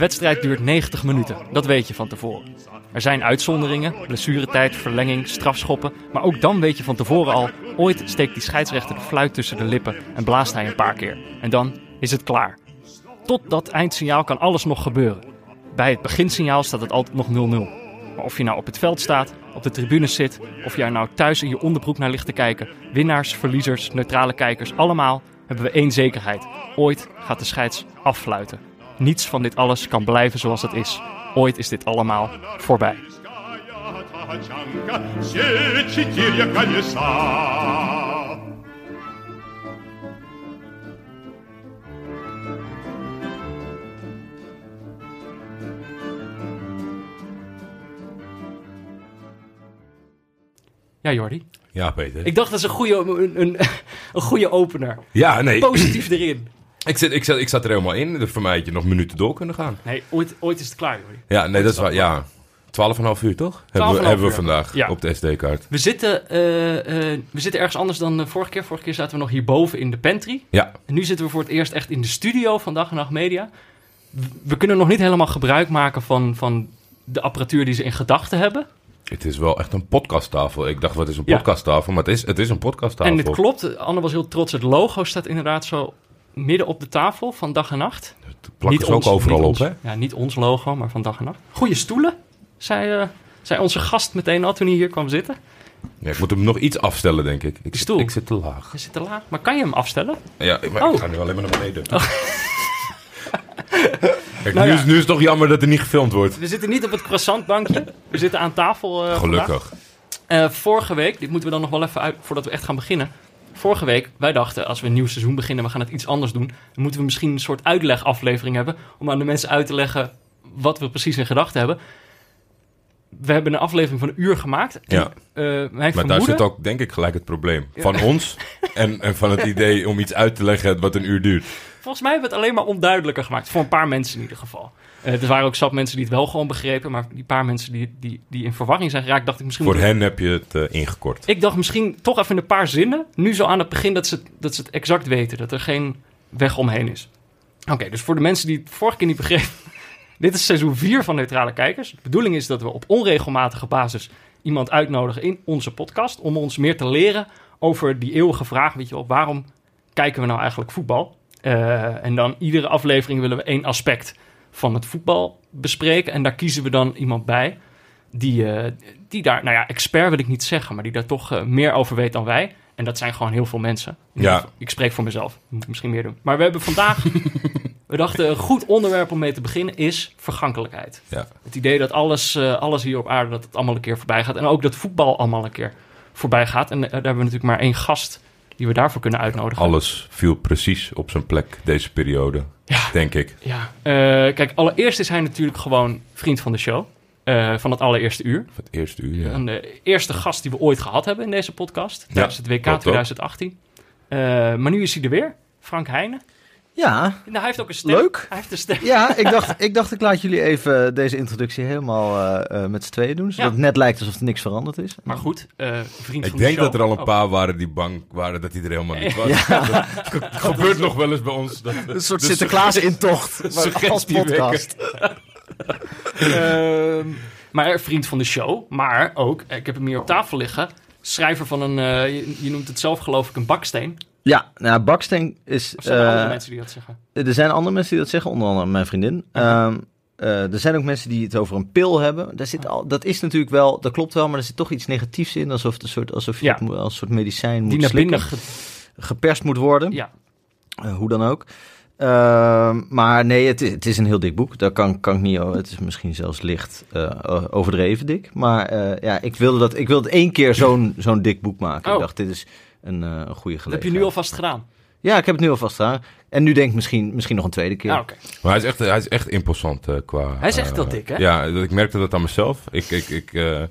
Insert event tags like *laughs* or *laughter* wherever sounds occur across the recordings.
wedstrijd duurt 90 minuten, dat weet je van tevoren. Er zijn uitzonderingen, blessuretijd, verlenging, strafschoppen. Maar ook dan weet je van tevoren al, ooit steekt die scheidsrechter de fluit tussen de lippen en blaast hij een paar keer. En dan is het klaar. Tot dat eindsignaal kan alles nog gebeuren. Bij het beginsignaal staat het altijd nog 0-0. Maar of je nou op het veld staat, op de tribunes zit, of je er nou thuis in je onderbroek naar ligt te kijken, winnaars, verliezers, neutrale kijkers, allemaal hebben we één zekerheid. Ooit gaat de scheids affluiten. Niets van dit alles kan blijven zoals het is. Ooit is dit allemaal voorbij. Ja, Jordi. Ja, Peter. Ik dacht dat is een goede, een, een, een goede opener. Ja, nee. Positief erin. Ik, zit, ik, zat, ik zat er helemaal in. Dus voor mij had je nog minuten door kunnen gaan. Nee, ooit, ooit is het klaar, Jordi. Ja, nee, dat is waar. Ja, 12,5 uur toch? Hebben we, 12,5 hebben we vandaag Ja. op de SD-kaart. We zitten, eh, eh, we zitten ergens anders dan vorige keer. Vorige keer zaten we nog hierboven in de pantry. Ja, En nu zitten we voor het eerst echt in de studio van Dag en Nacht Media. We kunnen nog niet helemaal gebruik maken van, van de apparatuur die ze in gedachten hebben. het is wel echt een podcasttafel. Ik dacht, wat is een Ja. podcasttafel? Maar het is, het is een podcasttafel. En dit klopt. Anne was heel trots. Het logo staat inderdaad zo midden op de tafel van Dag en Nacht. Het ze ook ons- overal op, hè? Ja, niet ons logo, maar van Dag en Nacht. Goede stoelen, zei, eh, zei onze gast meteen al toen hij hier kwam zitten. Ja, ik moet hem nog iets afstellen, denk ik. Ik, Die zit, stoel. ik zit te laag. Hij zit te laag. Maar kan je hem afstellen? Ja, maar Oh. ik ga nu alleen maar naar beneden. *laughs* Kijk, Nou nu, ja. is, nu is het toch jammer dat er niet gefilmd wordt. We zitten niet op het croissantbankje. We zitten aan tafel eh. Gelukkig. Eh, vorige week, dit moeten we dan nog wel even uit voordat we echt gaan beginnen. Vorige week, wij dachten als we een nieuw seizoen beginnen, we gaan het iets anders doen. Dan moeten we misschien een soort uitlegaflevering hebben. Om aan de mensen uit te leggen wat we precies in gedachten hebben. We hebben een aflevering van een uur gemaakt. En, Ja. eh, Maar daar zit ook, denk ik, gelijk het probleem. Van ons en, en van het idee om iets uit te leggen wat een uur duurt. Volgens mij hebben we het alleen maar onduidelijker gemaakt. Voor een paar mensen in ieder geval. Eh, er waren ook zat mensen die het wel gewoon begrepen. Maar die paar mensen die, die, die in verwarring zijn geraakt, dacht ik misschien... Voor hen heb je het eh, ingekort. Ik dacht misschien toch even in een paar zinnen. Nu zo aan het begin dat ze, het- dat ze het exact weten. Dat er geen weg omheen is. Oké, dus voor de mensen die het vorige keer niet begrepen. *laughs* Dit is seizoen 4 van Neutrale Kijkers. De bedoeling is dat we op onregelmatige basis iemand uitnodigen in onze podcast. Om ons meer te leren over die eeuwige vraag. Weet je wel, waarom kijken we nou eigenlijk voetbal? Eh, en dan iedere aflevering willen we één aspect van het voetbal bespreken. En daar kiezen we dan iemand bij die, eh, die daar, nou ja, expert wil ik niet zeggen, maar die daar toch eh, meer over weet dan wij. En dat zijn gewoon heel veel mensen. Ja. Ik spreek voor mezelf, moet ik misschien meer doen. Maar we hebben vandaag, *laughs* we dachten een goed onderwerp om mee te beginnen is vergankelijkheid. Ja. Het idee dat alles, eh, alles hier op aarde, dat het allemaal een keer voorbij gaat. En ook dat voetbal allemaal een keer voorbij gaat. En daar hebben we natuurlijk maar één gast die we daarvoor kunnen uitnodigen. Alles viel precies op zijn plek deze periode, Ja. denk ik. Ja, eh, kijk, allereerst is hij natuurlijk gewoon vriend van de show. eh, van het allereerste uur. Van het eerste uur, ja. De eerste gast die we ooit gehad hebben in deze podcast. Tijdens het WK klopt ook. 2018. Eh, maar nu is hij er weer. Frank Heijnen. Ja, Nou, hij heeft ook een stem. Leuk. Hij heeft een stem. ja ik, dacht, ik dacht ik laat jullie even deze introductie helemaal eh, eh, met z'n tweeën doen. Zodat Ja. het net lijkt alsof er niks veranderd is. Maar goed, eh, vriend Ik van de denk show. dat er al een Oh, paar waren die bang waren dat hij er helemaal niet was. Ja. *laughs* Dat gebeurt nog wel eens bij ons. Dat, Een soort de Sinterklaas in tocht *laughs* maar als podcast. *laughs* ehm, maar vriend van de show. Maar ook, ik heb hem hier op tafel liggen. Schrijver van een, eh, je, je noemt het zelf geloof ik, een baksteen. Ja, nou, baksteen is... Of zijn er eh, andere mensen die dat zeggen? Er zijn andere mensen die dat zeggen, onder andere mijn vriendin. Ehm, eh, er zijn ook mensen die het over een pil hebben. Daar zit al, dat is natuurlijk wel, dat klopt wel, maar er zit toch iets negatiefs in. Alsof, het een soort, alsof je Ja. het als een soort medicijn moet Die naar slikken. binnen... ge- geperst moet worden. Ja, Eh, hoe dan ook. Ehm, maar nee, het is, het is een heel dik boek. Daar kan, kan ik niet over. Het is misschien zelfs licht overdreven dik. Maar ja, ik wilde, dat, ik wilde één keer *laughs* zo'n zo'n dik boek maken. Oh. Ik dacht, dit is een, eh, een goede dat gelegenheid. heb je nu alvast gedaan. Ja, ik heb het nu alvast gedaan. En nu denk ik misschien, misschien nog een tweede keer. Ah, oké. Maar hij is echt, hij is echt imposant eh, qua... Hij is echt wel dik, hè? Ja, dat- ik merkte dat aan mezelf. Ik, ik, ik, eh,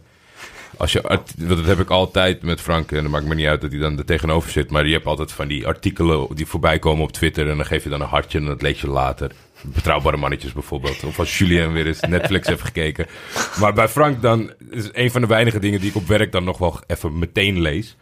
als je, dat heb ik altijd met Frank. En dan maakt me niet uit dat hij dan er tegenover zit. Maar je hebt altijd van die artikelen die voorbij komen op Twitter. En dan geef je dan een hartje en dat lees je later. Betrouwbare mannetjes bijvoorbeeld. Of als Julien weer eens Netflix heeft gekeken. Maar bij Frank dan is een van de weinige dingen die ik op werk dan nog wel even meteen lees.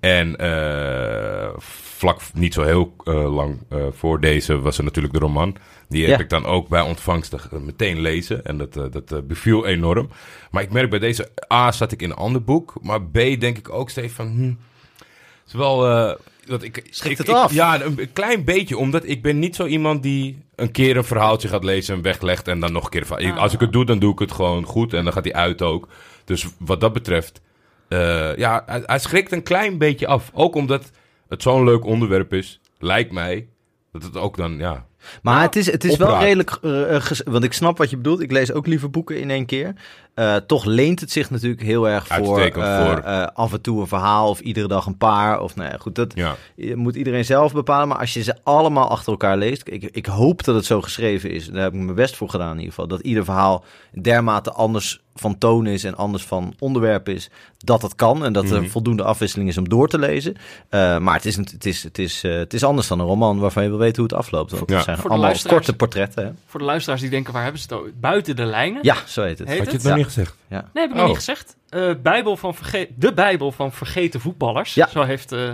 En eh, vlak niet zo heel eh, lang eh, voor deze was er natuurlijk de roman. Die heb Ja. ik dan ook bij ontvangst meteen lezen. En dat, dat beviel enorm. Maar ik merk bij deze A zat ik in een ander boek. Maar B denk ik ook steeds van... Hm, het is wel... dat ik, Schrikt ik- het ik- af? Ja, een, klein beetje. Omdat ik ben niet zo iemand die een keer een verhaaltje gaat lezen en weglegt. En dan nog een keer Als ik het doe, dan doe ik het gewoon goed. En dan gaat hij uit ook. Dus wat dat betreft... eh, ja, hij, hij schrikt een klein beetje af. Ook omdat het zo'n leuk onderwerp is. Lijkt mij dat het ook dan... Ja, Maar het is, het is wel redelijk... eh, eh, want ik snap wat je bedoelt. Ik lees ook liever boeken in één keer. Eh, toch leent het zich natuurlijk heel erg voor, eh, voor- eh, af en toe een verhaal... of iedere dag een paar. Of nou ja, goed, dat ja. moet iedereen zelf bepalen. Maar als je ze allemaal achter elkaar leest... Ik, ik hoop dat het zo geschreven is. Daar heb ik mijn best voor gedaan in ieder geval. Dat ieder verhaal dermate anders van toon is... en anders van onderwerp is, dat dat kan. En dat er Mhm. voldoende afwisseling is om door te lezen. Eh, maar het is, een- het, is, het, is, het is anders dan een roman... waarvan je wil weten hoe het afloopt. Want Ja. het zijn Voor de allemaal luisteraars- korte portretten. Hè? Voor de luisteraars die denken, waar hebben ze het over? Buiten de lijnen? Ja, zo heet het. Heet Had je het het? nog Ja. Niet gezegd? Ja. Nee, heb ik nog Oh. niet gezegd. Eh, Bijbel van verge- de Bijbel van vergeten voetballers. Ja. Zo, heeft, eh,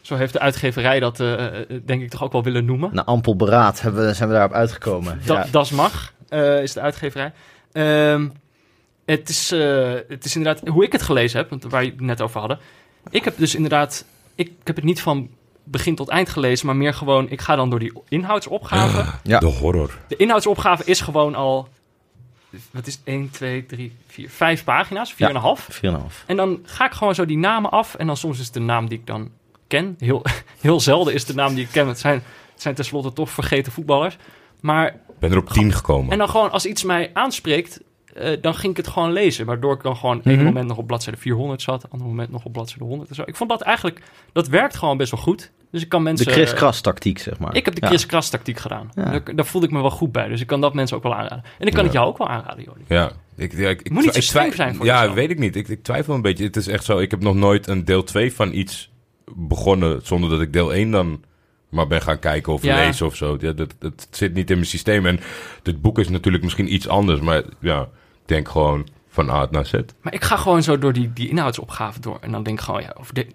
zo heeft de uitgeverij dat, eh, denk ik, toch ook wel willen noemen. Na ampel beraad hebben, we- zijn we daarop uitgekomen. Da ja. Das mag, eh, is de uitgeverij. Ehm, het, is, eh, het is inderdaad, hoe ik het gelezen heb, want waar je het net over hadden. Ik heb dus inderdaad, ik, heb het niet van begin tot eind gelezen, maar meer gewoon, ik ga dan door die inhoudsopgave. Ja. De horror. De inhoudsopgave is gewoon al, wat is het, 1, 2, 3, 4, 5 pagina's, 4,5. Ja. 4,5. En dan ga ik gewoon zo die namen af. En dan soms is de naam die ik dan ken. Heel, *laughs* heel zelden is de naam die ik ken. Het zijn, het zijn tenslotte toch vergeten voetballers. Maar, Ik ben er op tien gekomen. en dan gewoon als iets mij aanspreekt, eh, dan ging ik het gewoon lezen. Waardoor ik dan gewoon één Mhm. moment nog op bladzijde 400 zat. Ander moment nog op bladzijde 100 en zo. Ik vond dat eigenlijk, dat werkt gewoon best wel goed. Dus ik kan De mensen... Chris Kras tactiek, zeg maar. Ik heb de Ja. Chris Kras tactiek gedaan. Ja. Daar, daar voelde ik me wel goed bij. Dus ik kan dat mensen ook wel aanraden. En ik kan het Ja. jou ook wel aanraden, Jody. Ja, ik, ja, ik, ik, Moet niet zo streng zijn voor Ja, jezelf. weet ik niet. Ik, ik twijfel een beetje. Het is echt zo, ik heb nog nooit een deel 2 van iets begonnen zonder dat ik deel 1 dan maar ben gaan kijken of Ja. lezen of zo. Ja, dat, dat zit niet in mijn systeem. En dit boek is natuurlijk misschien iets anders, maar ja, ik denk gewoon van A naar Z. Maar ik ga gewoon zo door die, die inhoudsopgave door. En dan denk ik gewoon, ja, over dit,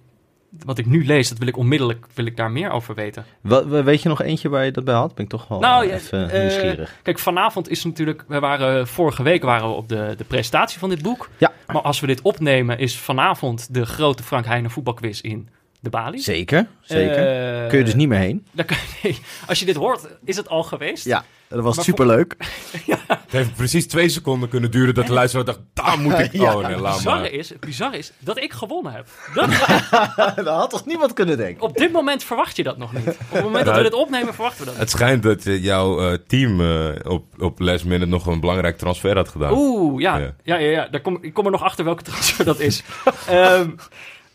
wat ik nu lees, dat wil ik onmiddellijk wil ik daar meer over weten. Wat, weet je nog eentje waar je dat bij had? Ben ik toch wel Nou, even eh, nieuwsgierig. Kijk, vanavond is natuurlijk, we waren vorige week waren we op de, de presentatie van dit boek. Ja. Maar als we dit opnemen, is vanavond de grote Frank Heijnen voetbalquiz in de Bali. Zeker, zeker. Eh, Kun je dus niet meer heen? daar kan nee, als je dit hoort, is het al geweest. Ja, dat was Maar superleuk. *laughs* Het heeft precies twee seconden kunnen duren dat de luisteraar dacht, daar moet ik... *laughs* Ja. Oh nee, Het laat bizarre is, het bizarre is dat ik gewonnen heb. Dat, *laughs* dat had toch niemand kunnen denken? op dit moment verwacht je dat nog niet. Op het moment dat we dit opnemen, verwachten we dat niet. Het schijnt dat eh, jouw eh, team eh, op, op last minute nog een belangrijk transfer had gedaan. Oeh, ja. Ja. Ja, ja, ja. Daar kom, ik kom er nog achter welke transfer dat is. Ehm,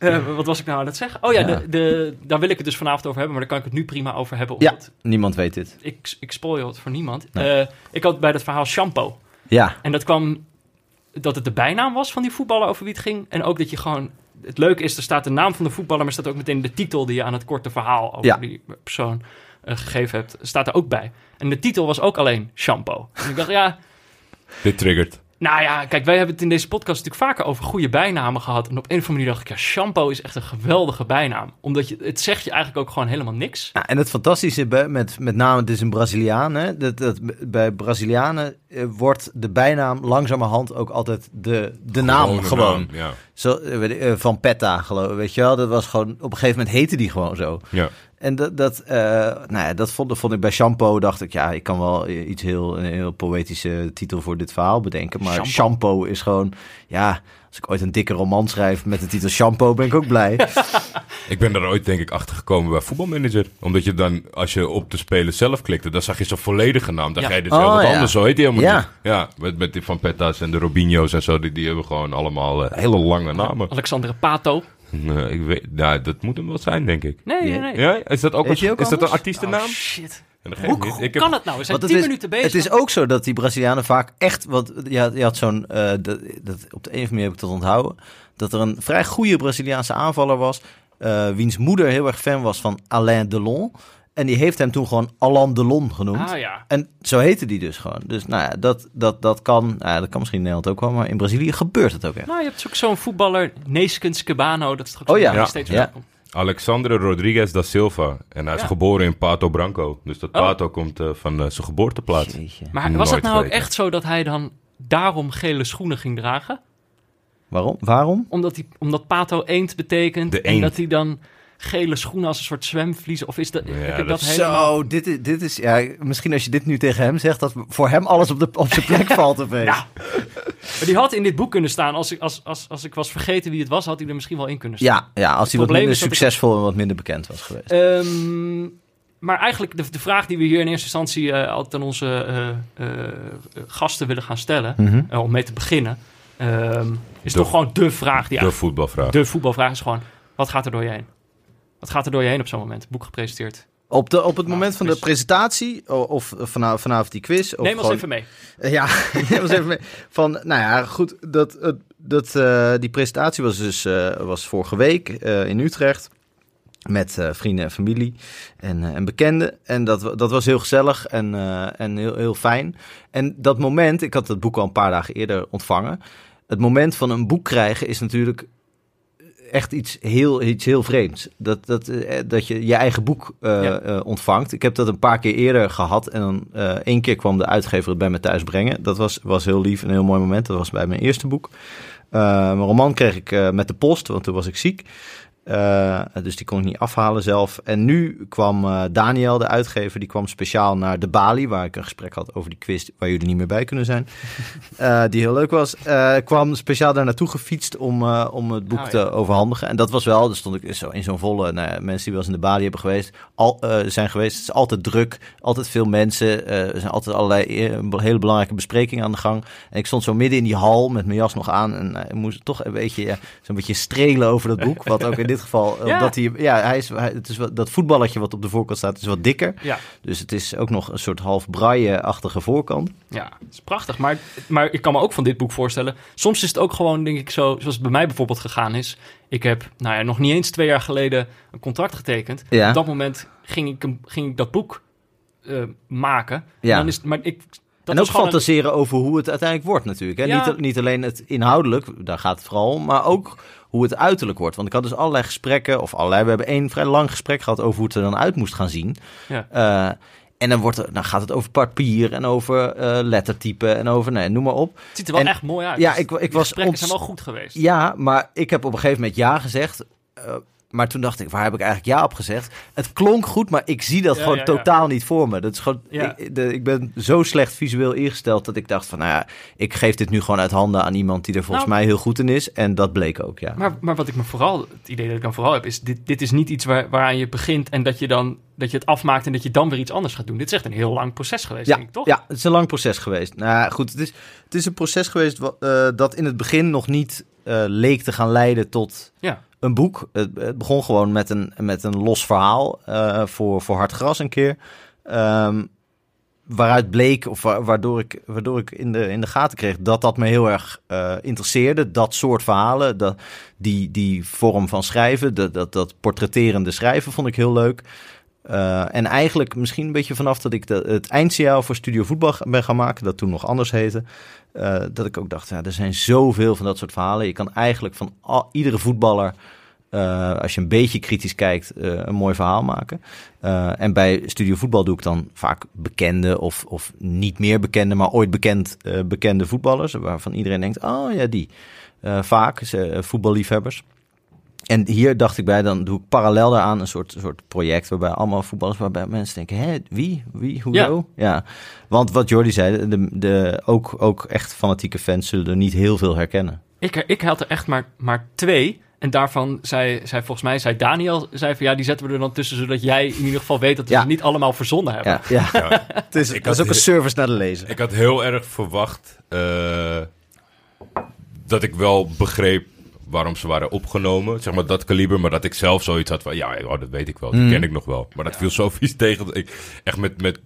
eh, wat was ik nou aan het zeggen? Oh ja, Ja. De, de, daar wil ik het dus vanavond over hebben, maar daar kan ik het nu prima over hebben. Ja. Niemand weet dit. ik, ik spoil het voor niemand. Nee. Eh, ik had bij dat verhaal shampoo. Ja, En dat kwam dat het de bijnaam was van die voetballer over wie het ging. En ook dat je gewoon... Het leuke is, er staat de naam van de voetballer... maar er staat ook meteen de titel die je aan het korte verhaal... over Ja. die persoon eh, gegeven hebt, staat er ook bij. En de titel was ook alleen shampoo. En ik dacht, ja... Dit triggert. Nou ja, kijk, wij hebben het in deze podcast natuurlijk vaker over goede bijnamen gehad. En op een of andere manier dacht ik, ja, shampoo is echt een geweldige bijnaam. Omdat je, het zegt je eigenlijk ook gewoon helemaal niks. Nou, en het fantastische bij- met, met name, het is een Braziliaan, hè, dat, dat, bij Brazilianen eh, wordt de bijnaam langzamerhand ook altijd de, de naam Gewone gewoon. naam, Ja. Zo, eh, ik, eh, van Petta, geloof weet je wel. Dat was gewoon, op een gegeven moment heette die gewoon zo. Ja. En dat, dat, eh, nou ja, dat vond, vond ik bij Shampoo, dacht ik, ja, ik kan wel iets heel, een heel poëtische titel voor dit verhaal bedenken. Maar Shampoo. Shampoo is gewoon, ja, als ik ooit een dikke roman schrijf met de titel Shampoo, ben ik ook blij. *laughs* Ik ben er ooit denk ik achter gekomen bij voetbalmanager. Omdat je dan, als je op de speler zelf klikte, dan zag je zijn volledige naam. Dan Ja. ga je dus Oh, heel wat ja. anders. Zo heet die helemaal Ja. niet. Ja, met, met die Van Petta's en de Robinho's en zo. Die, die hebben gewoon allemaal eh, hele lange namen. Alexandre Pato. Nee, ik weet, nou, dat moet hem wel zijn, denk ik. Nee, nee, Ja. nee. Ja, is dat ook, een, ook is dat een artiestennaam? Oh, shit. Ja, Hoe, heb- kan het nou? We zijn Want tien het is, minuten bezig. Het is ook zo dat die Brazilianen vaak echt, want je had, je had zo'n, eh, dat, dat, op de een of andere manier heb ik dat onthouden, dat er een vrij goede Braziliaanse aanvaller was, eh, wiens moeder heel erg fan was van Alain Delon. En die heeft hem toen gewoon Alain Delon genoemd. Ah ja. En zo heette die dus gewoon. Dus nou ja, dat, dat, dat, kan, nou ja, dat kan misschien in Nederland ook wel, maar in Brazilië gebeurt het ook echt. Nou, je hebt ook zo'n voetballer, Neeskens Cabano, dat is toch ook Oh ja. steeds Ja. weer komt. Alexandre Rodriguez da Silva. En hij is Ja. geboren in Pato Branco. Dus dat Oh. Pato komt eh, van eh, zijn geboorteplaats. Jeetje. Maar was het nou ook echt zo dat hij dan daarom gele schoenen ging dragen? Waarom? Waarom? Omdat, die, omdat pato eend betekent De en dat hij dan gele schoenen als een soort zwemvlies... Of is dat, heb ik dat dat helemaal... Zo, dit is, dit is ja, misschien als je dit nu tegen hem zegt, dat voor hem alles op, de, op zijn plek *laughs* valt opeens. Ja. Maar die had in dit boek kunnen staan. Als ik, als, als, als ik was vergeten wie het was, had hij er misschien wel in kunnen staan. Ja, ja, als hij wat minder ik- succesvol en wat minder bekend was geweest. Ehm, maar eigenlijk de, de vraag die we hier in eerste instantie eh, altijd aan onze eh, eh, gasten willen gaan stellen, Mhm. om mee te beginnen, ehm, is De- toch gewoon de vraag die De voetbalvraag. de voetbalvraag is gewoon, wat gaat er door je heen? Wat gaat er door je heen op zo'n moment? Boek gepresenteerd. Op, de, op het Nou, moment van de presentatie, of vanavond, vanavond die quiz. Of Neem ons gewoon- even mee. Eh, Ja, *laughs* neem ons even mee. Van, nou ja, goed, dat, het- dat, eh, die presentatie was dus eh, was vorige week eh, in Utrecht. Met eh, vrienden en familie en, eh, en bekenden. En dat, dat was heel gezellig en, eh, en heel, heel fijn. En dat moment, ik had het boek al een paar dagen eerder ontvangen. Het moment van een boek krijgen is natuurlijk echt iets heel, iets heel vreemds. Dat, dat, eh, dat je je eigen boek eh, Ja. eh, ontvangt. Ik heb dat een paar keer eerder gehad. En dan één keer kwam de uitgever het bij me thuis brengen. Dat was, was heel lief, een heel mooi moment. Dat was bij mijn eerste boek. Mijn roman kreeg ik met de post, want toen was ik ziek. Eh, dus die kon ik niet afhalen zelf. En nu kwam eh, Daniel, de uitgever, die kwam speciaal naar de Bali, waar ik een gesprek had over die quiz, waar jullie niet meer bij kunnen zijn. *laughs* Eh, die heel leuk was. Kwam speciaal daar naartoe gefietst om, om het boek Oh, ja. te overhandigen. En dat was wel, daar stond ik zo in zo'n volle, nou ja, mensen die wel eens in de Bali hebben geweest, al, zijn geweest. Het is altijd druk, altijd veel mensen. er zijn altijd allerlei hele belangrijke besprekingen aan de gang. En ik stond zo midden in die hal met mijn jas nog aan en ik moest toch een beetje, zo'n beetje strelen over dat boek. Wat ook in dit geval, Ja. omdat hij, ja, hij is, hij, het is wat, dat voetballetje wat op de voorkant staat, is wat dikker. Ja, Dus het is ook nog een soort half braille-achtige voorkant. ja, het is prachtig. Maar, maar ik kan me ook van dit boek voorstellen. Soms is het ook gewoon, denk ik, zo, zoals het bij mij bijvoorbeeld gegaan is. Ik heb, nou ja, nog niet eens twee jaar geleden een contract getekend. Ja. Op dat moment ging ik, ging ik dat boek eh, maken. Ja. En dan is, maar ik, dat en ook een- fantaseren over hoe het uiteindelijk wordt natuurlijk. Hè? Ja. Niet, niet alleen het inhoudelijk, daar gaat het vooral om, maar ook hoe het uiterlijk wordt. Want ik had dus allerlei gesprekken, of allerlei, we hebben één vrij lang gesprek gehad over hoe het er dan uit moest gaan zien. Ja. Eh, en dan, wordt er, dan gaat het over papier en over eh, lettertype en over, nee, noem maar op. Het ziet er wel En- echt mooi uit. Ja, Dus ik- ik was gesprekken ont- zijn wel goed geweest. Ja, maar ik heb op een gegeven moment ja gezegd. eh, maar toen dacht ik, waar heb ik eigenlijk ja op gezegd? Het klonk goed, maar ik zie dat Ja, gewoon ja, ja. totaal niet voor me. Dat is gewoon, ik, de, ik ben zo slecht visueel ingesteld dat ik dacht van, nou ja, ik geef dit nu gewoon uit handen aan iemand die er volgens Nou. mij heel goed in is. En dat bleek ook, ja. Maar, maar wat ik me vooral, het idee dat ik dan vooral heb, is dit, dit is niet iets waar, waaraan je begint en dat je dan dat je het afmaakt en dat je dan weer iets anders gaat doen. Dit is echt een heel lang proces geweest, Ja, denk ik, toch? ja, het is een lang proces geweest. Nou ja, goed, het is, het is een proces geweest wa- eh, dat in het begin nog niet eh, leek te gaan leiden tot Ja. Een boek. Het, begon gewoon met een, met een los verhaal eh, voor, voor Hard Gras een keer. Ehm, waaruit bleek, of wa- waardoor ik, waardoor ik in, de, in de gaten kreeg dat dat me heel erg eh, interesseerde. Dat soort verhalen, dat, die, die vorm van schrijven, dat, dat, dat portretterende schrijven vond ik heel leuk. Eh, en eigenlijk misschien een beetje vanaf dat ik de, het eindsignaal voor Studio Voetbal ben gaan maken, dat toen nog anders heette, eh, dat ik ook dacht, ja, er zijn zoveel van dat soort verhalen. Je kan eigenlijk van iedere voetballer, eh, als je een beetje kritisch kijkt, een mooi verhaal maken. En bij Studio Voetbal doe ik dan vaak bekende of, of niet meer bekende, maar ooit bekend, bekende voetballers, waarvan iedereen denkt, oh ja, die. Vaak, voetballiefhebbers. En hier dacht ik bij, dan doe ik parallel daaraan een soort, soort project waarbij allemaal voetballers, waarbij mensen denken, hè, wie, wie, hoezo? Ja. Want wat Jordi zei, de, de, ook, ook echt fanatieke fans zullen er niet heel veel herkennen. Ik, ik had er echt maar, maar twee. En daarvan zei, zei volgens mij, zei Daniel, zei van ja, die zetten we er dan tussen, zodat jij in ieder geval weet dat we Ja. ze niet allemaal verzonnen hebben. Ja, ja. Ja. *laughs* het is, Ik dat is ook een service naar de lezer. Ik had heel erg verwacht eh, dat ik wel begreep waarom ze waren opgenomen. Zeg maar dat kaliber. Maar dat ik zelf zoiets had van... Ja, oh, dat weet ik wel. Die Mhm. ken ik nog wel. Maar dat viel zo *laughs* vies tegen. dat ik echt met, met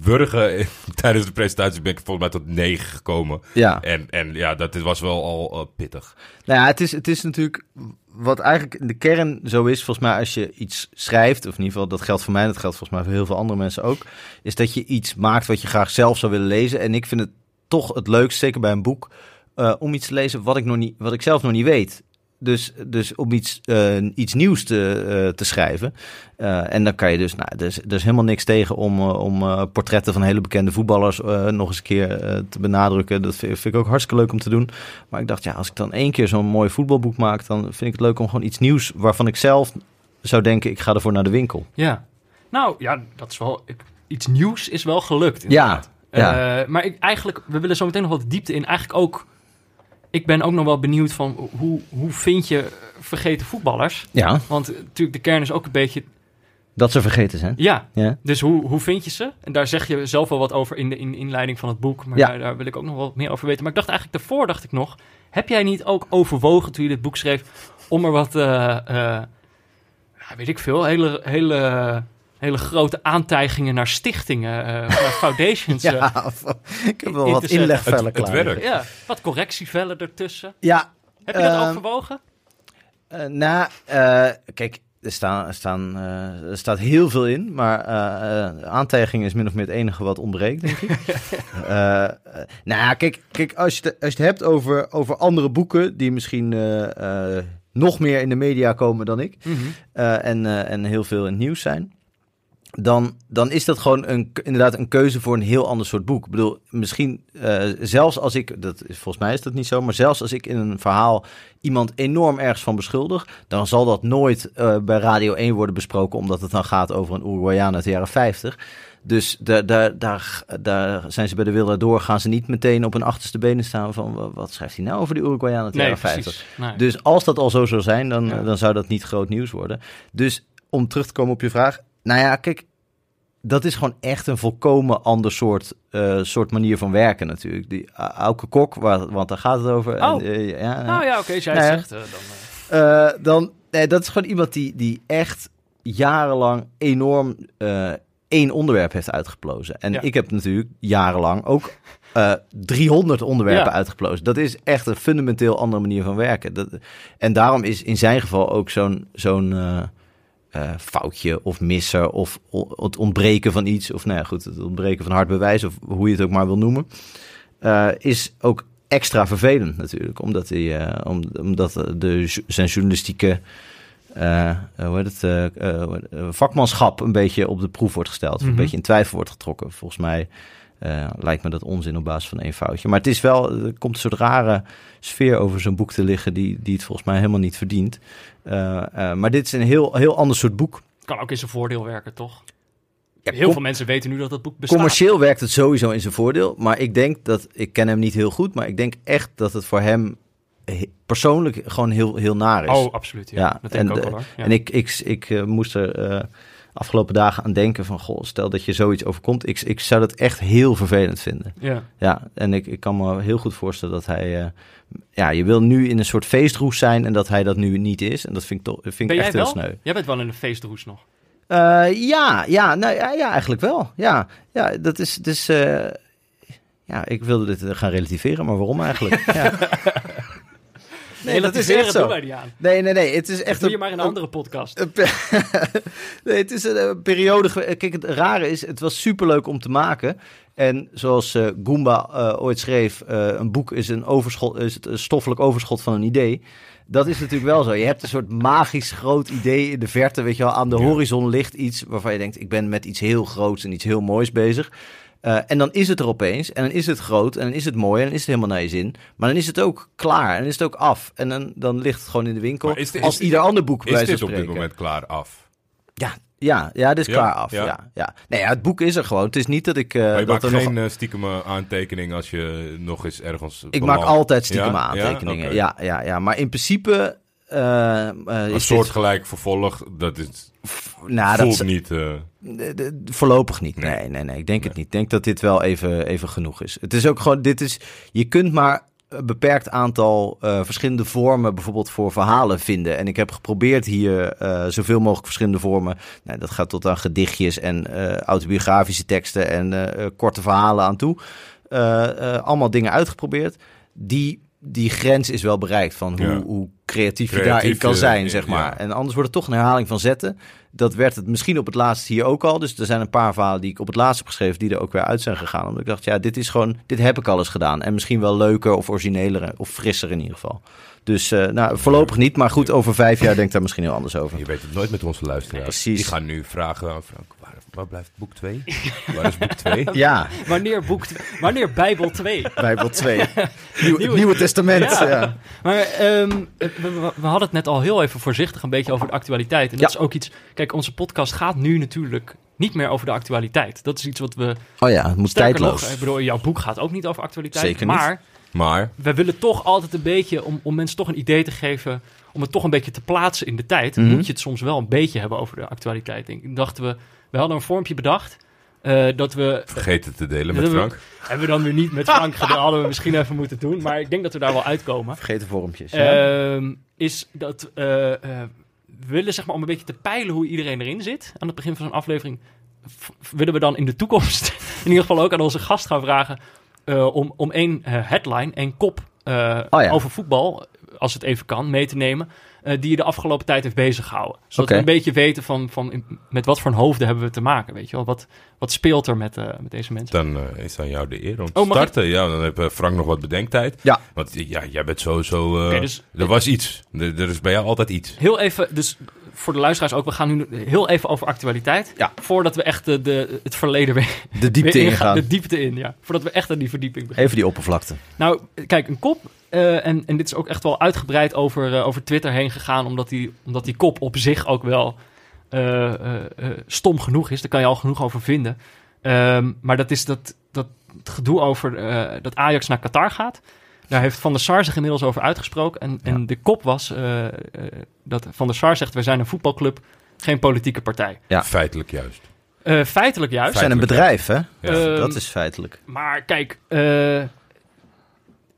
wurgen *laughs* tijdens de presentatie ben ik volgens mij tot negen gekomen. Ja. En, en ja, dat was wel al eh, pittig. Nou ja, het is, het is natuurlijk wat eigenlijk in de kern zo is, volgens mij, als je iets schrijft, of in ieder geval dat geldt voor mij, dat geldt volgens mij voor heel veel andere mensen ook, is dat je iets maakt wat je graag zelf zou willen lezen. En ik vind het toch het leukst, zeker bij een boek, uh, om iets te lezen wat ik, nog niet, wat ik zelf nog niet weet. Dus, dus om iets, uh, iets nieuws te, uh, te schrijven. Uh, en dan kan je dus, nou, er is, er is helemaal niks tegen om, om portretten van hele bekende voetballers nog eens een keer te benadrukken. Dat vind, vind, ik ook hartstikke leuk om te doen. Maar ik dacht, ja, als ik dan één keer zo'n mooi voetbalboek maak, dan vind ik het leuk om gewoon iets nieuws waarvan ik zelf zou denken, ik ga ervoor naar de winkel. Ja, nou ja, dat is wel, iets nieuws is wel gelukt. Inderdaad. Ja. ja. maar ik, eigenlijk, we willen zo meteen nog wat diepte in. Eigenlijk ook ik ben ook nog wel benieuwd van hoe, hoe vind je vergeten voetballers? Ja. Want natuurlijk, de kern is ook een beetje... Dat ze vergeten zijn? Ja. ja. Dus hoe, hoe vind je ze? En daar zeg je zelf wel wat over in de in, inleiding van het boek. Maar ja. daar, daar, wil ik ook nog wat meer over weten. Maar ik dacht eigenlijk daarvoor, dacht ik nog... Heb jij niet ook overwogen toen je dit boek schreef... om er wat, uh, uh, weet ik veel, hele... hele hele grote aantijgingen naar stichtingen, uh, naar *laughs* foundations. ja, uh, ik heb wel wat inlegvellen klaar. Het werk. Ja, wat correctievellen ertussen. Ja. Heb je dat uh, overwogen? Uh, nou, kijk, er, staan, er, staan, er staat heel veel in, maar aantijgingen is min of meer het enige wat ontbreekt, denk ik. *laughs* nou, kijk, kijk als, je het, als je het hebt over, over andere boeken die misschien nog meer in de media komen dan ik mm -hmm. en, en heel veel in het nieuws zijn dan, dan is dat gewoon een, inderdaad een keuze voor een heel ander soort boek. Ik bedoel, misschien uh, zelfs als ik, dat is, volgens mij is dat niet zo, maar zelfs als ik in een verhaal iemand enorm ergens van beschuldig, dan zal dat nooit uh, bij Radio 1 worden besproken, omdat het dan gaat over een Uruguayaan uit de jaren 50. Dus daar, daar, daar, daar zijn ze bij de wilde door, gaan ze niet meteen op hun achterste benen staan van wat schrijft hij nou over de Uruguayaan uit de nee, jaren 50. Precies. Nee. Dus als dat al zo zou zijn, dan, Ja. dan zou dat niet groot nieuws worden. Dus om terug te komen op je vraag, nou ja, kijk, dat is gewoon echt een volkomen ander soort, uh, soort manier van werken natuurlijk. Die uh, Auke Kok, waar, want daar gaat het over. Oh. En, uh, ja, Nou ja, oké, als jij Nou zegt, eh, dan... eh, dan nee, dat is gewoon iemand die, die echt jarenlang enorm eh, één onderwerp heeft uitgeplozen. En Ja. ik heb natuurlijk jarenlang ook eh 300 onderwerpen Ja. uitgeplozen. Dat is echt een fundamenteel andere manier van werken. Dat, en daarom is in zijn geval ook zo'n zo'n eh, foutje of misser of het ontbreken van iets... of nou ja, goed, het ontbreken van hard bewijs of hoe je het ook maar wil noemen... eh, is ook extra vervelend natuurlijk. Omdat, hij, eh, om, omdat de, zijn journalistieke hoe heet het, vakmanschap een beetje op de proef wordt gesteld. Of Mhm. een beetje in twijfel wordt getrokken. Volgens mij eh, lijkt me dat onzin op basis van één foutje. Maar het is wel, er komt een soort rare sfeer over zo'n boek te liggen... die, die het volgens mij helemaal niet verdient. Eh, eh, maar dit is een heel, heel ander soort boek. kan ook in zijn voordeel werken, toch? Ja, Heel veel mensen weten nu dat het boek bestaat. Commercieel werkt het sowieso in zijn voordeel. Maar ik denk dat, ik ken hem niet heel goed, maar ik denk echt dat het voor hem he- persoonlijk gewoon heel, heel naar is. Oh, absoluut. Ja, Ja, dat denk ik en ook wel. hoor. Ja. En ik, ik, ik eh, moest er afgelopen dagen aan denken van, goh, stel dat je zoiets overkomt. Ik, ik zou dat echt heel vervelend vinden. ja. Ja, en ik, ik kan me heel goed voorstellen dat hij, eh, ja, je wil nu in een soort feestroes zijn en dat hij dat nu niet is. En dat vind ik, toch, vind ik Ben echt heel wel? sneu. Jij bent wel in een feestroes nog. Eh, ja, ja, nou, ja, ja, eigenlijk wel. Ja, ja dat is dus. eh, ja, ik wilde dit gaan relativeren, maar waarom eigenlijk? *laughs* ja. Nee, dat is echt zo. Nee, nee, nee. Het is Echt doe je maar een andere podcast. *laughs* nee, het is een, periode. Kijk, het rare is, het was superleuk om te maken. En zoals eh, Goomba eh, ooit schreef, eh, een boek is een, overschot, is het een stoffelijk overschot van een idee. Dat is natuurlijk wel zo. Je hebt een soort magisch groot idee in de verte. Weet je wel, aan de horizon ligt iets waarvan je denkt: ik ben met iets heel groots en iets heel moois bezig. Eh, en dan is het er opeens. En dan is het groot. En dan is het mooi. En dan is het helemaal naar je zin. Maar dan is het ook klaar. En dan is het ook af. En dan, dan ligt het gewoon in de winkel. Is als ieder ander boek bij Is dit op dit moment klaar af? Ja, ja, ja, dit is Ja, klaar af. ja. Ja. Ja, Nee, ja, het boek is er gewoon. Het is niet dat ik. eh, maar je dat maakt er geen nog... eh, stiekeme aantekening als je nog eens ergens... Ik maak altijd stiekem aantekeningen. Ja? Ja, ja, Maar in principe. Eh, eh, Een soortgelijk vervolg, dat is, dit, nou, voelt dat, niet... eh, de- de- voorlopig niet. Nee. Nee, nee, nee. Ik denk het niet. Ik denk dat dit wel even, even genoeg is. Het is ook gewoon. Dit is. Je kunt maar een beperkt aantal verschillende vormen, bijvoorbeeld voor verhalen, vinden. En ik heb geprobeerd hier zoveel mogelijk verschillende vormen. Nou, dat gaat tot aan gedichtjes en autobiografische teksten en korte verhalen aan toe. Allemaal dingen uitgeprobeerd. Die, die grens is wel bereikt van hoe, Ja. hoe creatief je daarin kan eh, zijn, zeg maar. En anders wordt het toch een herhaling van zetten. Dat werd het misschien op het laatst hier ook al. Dus er zijn een paar verhalen die ik op het laatst heb geschreven... die er ook weer uit zijn gegaan. Omdat ik dacht, ja, dit is gewoon... dit heb ik al eens gedaan. En misschien wel leuker of origineler of frisser in ieder geval. Dus eh, nou, voorlopig niet. Maar goed, over vijf jaar denk ik daar misschien heel anders over. Je weet het nooit met onze luisteraars. Precies. Die gaan nu vragen aan Frank, waar, blijft boek 2? *laughs* waar is boek 2? Ja, Wanneer, boek, wanneer Bijbel 2? *laughs* Bijbel 2. Nieuw, Nieuwe- Nieuwe Testament. Ja. Ja. Maar ehm, we, we- hadden het net al heel even voorzichtig een beetje over de actualiteit. En dat Ja. is ook iets... Kijk, onze podcast gaat nu natuurlijk niet meer over de actualiteit. Dat is iets wat we... Oh ja, het moet tijdloos. nog, ik bedoel, jouw boek gaat ook niet over actualiteit. Zeker niet. Maar Maar, we willen toch altijd een beetje, om, om mensen toch een idee te geven... om het toch een beetje te plaatsen in de tijd... Mhm. moet je het soms wel een beetje hebben over de actualiteit. denk ik. dachten we... We hadden een vormpje bedacht... eh, dat we vergeet het te delen met we- Frank. Hebben we dan weer niet met Frank gedaan. Hadden we misschien even moeten doen. Maar ik denk dat we daar wel uitkomen. Vergeten vormpjes. Ja. Ehm, is dat eh, eh, we willen zeg maar om een beetje te peilen hoe iedereen erin zit. Aan het begin van zo'n aflevering willen we dan in de toekomst *laughs* in ieder geval ook aan onze gast gaan vragen eh, om, om één headline, één kop eh, Oh ja. over voetbal, als het even kan, mee te nemen. Eh, die je de afgelopen tijd heeft bezig gehouden. Zodat we een beetje weten van, van in- met wat voor een hoofden hebben we te maken. Weet je wel? Wat, wat speelt er met, eh, met deze mensen? Dan eh, is aan jou de eer om te Oh, starten. Ja, dan heeft Frank nog wat bedenktijd. Ja. Want ja, jij bent sowieso... eh Oké, dus- er was iets. Er, er is bij jou altijd iets. Heel even, dus voor de luisteraars ook, we gaan nu heel even over actualiteit. Ja. Voordat we echt de, de, het verleden weer, De diepte weer ingaan. De diepte in, ja. Voordat we echt aan die verdieping beginnen. Even die oppervlakte. Nou, kijk, een kop. eh, en, en dit is ook echt wel uitgebreid over, eh, over Twitter heen gegaan. Omdat die, omdat die kop op zich ook wel eh, stom genoeg is. Daar kan je al genoeg over vinden. Ehm, maar dat is dat, dat gedoe over dat Ajax naar Qatar gaat. Daar heeft Van der Sar zich inmiddels over uitgesproken. En, en de kop was eh, eh, dat Van der Sar zegt... wij zijn een voetbalclub, geen politieke partij. Ja. Feitelijk juist. Eh, feitelijk juist. We zijn een bedrijf, hè? Ja. Ehm, dat is feitelijk. Maar kijk, eh,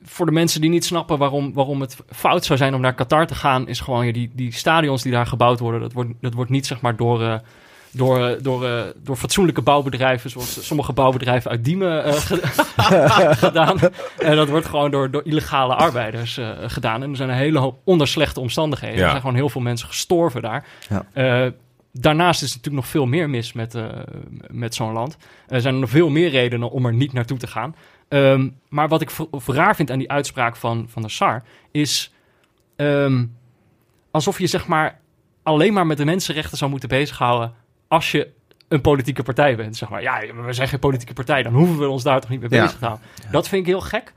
voor de mensen die niet snappen waarom, waarom het fout zou zijn om naar Qatar te gaan, is gewoon ja, die, die stadions die daar gebouwd worden, dat wordt, dat wordt niet zeg maar door, eh, door, eh, door, eh, door fatsoenlijke bouwbedrijven, zoals sommige bouwbedrijven uit Diemen eh, *laughs* ge- *laughs* gedaan. En dat wordt gewoon door, door illegale arbeiders eh, gedaan. En er zijn een hele hoop onder slechte omstandigheden. Ja. Er zijn gewoon heel veel mensen gestorven daar. Ja. Eh, daarnaast is er natuurlijk nog veel meer mis met, eh, met zo'n land. Er zijn nog veel meer redenen om er niet naartoe te gaan. Ehm, maar wat ik raar vind aan die uitspraak van, van de SAR... is ehm, alsof je zeg maar alleen maar met de mensenrechten zou moeten bezighouden... als je een politieke partij bent. Zeg maar, ja, we zijn geen politieke partij, dan hoeven we ons daar toch niet mee bezig te houden. Dat vind ik heel gek.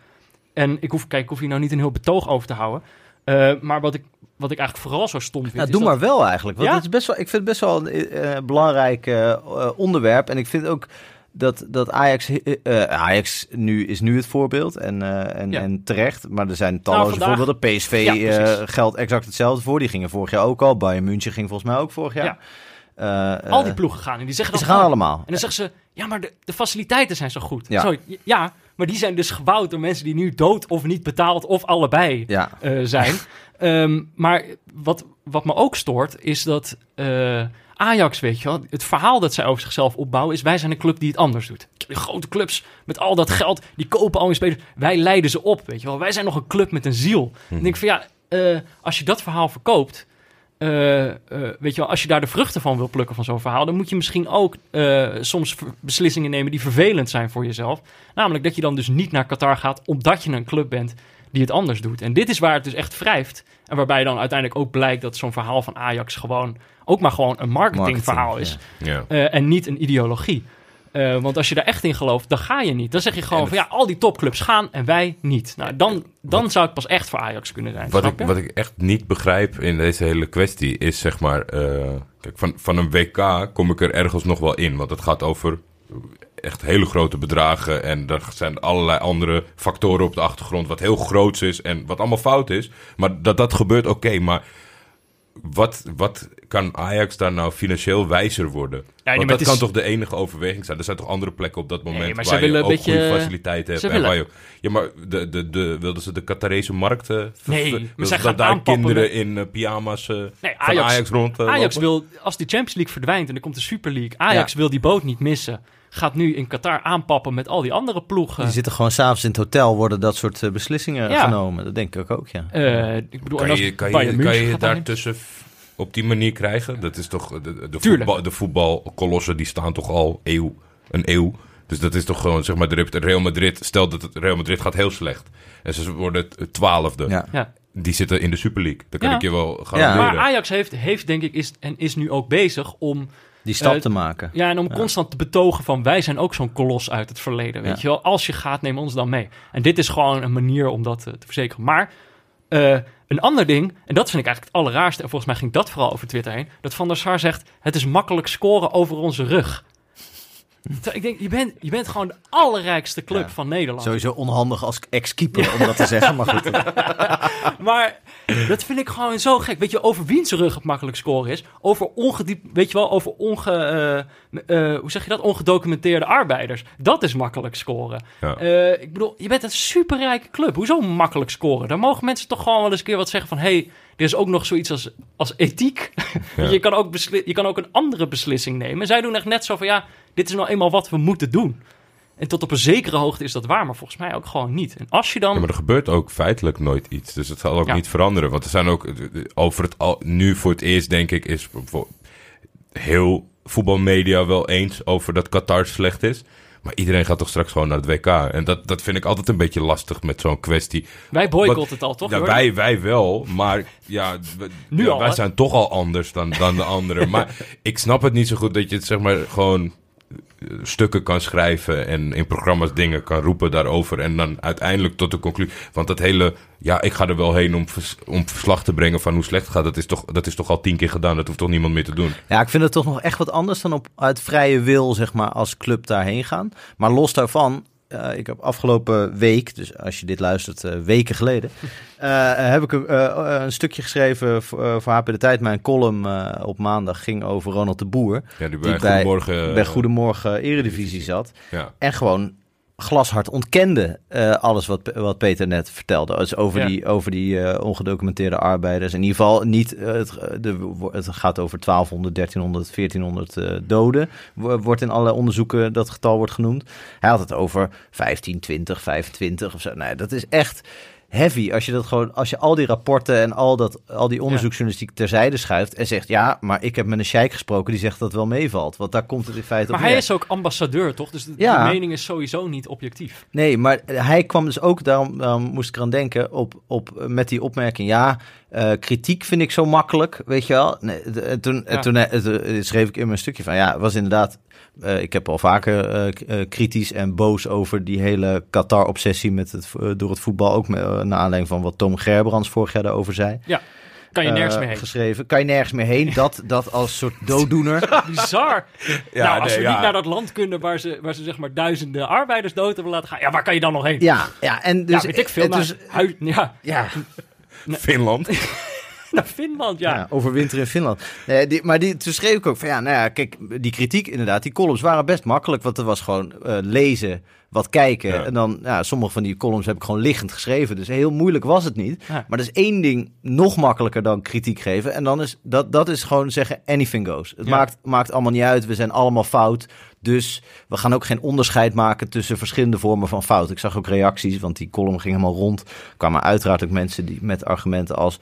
En ik hoef, kijk, ik hoef hier nou niet een heel betoog over te houden. Eh, maar wat ik, wat ik eigenlijk vooral zo stom vind... Ja, is doe dat- maar wel eigenlijk. Want Ja? het is best wel, ik vind het best wel een eh, belangrijk eh, onderwerp. En ik vind ook dat, dat Ajax, Ajax nu is nu het voorbeeld. En, en, Ja. en terecht. Maar er zijn talloze vandaag- voorbeelden. PSV geldt exact hetzelfde voor. Die gingen vorig jaar ook al. Bayern München ging volgens mij ook vorig jaar. Eh, Al die eh, ploegen gaan en die zeggen Ze dan gaan gewoon- allemaal. En dan zeggen ze, ja, maar de, de faciliteiten zijn zo goed. Ja. Ja, maar die zijn dus gebouwd door mensen die nu dood of niet betaald of allebei Ja, eh, zijn. *laughs* Ehm, maar wat, wat me ook stoort, is dat Ajax, weet je wel, het verhaal dat zij over zichzelf opbouwen is, wij zijn een club die het anders doet. De grote clubs met al dat geld, die kopen al die spelers. Wij leiden ze op, weet je wel. Wij zijn nog een club met een ziel. Mhm. Denk ik van ja, als je dat verhaal verkoopt, eh, eh, weet je wel, als je daar de vruchten van wil plukken van zo'n verhaal, dan moet je misschien ook eh, soms beslissingen nemen die vervelend zijn voor jezelf. Namelijk dat je dan dus niet naar Qatar gaat omdat je een club bent die het anders doet. En dit is waar het dus echt wrijft. En waarbij dan uiteindelijk ook blijkt dat zo'n verhaal van Ajax gewoon ook maar gewoon een marketingverhaal Marketing, is. En niet een ideologie. Eh, want als je daar echt in gelooft, dan ga je niet. Dan zeg je gewoon van ja, al die topclubs gaan en wij niet. Nou, dan, dan zou ik pas echt voor Ajax kunnen zijn. Wat ik, wat ik echt niet begrijp in deze hele kwestie is zeg maar... eh, kijk, van, van een WK kom ik er ergens nog wel in. Want het gaat over echt hele grote bedragen. En er zijn allerlei andere factoren op de achtergrond... wat heel groots is en wat allemaal fout is. Maar dat dat gebeurt, oké. maar wat, wat kan Ajax daar nou financieel wijzer worden? nee, Want dat kan toch de enige overweging zijn? Er zijn toch andere plekken op dat moment maar waar ze je ook beetje- goede faciliteiten hebt. ze En willen- waar je, ja, maar de, de, de, wilden ze de Qatarese markt... Nee, maar zij ze gaan daar aanpappen kinderen in eh, pyjama's Nee, van Ajax, Ajax rond eh, Ajax wil, als die Champions League verdwijnt en er komt de Super League, Ajax wil die boot niet missen. Gaat nu in Qatar aanpappen met al die andere ploegen. Die zitten gewoon s'avonds in het hotel, worden dat soort eh, beslissingen Ja. genomen. Dat denk ik ook, ja. Eh, ik bedoel, Kan je, kan je, kan daartussen op die manier krijgen? Dat is toch... De, de, voetbal, de voetbalkolossen die staan toch al eeuw, een eeuw. Dus dat is toch gewoon, zeg maar, de Real Madrid... Stel dat het Real Madrid gaat heel slecht. En ze worden twaalfde. ja. Ja. Die zitten in de Super League. Dat kan Ja. ik je wel garanderen. Maar Ajax heeft, heeft denk ik is, en is nu ook bezig om Die stap Eh, te maken. Ja, en om constant te betogen van wij zijn ook zo'n kolos uit het verleden. Weet Ja. je wel, als je gaat, neem ons dan mee. En dit is gewoon een manier om dat eh, te verzekeren. Maar eh, een ander ding, en dat vind ik eigenlijk het allerraarste, en volgens mij ging dat vooral over Twitter heen, dat Van der Sar zegt: het is makkelijk scoren over onze rug. Ik denk, je bent, je bent gewoon de allerrijkste club Ja. van Nederland. Sowieso onhandig als ex-keeper om dat te zeggen, maar goed. *laughs* Maar dat vind ik gewoon zo gek. Weet je, over wiens rug het makkelijk scoren is. Over ongediep, weet je wel, over onge, eh, eh, hoe zeg je dat? Ongedocumenteerde arbeiders. Dat is makkelijk scoren. Ja. Eh, ik bedoel, je bent een superrijke club. Hoezo makkelijk scoren? Daar mogen mensen toch gewoon wel eens een keer wat zeggen van... hey, er is ook nog zoiets als, als ethiek. *laughs* Ja. je, kan ook besli- je kan ook een andere beslissing nemen. Zij doen echt net zo van, ja, dit is nou eenmaal wat we moeten doen. En tot op een zekere hoogte is dat waar, maar volgens mij ook gewoon niet. En als je dan... Ja, maar er gebeurt ook feitelijk nooit iets. Dus het zal ook Ja. niet veranderen. Want er zijn ook over het al, nu voor het eerst, denk ik, is heel voetbalmedia wel eens over dat Qatar slecht is. Maar iedereen gaat toch straks gewoon naar het WK. En dat, dat vind ik altijd een beetje lastig met zo'n kwestie. wij boycotten het al, toch? Ja, wij, wij wel, maar ja, we- *laughs* Nu ja, al, wij hè? zijn toch al anders dan, dan de anderen. maar *laughs* ik snap het niet zo goed dat je het zeg maar gewoon stukken kan schrijven en in programma's dingen kan roepen daarover en dan uiteindelijk tot de conclusie. Want dat hele, ja, ik ga er wel heen om, om verslag te brengen van hoe slecht het gaat, dat is, toch, dat is toch al tien keer gedaan. Dat hoeft toch niemand meer te doen. Ja, ik vind het toch nog echt wat anders dan op uit vrije wil, zeg maar, als club daarheen gaan. Maar los daarvan, eh, ik heb afgelopen week, dus als je dit luistert, eh, weken geleden, *laughs* eh, heb ik een, eh, een stukje geschreven voor, eh, voor HP De Tijd. Mijn column eh, op maandag ging over Ronald de Boer, Ja, die bij- Goedemorgen. bij Goedemorgen Eredivisie zat. Ja. En gewoon glashard ontkende eh, alles wat, wat Peter net vertelde. Dus over Ja. die, over die eh, ongedocumenteerde arbeiders. In ieder geval niet, eh, het, de, het gaat over 1200, 1300, 1400 eh, doden. Wo- Wordt in allerlei onderzoeken dat getal wordt genoemd. Hij had het over 15, 20, 25 of zo. Nee, dat is echt heavy als je dat gewoon als je al die rapporten en al dat al die onderzoeksjournalistiek terzijde schuift en zegt ja, maar ik heb met een sheik gesproken die zegt dat het wel meevalt, want daar komt het in feite Maar op hij neer. is ook ambassadeur, toch? Dus de, Ja. die mening is sowieso niet objectief. Nee, maar hij kwam dus ook, daarom, daarom moest ik eraan denken, op, op, met die opmerking. Ja, eh, kritiek vind ik zo makkelijk, weet je wel. Nee, de- en toen, en Ja. toen eh, eh, schreef ik in mijn stukje van, ja, het was inderdaad... eh, ik heb al vaker eh, eh, kritisch en boos over die hele Qatar-obsessie met het, eh, door het voetbal. Ook met, eh, naar aanleiding van wat Tom Gerbrands vorig jaar daarover zei. Kan je nergens Eh, meer heen. Geschreven. Kan je nergens meer heen. Dat, dat als soort *laughs* dooddoener. Bizar. Ja, nou, als nee, we ja. niet naar dat land kunnen waar ze, waar ze zeg maar duizenden arbeiders dood hebben laten gaan. Ja, waar kan je dan nog heen? Ja, ja, en dus... ja, weet ik veel. dus- ja, ja, Finland. *laughs* *laughs* naar Finland, ja. Ja, over winter in Finland. Nee, die, maar die, toen schreef ik ook van ja, nou ja, kijk, die kritiek inderdaad, die columns waren best makkelijk, want er was gewoon eh, lezen, wat kijken. Ja. En dan, ja, sommige van die columns heb ik gewoon liggend geschreven, dus heel moeilijk was het niet. Ja. Maar er is één ding nog makkelijker dan kritiek geven, en dan is dat, dat is gewoon zeggen anything goes. Het maakt, maakt allemaal niet uit, we zijn allemaal fout. Dus we gaan ook geen onderscheid maken tussen verschillende vormen van fout. Ik zag ook reacties, want die column ging helemaal rond. Er kwamen uiteraard ook mensen die, met argumenten als...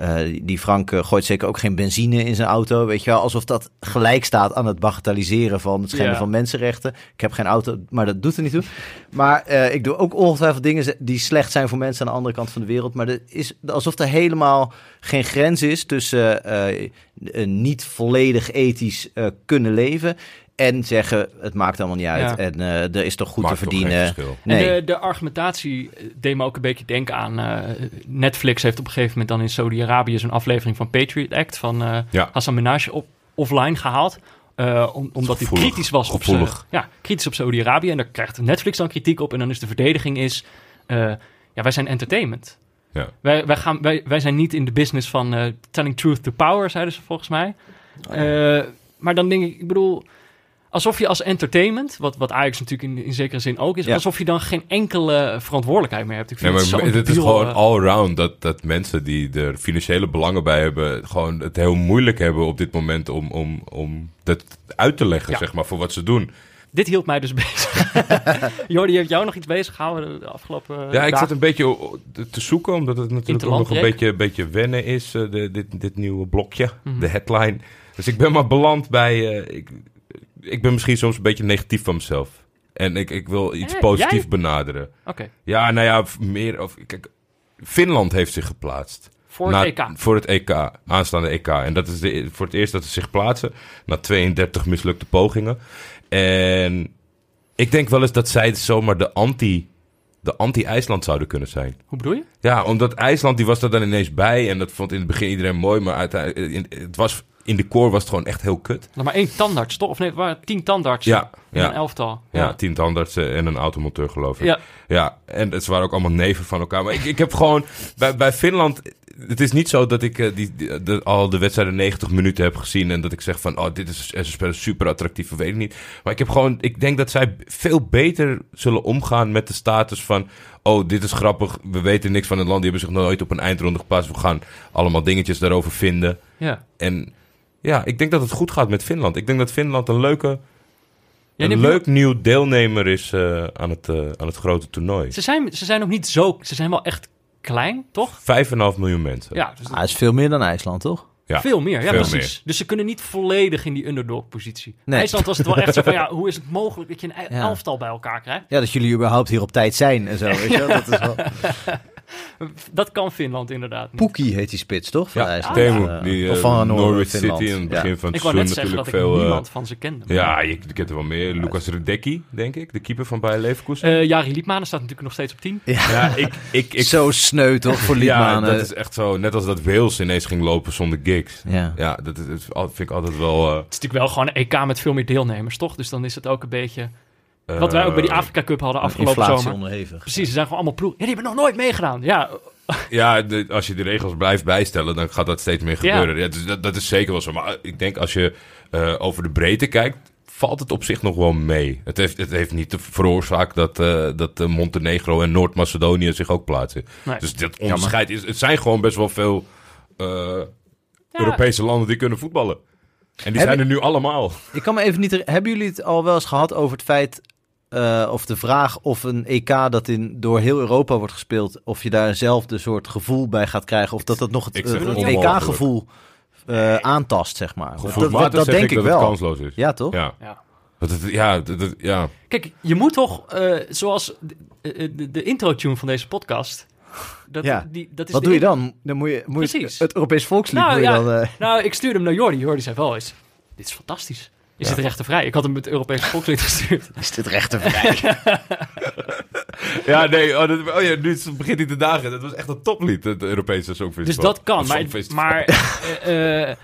eh, die Frank eh, gooit zeker ook geen benzine in zijn auto. Weet je wel, alsof dat gelijk staat aan het bagatelliseren van het schenden Ja. van mensenrechten. Ik heb geen auto, maar dat doet er niet toe. Maar eh, ik doe ook ongetwijfeld dingen die slecht zijn voor mensen aan de andere kant van de wereld. Maar er is alsof er helemaal geen grens is tussen niet volledig ethisch kunnen leven. En zeggen, het maakt allemaal niet uit. Ja. En eh, er is toch goed Maakt te verdienen. Nee. En de, de argumentatie eh, deed me ook een beetje denken aan... eh, Netflix heeft op een gegeven moment dan in Saudi-Arabië... zo'n aflevering van Patriot Act van eh Ja. Hassan Minaj op, offline gehaald. eh, om, omdat hij kritisch was op, ja, kritisch op Saudi-Arabië. En daar krijgt Netflix dan kritiek op. En dan is de verdediging is... eh, ja, wij zijn entertainment. Ja. Wij, wij, gaan, wij, wij zijn niet in de business van telling truth to power, zeiden ze volgens mij. Eh, maar dan denk ik, ik bedoel, alsof je als entertainment, wat, wat Ajax natuurlijk in, in zekere zin ook is, Ja. alsof je dan geen enkele verantwoordelijkheid meer hebt. Ik Nee, vind maar het zo het is gewoon eh, all-around dat, dat mensen die er financiële belangen bij hebben, gewoon het heel moeilijk hebben op dit moment om, om, om dat uit te leggen, Ja. zeg maar, voor wat ze doen. dit hield mij dus *laughs* bezig. *laughs* Jordi, heeft jou nog iets bezig gehouden de afgelopen Ja, ik zat een beetje te- zoeken, omdat het natuurlijk ook nog een beetje, beetje wennen is, eh, de, dit, dit nieuwe blokje, Mhm. de headline. Dus ik ben maar beland bij... eh, ik, ik ben misschien soms een beetje negatief van mezelf. En ik, ik wil iets Eh, positiefs jij? benaderen. Oké, Ja, nou ja, meer... Of, kijk, Finland heeft zich geplaatst. voor Na- het EK. Voor het EK, aanstaande EK. En dat is de, voor het eerst dat ze zich plaatsen. Na 32 mislukte pogingen. En ik denk wel eens dat zij zomaar de anti... De anti-IJsland zouden kunnen zijn. Hoe bedoel je? Ja, omdat IJsland die was er dan ineens bij. En dat vond in het begin iedereen mooi. Maar uiteindelijk, in, het was, in de core was het gewoon echt heel kut. Maar één tandarts, toch? Of nee, er waren tien tandartsen Ja, in een ja, elftal. ja. tien tandartsen en een automonteur geloof ik. Ja. Ja, en het waren ook allemaal neven van elkaar. Maar ik, ik heb gewoon bij, bij Finland. Het is niet zo dat ik eh, die, die- de, al de wedstrijden 90 minuten heb gezien. En dat ik zeg van, oh, dit is, ze spelen super attractief, weet ik niet. Maar ik heb gewoon, ik denk dat zij veel beter zullen omgaan met de status van. Oh, dit is grappig. We weten niks van het land. Die hebben zich nooit op een eindronde geplaatst. We gaan allemaal dingetjes daarover vinden. ja. En ja, ik denk dat het goed gaat met Finland. Ik denk dat Finland een leuke, een leuk nieuw deelnemer is eh, aan, het, eh, aan het grote toernooi. Ze zijn, ze zijn ook niet zo... Ze zijn wel echt klein, toch? 5,5 miljoen mensen. Ja, dus Ah, dat is veel meer dan IJsland, toch? Ja, veel meer. Ja, veel precies. meer. Dus ze kunnen niet volledig in die underdog-positie. Nee. IJsland was het wel echt zo van... Ja, *laughs* hoe is het mogelijk dat je een Ja. elftal bij elkaar krijgt? Ja, dat jullie überhaupt hier op tijd zijn en zo. *laughs* Weet je? wel? Dat is wel... *laughs* *laughs* Dat kan Finland inderdaad niet. Poekie heet die spits, toch? Van Ja, IJsland. Temu, Eh, die of eh, van Norwich Finland. City in het begin Ja. van het Ik wou seizoen net zeggen natuurlijk dat ik veel... eh, niemand van ze kende. ja, je, je kent er wel meer. Lucas Redecki, denk ik. De keeper van Bayer Leverkusen. Eh Jari Liedmanen staat natuurlijk nog steeds op 10. ja, ik... ik, ik Zo sneu toch voor *laughs* ja, Liedmanen. dat is echt zo. Net als dat Wales ineens ging lopen zonder gigs. Ja. Ja, dat, is, dat vind ik altijd wel... eh, Het is natuurlijk wel gewoon een EK met veel meer deelnemers, toch? Dus dan is het ook een beetje... Wat wij ook bij die eh, Afrika Cup hadden afgelopen zomer. onderhevig. Precies, ze zijn gewoon allemaal ploeg. Ja, die hebben nog nooit meegedaan. Ja, *laughs* Ja, de- als je de regels blijft bijstellen, dan gaat dat steeds meer gebeuren. Ja. dus dat, dat is zeker wel zo. Maar ik denk als je eh, over de breedte kijkt, valt het op zich nog wel mee. Het heeft, het heeft niet veroorzaakt dat, eh, dat eh, Montenegro en Noord-Macedonië zich ook plaatsen. nee. Dus dat onderscheid is... Het zijn gewoon best wel veel eh, Ja. Europese landen die kunnen voetballen. En die Heb zijn er nu allemaal. Ik kan me even niet... Hebben jullie het al wel eens gehad over het feit... eh, of de vraag of een EK dat in, door heel Europa wordt gespeeld... of je daar eenzelfde soort gevoel bij gaat krijgen... of dat dat nog het, zeg eh, het het onmogelijk. EK-gevoel eh, aantast, zeg maar. Dat, dat, dat zeg denk ik ik dat het wel. kansloos is. Ja, toch? Ja. Ja. Ja, dat, dat- ja. Kijk, je moet toch, eh, zoals de, de, de intro-tune van deze podcast... Dat, Ja. die, dat is Wat doe je dan? Dan moet je, moet je Precies. het Europees volkslied Nou, moet je ja. dan... eh, Nou, ik stuurde hem naar Jordi. Jordi zei wel eens, dit is fantastisch. Is Ja. het rechtenvrij? Ik had hem het Europese volkslied gestuurd. *laughs* is dit rechtervrij? *laughs* Ja, nee, oh, dat, oh ja, nu begint hij te dagen. Dat was echt een toplied, het Europese Songfestival. Dus dat kan. Maar, maar *laughs* eh, eh,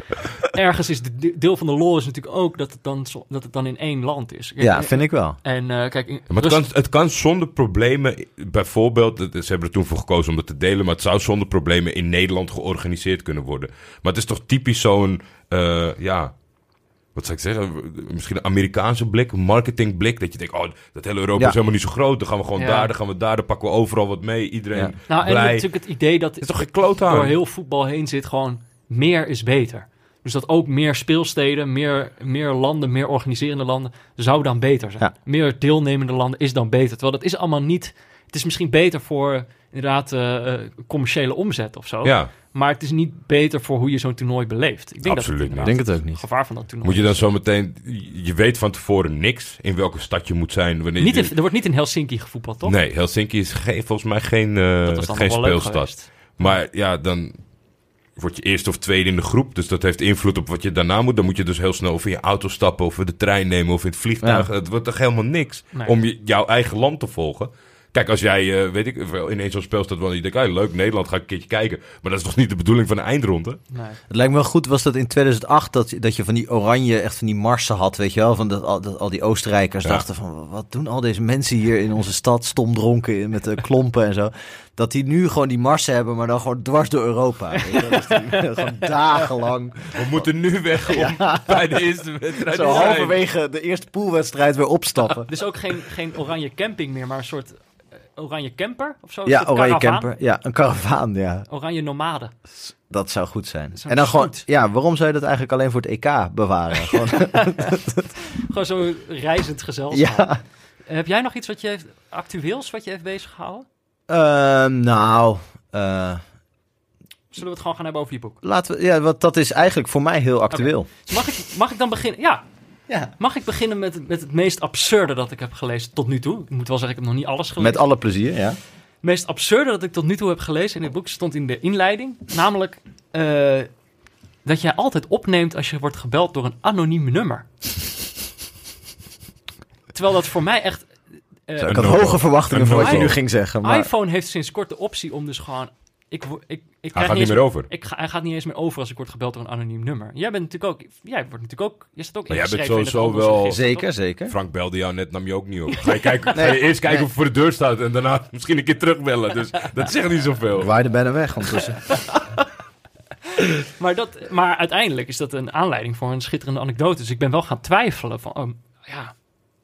ergens is de de- deel van de lol is natuurlijk ook dat het dan, zo- dat het dan in één land is. Kijk, ja, eh, vind ik wel. En eh, kijk, maar het Rus- kan, het kan zonder problemen, bijvoorbeeld, ze hebben er toen voor gekozen om dat te delen, maar het zou zonder problemen in Nederland georganiseerd kunnen worden. Maar het is toch typisch zo'n, eh, ja, wat zou ik zeggen, misschien een Amerikaanse blik, een marketingblik, dat je denkt, oh, dat hele Europa Ja. is helemaal niet zo groot, dan gaan we gewoon Ja. daar, dan gaan we daar, dan pakken we overal wat mee, iedereen Ja. Nou, en blij. natuurlijk het idee dat Het is toch geen door heel voetbal heen zit gewoon meer is beter. Dus dat ook meer speelsteden, meer, meer landen, meer organiserende landen zou dan beter zijn. Ja. Meer deelnemende landen is dan beter. Terwijl dat is allemaal niet... Het is misschien beter voor inderdaad eh, eh, commerciële omzet of zo. Ja, Maar het is niet beter voor hoe je zo'n toernooi beleeft. Ik denk Absoluut dat niet. het Ik inderdaad denk het ook niet. het gevaar van dat toernooi moet je dan zo meteen, je weet van tevoren niks in welke stad je moet zijn. Wanneer Niet in- er wordt niet in Helsinki gevoetbald, toch? Nee, Helsinki is geen, volgens mij geen, eh, geen speelstad. Maar ja, dan word je eerste of tweede in de groep. Dus dat heeft invloed op wat je daarna moet. Dan moet je dus heel snel of in je auto stappen... of de trein nemen of in het vliegtuig. Ja. Het wordt toch helemaal niks Nee. om je, jouw eigen land te volgen. Kijk, als jij, eh, weet ik, wel, ineens zo'n speelstad... waar je denkt, ah, leuk, Nederland, ga ik een keertje kijken. Maar dat is toch niet de bedoeling van de eindronde? Nee. Het lijkt me wel goed, was dat in 2008 dat, dat je van die oranje, echt van die marsen had, weet je wel? Van dat, al, dat al die Oostenrijkers Ja. dachten van, wat doen al deze mensen hier in onze stad, stom dronken in- met de klompen en zo. Dat die nu gewoon die marsen hebben, maar dan gewoon dwars door Europa. Weet je? wel? Dus die, *laughs* gewoon dagenlang. We moeten nu weg om *laughs* bij de eerste wedstrijd Zo halverwege de eerste poolwedstrijd weer opstappen. Dus ook geen, geen oranje camping meer, maar een soort oranje camper of zo? Ja, oranje camper. Ja, een karavaan, ja. Oranje nomade. Dat zou goed zijn. En dan gewoon, ja, waarom zou je dat eigenlijk alleen voor het EK bewaren? *laughs* Gewoon, *laughs* Gewoon zo'n reizend gezelschap. ja. Heb jij nog iets wat je heeft, actueels wat je heeft bezig gehouden? Ehm, nou, eh, Zullen we het gewoon gaan hebben over je boek? laten we, ja, want dat is eigenlijk voor mij heel actueel. Dus mag, ik, mag ik dan beginnen? Ja, Ja. mag ik beginnen met, met het meest absurde dat ik heb gelezen tot nu toe? Ik moet wel zeggen, ik heb nog niet alles gelezen. Met alle plezier, ja. Het meest absurde dat ik tot nu toe heb gelezen in dit boek stond in de inleiding. Namelijk eh, dat jij altijd opneemt als je wordt gebeld door een anoniem nummer. Terwijl dat voor mij echt... eh, ik had hoge verwachtingen voor wat je nu ging zeggen. Maar, iPhone heeft sinds kort de optie om dus gewoon... Ik, ik, ik Hij krijg gaat niet eens- meer over. Ik ga, hij gaat niet eens meer over als ik word gebeld door een anoniem nummer. Jij bent natuurlijk ook... Jij wordt natuurlijk ook... Je staat ook Maar jij bent ingeschreven in het sowieso wel- zeker, zeker. Frank belde jou net, nam je ook niet op. *laughs* Ga je, kijken, ga je eerst kijken Nee. of het voor de deur staat en daarna *laughs* misschien een keer terugbellen. Dus dat zegt niet Ik zoveel. waaide bijna weg ondertussen. *laughs* Maar, dat, maar uiteindelijk is dat een aanleiding voor een schitterende anekdote. Dus ik ben wel gaan twijfelen van... oh, ja,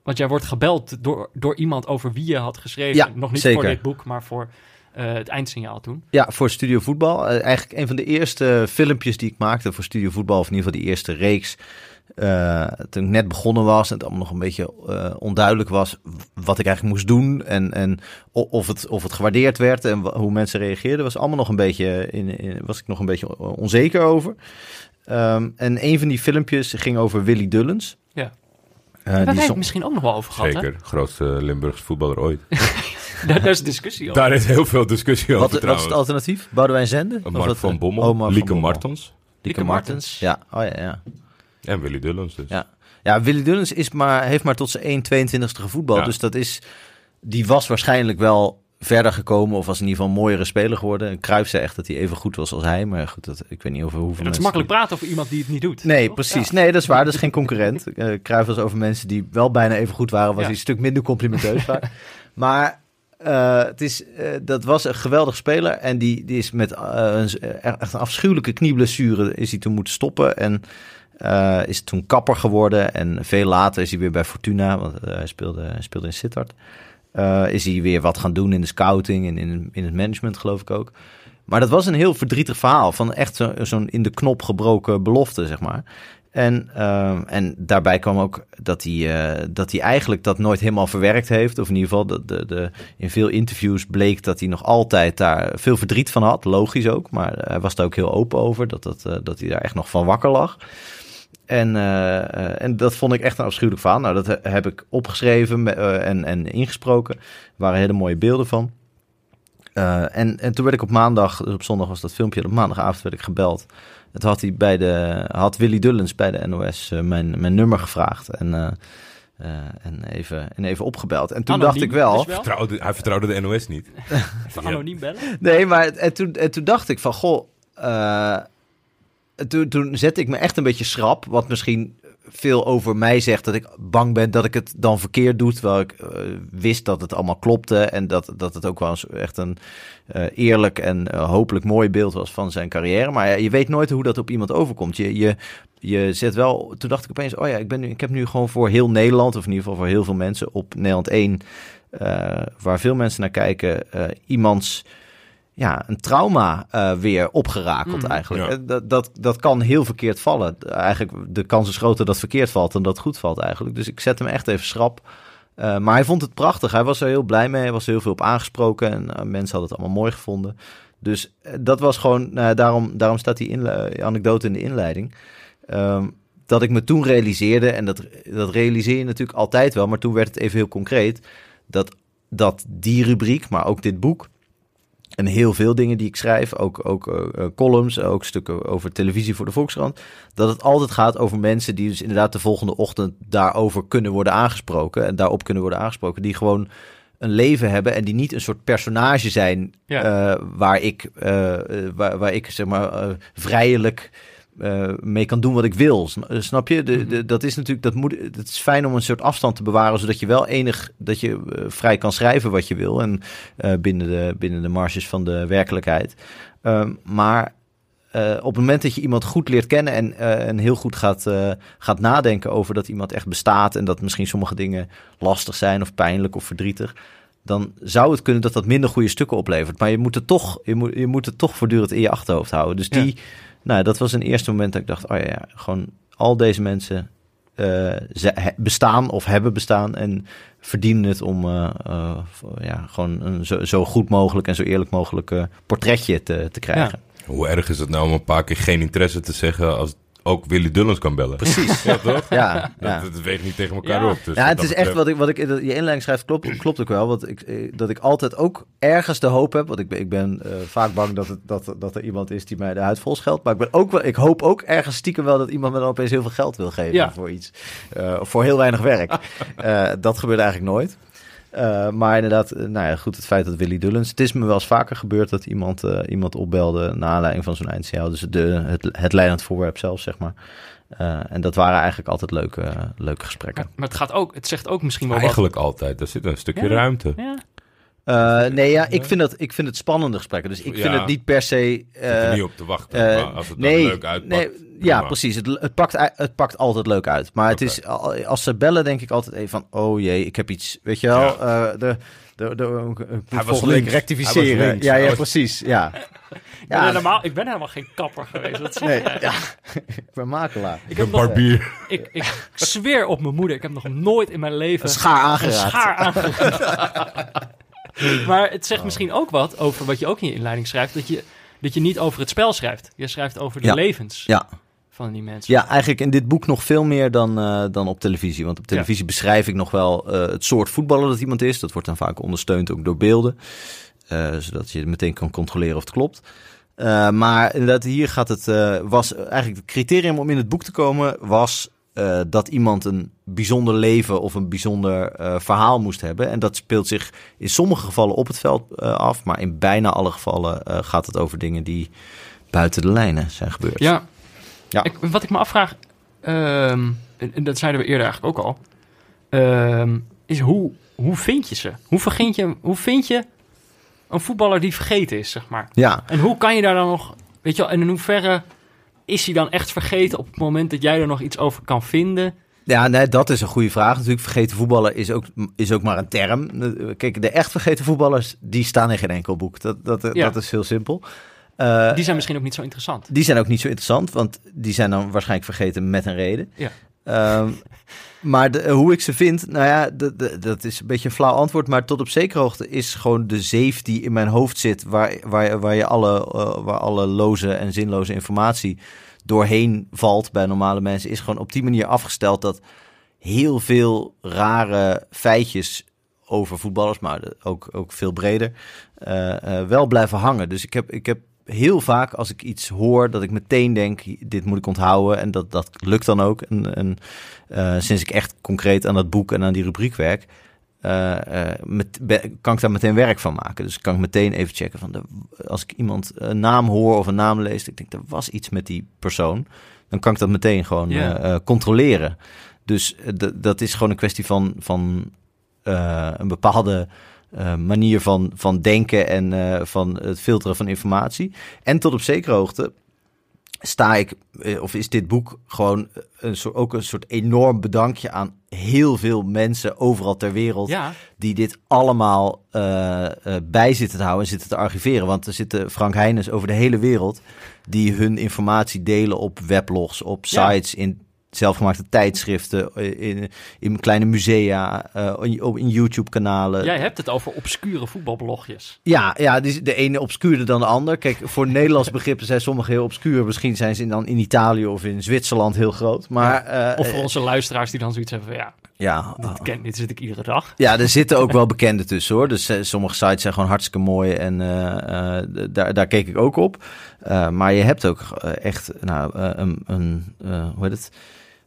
want jij wordt gebeld door, door iemand over wie je had geschreven. Ja, Nog niet zeker. voor dit boek, maar voor eh, het eindsignaal toen. Ja, voor Studio Voetbal. Eh, eigenlijk een van de eerste filmpjes die ik maakte voor Studio Voetbal, of in ieder geval die eerste reeks. eh, toen ik net begonnen was en het allemaal nog een beetje eh, onduidelijk was wat ik eigenlijk moest doen en, en of, het, of het gewaardeerd werd en hoe mensen reageerden, was allemaal nog een beetje in, in- was ik nog een beetje onzeker over. Ehm, en een van die filmpjes ging over Willy Dullens. Ja. Eh, Daar hebben som- misschien ook nog wel over gehad. Hè? Zeker, grootste Limburgse voetballer ooit. *laughs* *laughs* Daar, daar is een discussie over. Daar is heel veel discussie over wat, wat is het alternatief? Boudewijn Zende? Of Mark wat, van eh, Bommel, oh, Mark van Lieke Bommel. Martens Lieke Martens. Ja, oh ja, ja. en Willy Dullens dus. Ja. Ja, Willy Dullens is maar, heeft maar tot zijn 1,22e gevoetbald. Ja. Dus dat is, die was waarschijnlijk wel verder gekomen of was in ieder geval een mooiere speler geworden. En Cruijff zei echt dat hij even goed was als hij. Maar goed, dat, ik weet niet over hoeveel Het is makkelijk praten over iemand die het niet doet. Nee, toch? precies. Ja. Nee, dat is waar. Dat is geen concurrent. Eh Cruijff was over mensen die wel bijna even goed waren. Was Ja. hij een stuk minder complimenteus vaak. *laughs* Maar eh, het is, eh, dat was een geweldig speler. En die, die is met eh, een, echt een afschuwelijke knieblessure is hij toen moeten stoppen. En is toen kapper geworden. En veel later is hij weer bij Fortuna. Want hij, speelde, hij speelde in Sittard. Is hij weer wat gaan doen in de scouting en in, in het management, geloof ik ook. Maar dat was een heel verdrietig verhaal van echt zo- zo'n in de knop gebroken belofte, zeg maar. En, ehm, en daarbij kwam ook dat hij, eh, dat hij eigenlijk dat nooit helemaal verwerkt heeft. Of in ieder geval, de, de, de, in veel interviews bleek dat hij nog altijd daar veel verdriet van had. Logisch ook, maar hij was daar ook heel open over. Dat, dat, eh, dat hij daar echt nog van wakker lag. En, eh, eh, en dat vond ik echt een afschuwelijk verhaal. Nou, dat he- heb ik opgeschreven eh, en, en ingesproken. Er waren hele mooie beelden van. Eh, en, en toen werd ik op maandag, dus op zondag was dat filmpje, op maandagavond werd ik gebeld. Toen had, hij bij de, had Willy Dullens bij de NOS eh, mijn, mijn nummer gevraagd en, eh, eh, en, even, en even opgebeld. En toen Anoniem dacht ik wel... dus wel. Vertrouwde, hij vertrouwde de NOS niet. *laughs* Even anoniem bellen. Nee, maar en toen, en toen dacht ik van, goh, eh, toen, toen zette ik me echt een beetje schrap, wat misschien veel over mij zegt dat ik bang ben dat ik het dan verkeerd doe, terwijl ik eh, wist dat het allemaal klopte en dat, dat het ook wel eens echt een eh, eerlijk en eh, hopelijk mooi beeld was van zijn carrière. Maar je weet nooit hoe dat op iemand overkomt. Je, je, je zet wel, toen dacht ik opeens, oh ja, ik, ben nu, ik heb nu gewoon voor heel Nederland, of in ieder geval voor heel veel mensen op Nederland 1, eh, waar veel mensen naar kijken, iemands ja, een trauma eh, weer opgerakeld Mhm. eigenlijk. Ja. Eh, Dat, dat, dat kan heel verkeerd vallen. Eigenlijk, de kans is groter dat het verkeerd valt dan dat het goed valt eigenlijk. Dus ik zet hem echt even schrap. Eh, maar hij vond het prachtig. Hij was er heel blij mee. Hij was er heel veel op aangesproken. En mensen hadden het allemaal mooi gevonden. Dus dat was gewoon... nou, daarom, daarom staat die anekdote in de inleiding. Ehm, dat ik me toen realiseerde... en dat, dat realiseer je natuurlijk altijd wel... maar toen werd het even heel concreet... dat, dat die rubriek, maar ook dit boek... En heel veel dingen die ik schrijf, ook, ook eh, eh, columns, ook stukken over televisie voor de Volkskrant, dat het altijd gaat over mensen die dus inderdaad de volgende ochtend daarover kunnen worden aangesproken en daarop kunnen worden aangesproken, die gewoon een leven hebben en die niet een soort personage zijn Ja. eh, waar ik, waar, waar ik zeg maar vrijelijk eh, mee kan doen wat ik wil. Eh, Snap je? De, de, dat is natuurlijk dat moet. Het is fijn om een soort afstand te bewaren, zodat je wel enig dat je eh, vrij kan schrijven wat je wil en binnen de binnen de marges van de werkelijkheid. Ehm, maar op het moment dat je iemand goed leert kennen en, en heel goed gaat, gaat nadenken over dat iemand echt bestaat en dat misschien sommige dingen lastig zijn of pijnlijk of verdrietig, dan zou het kunnen dat dat minder goede stukken oplevert. Maar je moet het toch, je moet, je moet het toch voortdurend in je achterhoofd houden. Dus die, nou, dat was een eerste moment dat ik dacht, oh ja, ja gewoon al deze mensen eh, ze- bestaan of hebben bestaan en verdienen het om eh, eh, ja, gewoon een zo, zo goed mogelijk en zo eerlijk mogelijk eh, portretje te, te krijgen. Hoe erg is het nou om een paar keer geen interesse te zeggen als ook Willy Dullens kan bellen? Precies. *laughs* Ja, toch? Ja, ja. Dat, dat weegt niet tegen elkaar Ja. op. Dus ja, het is echt wat ik, wat ik in je inleiding schrijft, klopt, klopt ook wel. Want ik, eh, dat ik altijd ook ergens de hoop heb. Want ik ben, ik ben eh, vaak bang dat, het, dat, dat er iemand is die mij de huid vol scheldt. Maar ik, ben ook wel, ik hoop ook ergens stiekem wel dat iemand me dan opeens heel veel geld wil geven Ja. voor iets. Eh, voor heel weinig werk. *laughs* Eh, dat gebeurt eigenlijk nooit. Eh, maar inderdaad, eh, nou ja, goed, het feit dat Willy Dullens... Het is me wel eens vaker gebeurd dat iemand, eh, iemand opbelde... naar aanleiding van zo'n eindsignaal. Dus de, het, het leidend voorwerp zelf, zeg maar. Eh, en dat waren eigenlijk altijd leuke, leuke gesprekken. Maar het, gaat ook, het zegt ook misschien wel Eigenlijk altijd. Er zit een stukje Ja. ruimte. Ja. Eh, nee, ja, ik vind, dat, ik vind het spannende gesprekken. Dus ik vind Ja. het niet per se... Er eh, niet op te wachten. maar als het dan nee, leuk uitpakt. nee, ja, precies. Het, het, pakt, het pakt altijd leuk uit. Maar het is, al- als ze bellen, denk ik altijd even van... Oh jee, ik heb iets... Weet je wel, Ja. eh, de, de, de, ik moet was volgende week rectificeren. Hij. Ja, Hij ja, was- precies. Ja. Ik, ben Ja, helemaal, ik ben helemaal geen kapper geweest. Dat nee, ja. *laughs* ik ben makelaar. Ik, nog, barbier. ik, ik zweer op mijn moeder, ik heb nog nooit in mijn leven Een schaar een aangeraakt. schaar aangeraakt. *laughs* maar het zegt misschien ook wat over wat je ook in je inleiding schrijft, dat je, dat je niet over het spel schrijft. Je schrijft over de Ja. levens Ja. Van die mensen. Ja, eigenlijk in dit boek nog veel meer dan, eh, dan op televisie. Want op televisie beschrijf ik nog wel eh, het soort voetballer dat iemand is. Dat wordt dan vaak ondersteund ook door beelden. eh, zodat je meteen kan controleren of het klopt. Maar inderdaad, hier gaat het. was eigenlijk het criterium om in het boek te komen. was dat iemand een bijzonder leven of een bijzonder verhaal moest hebben. En dat speelt zich in sommige gevallen op het veld af. Maar in bijna alle gevallen gaat het over dingen die buiten de lijnen zijn gebeurd. Ja. Ja. Ik, wat ik me afvraag, ehm, en, dat zeiden we eerder eigenlijk ook al, ehm, is hoe, hoe vind je ze? Hoe, vergind je, hoe vind je een voetballer die vergeten is, zeg maar? ja. En hoe kan je daar dan nog, weet je wel, en in hoeverre is hij dan echt vergeten op het moment dat jij er nog iets over kan vinden? Ja, nee, dat is een goede vraag. Natuurlijk, vergeten voetballer is ook, is ook maar een term. Kijk, de echt vergeten voetballers, die staan in geen enkel boek. Dat, dat, Ja. dat is heel simpel. Eh, Die zijn misschien ook niet zo interessant. die zijn ook niet zo interessant, want die zijn dan waarschijnlijk vergeten met een reden. Ja. Ehm, maar de, hoe ik ze vind, nou ja, de, de- dat is een beetje een flauw antwoord. Maar tot op zekere hoogte is gewoon de zeef die in mijn hoofd zit, waar, waar, waar, je alle, eh, waar alle loze en zinloze informatie doorheen valt bij normale mensen, is gewoon op die manier afgesteld dat heel veel rare feitjes over voetballers, maar ook, ook veel breder, eh, wel blijven hangen. Dus ik heb, ik heb heel vaak als ik iets hoor, dat ik meteen denk, dit moet ik onthouden. En dat, dat lukt dan ook. En, en eh, sinds ik echt concreet aan dat boek en aan die rubriek werk, eh, eh, met, be- kan ik daar meteen werk van maken. Dus kan ik meteen even checken van, de, als ik iemand een naam hoor of een naam lees, ik denk, er was iets met die persoon. Dan kan ik dat meteen gewoon controleren. Dus dat is gewoon een kwestie van, van een bepaalde eh, manier van, van denken en eh, van het filteren van informatie. En tot op zekere hoogte sta ik, eh, of is dit boek gewoon een soort, ook een soort enorm bedankje aan heel veel mensen overal ter wereld Ja, die dit allemaal eh, bij zitten te houden en zitten te archiveren. Want er zitten Frank Heijnes over de hele wereld die hun informatie delen op weblogs, op Ja. sites, in zelfgemaakte tijdschriften, eh, in, in kleine musea, eh, in, op- in YouTube-kanalen. jij hebt het over obscure voetbalblogjes. Ja, ja die, de ene obscuurder dan de ander. Kijk, voor *laughs* Nederlands begrippen zijn sommige heel obscuur. Misschien zijn ze dan in Italië of in Zwitserland heel groot. Maar eh, Of voor onze luisteraars die dan zoiets hebben van, ja, ja, dit, ken, dit zit ik iedere dag. Ja, er *laughs* zitten ook wel bekende tussen hoor. Dus sommige sites zijn gewoon hartstikke mooi en daar, daar keek ik ook op. Maar je hebt ook echt nou, een, een hoe heet het?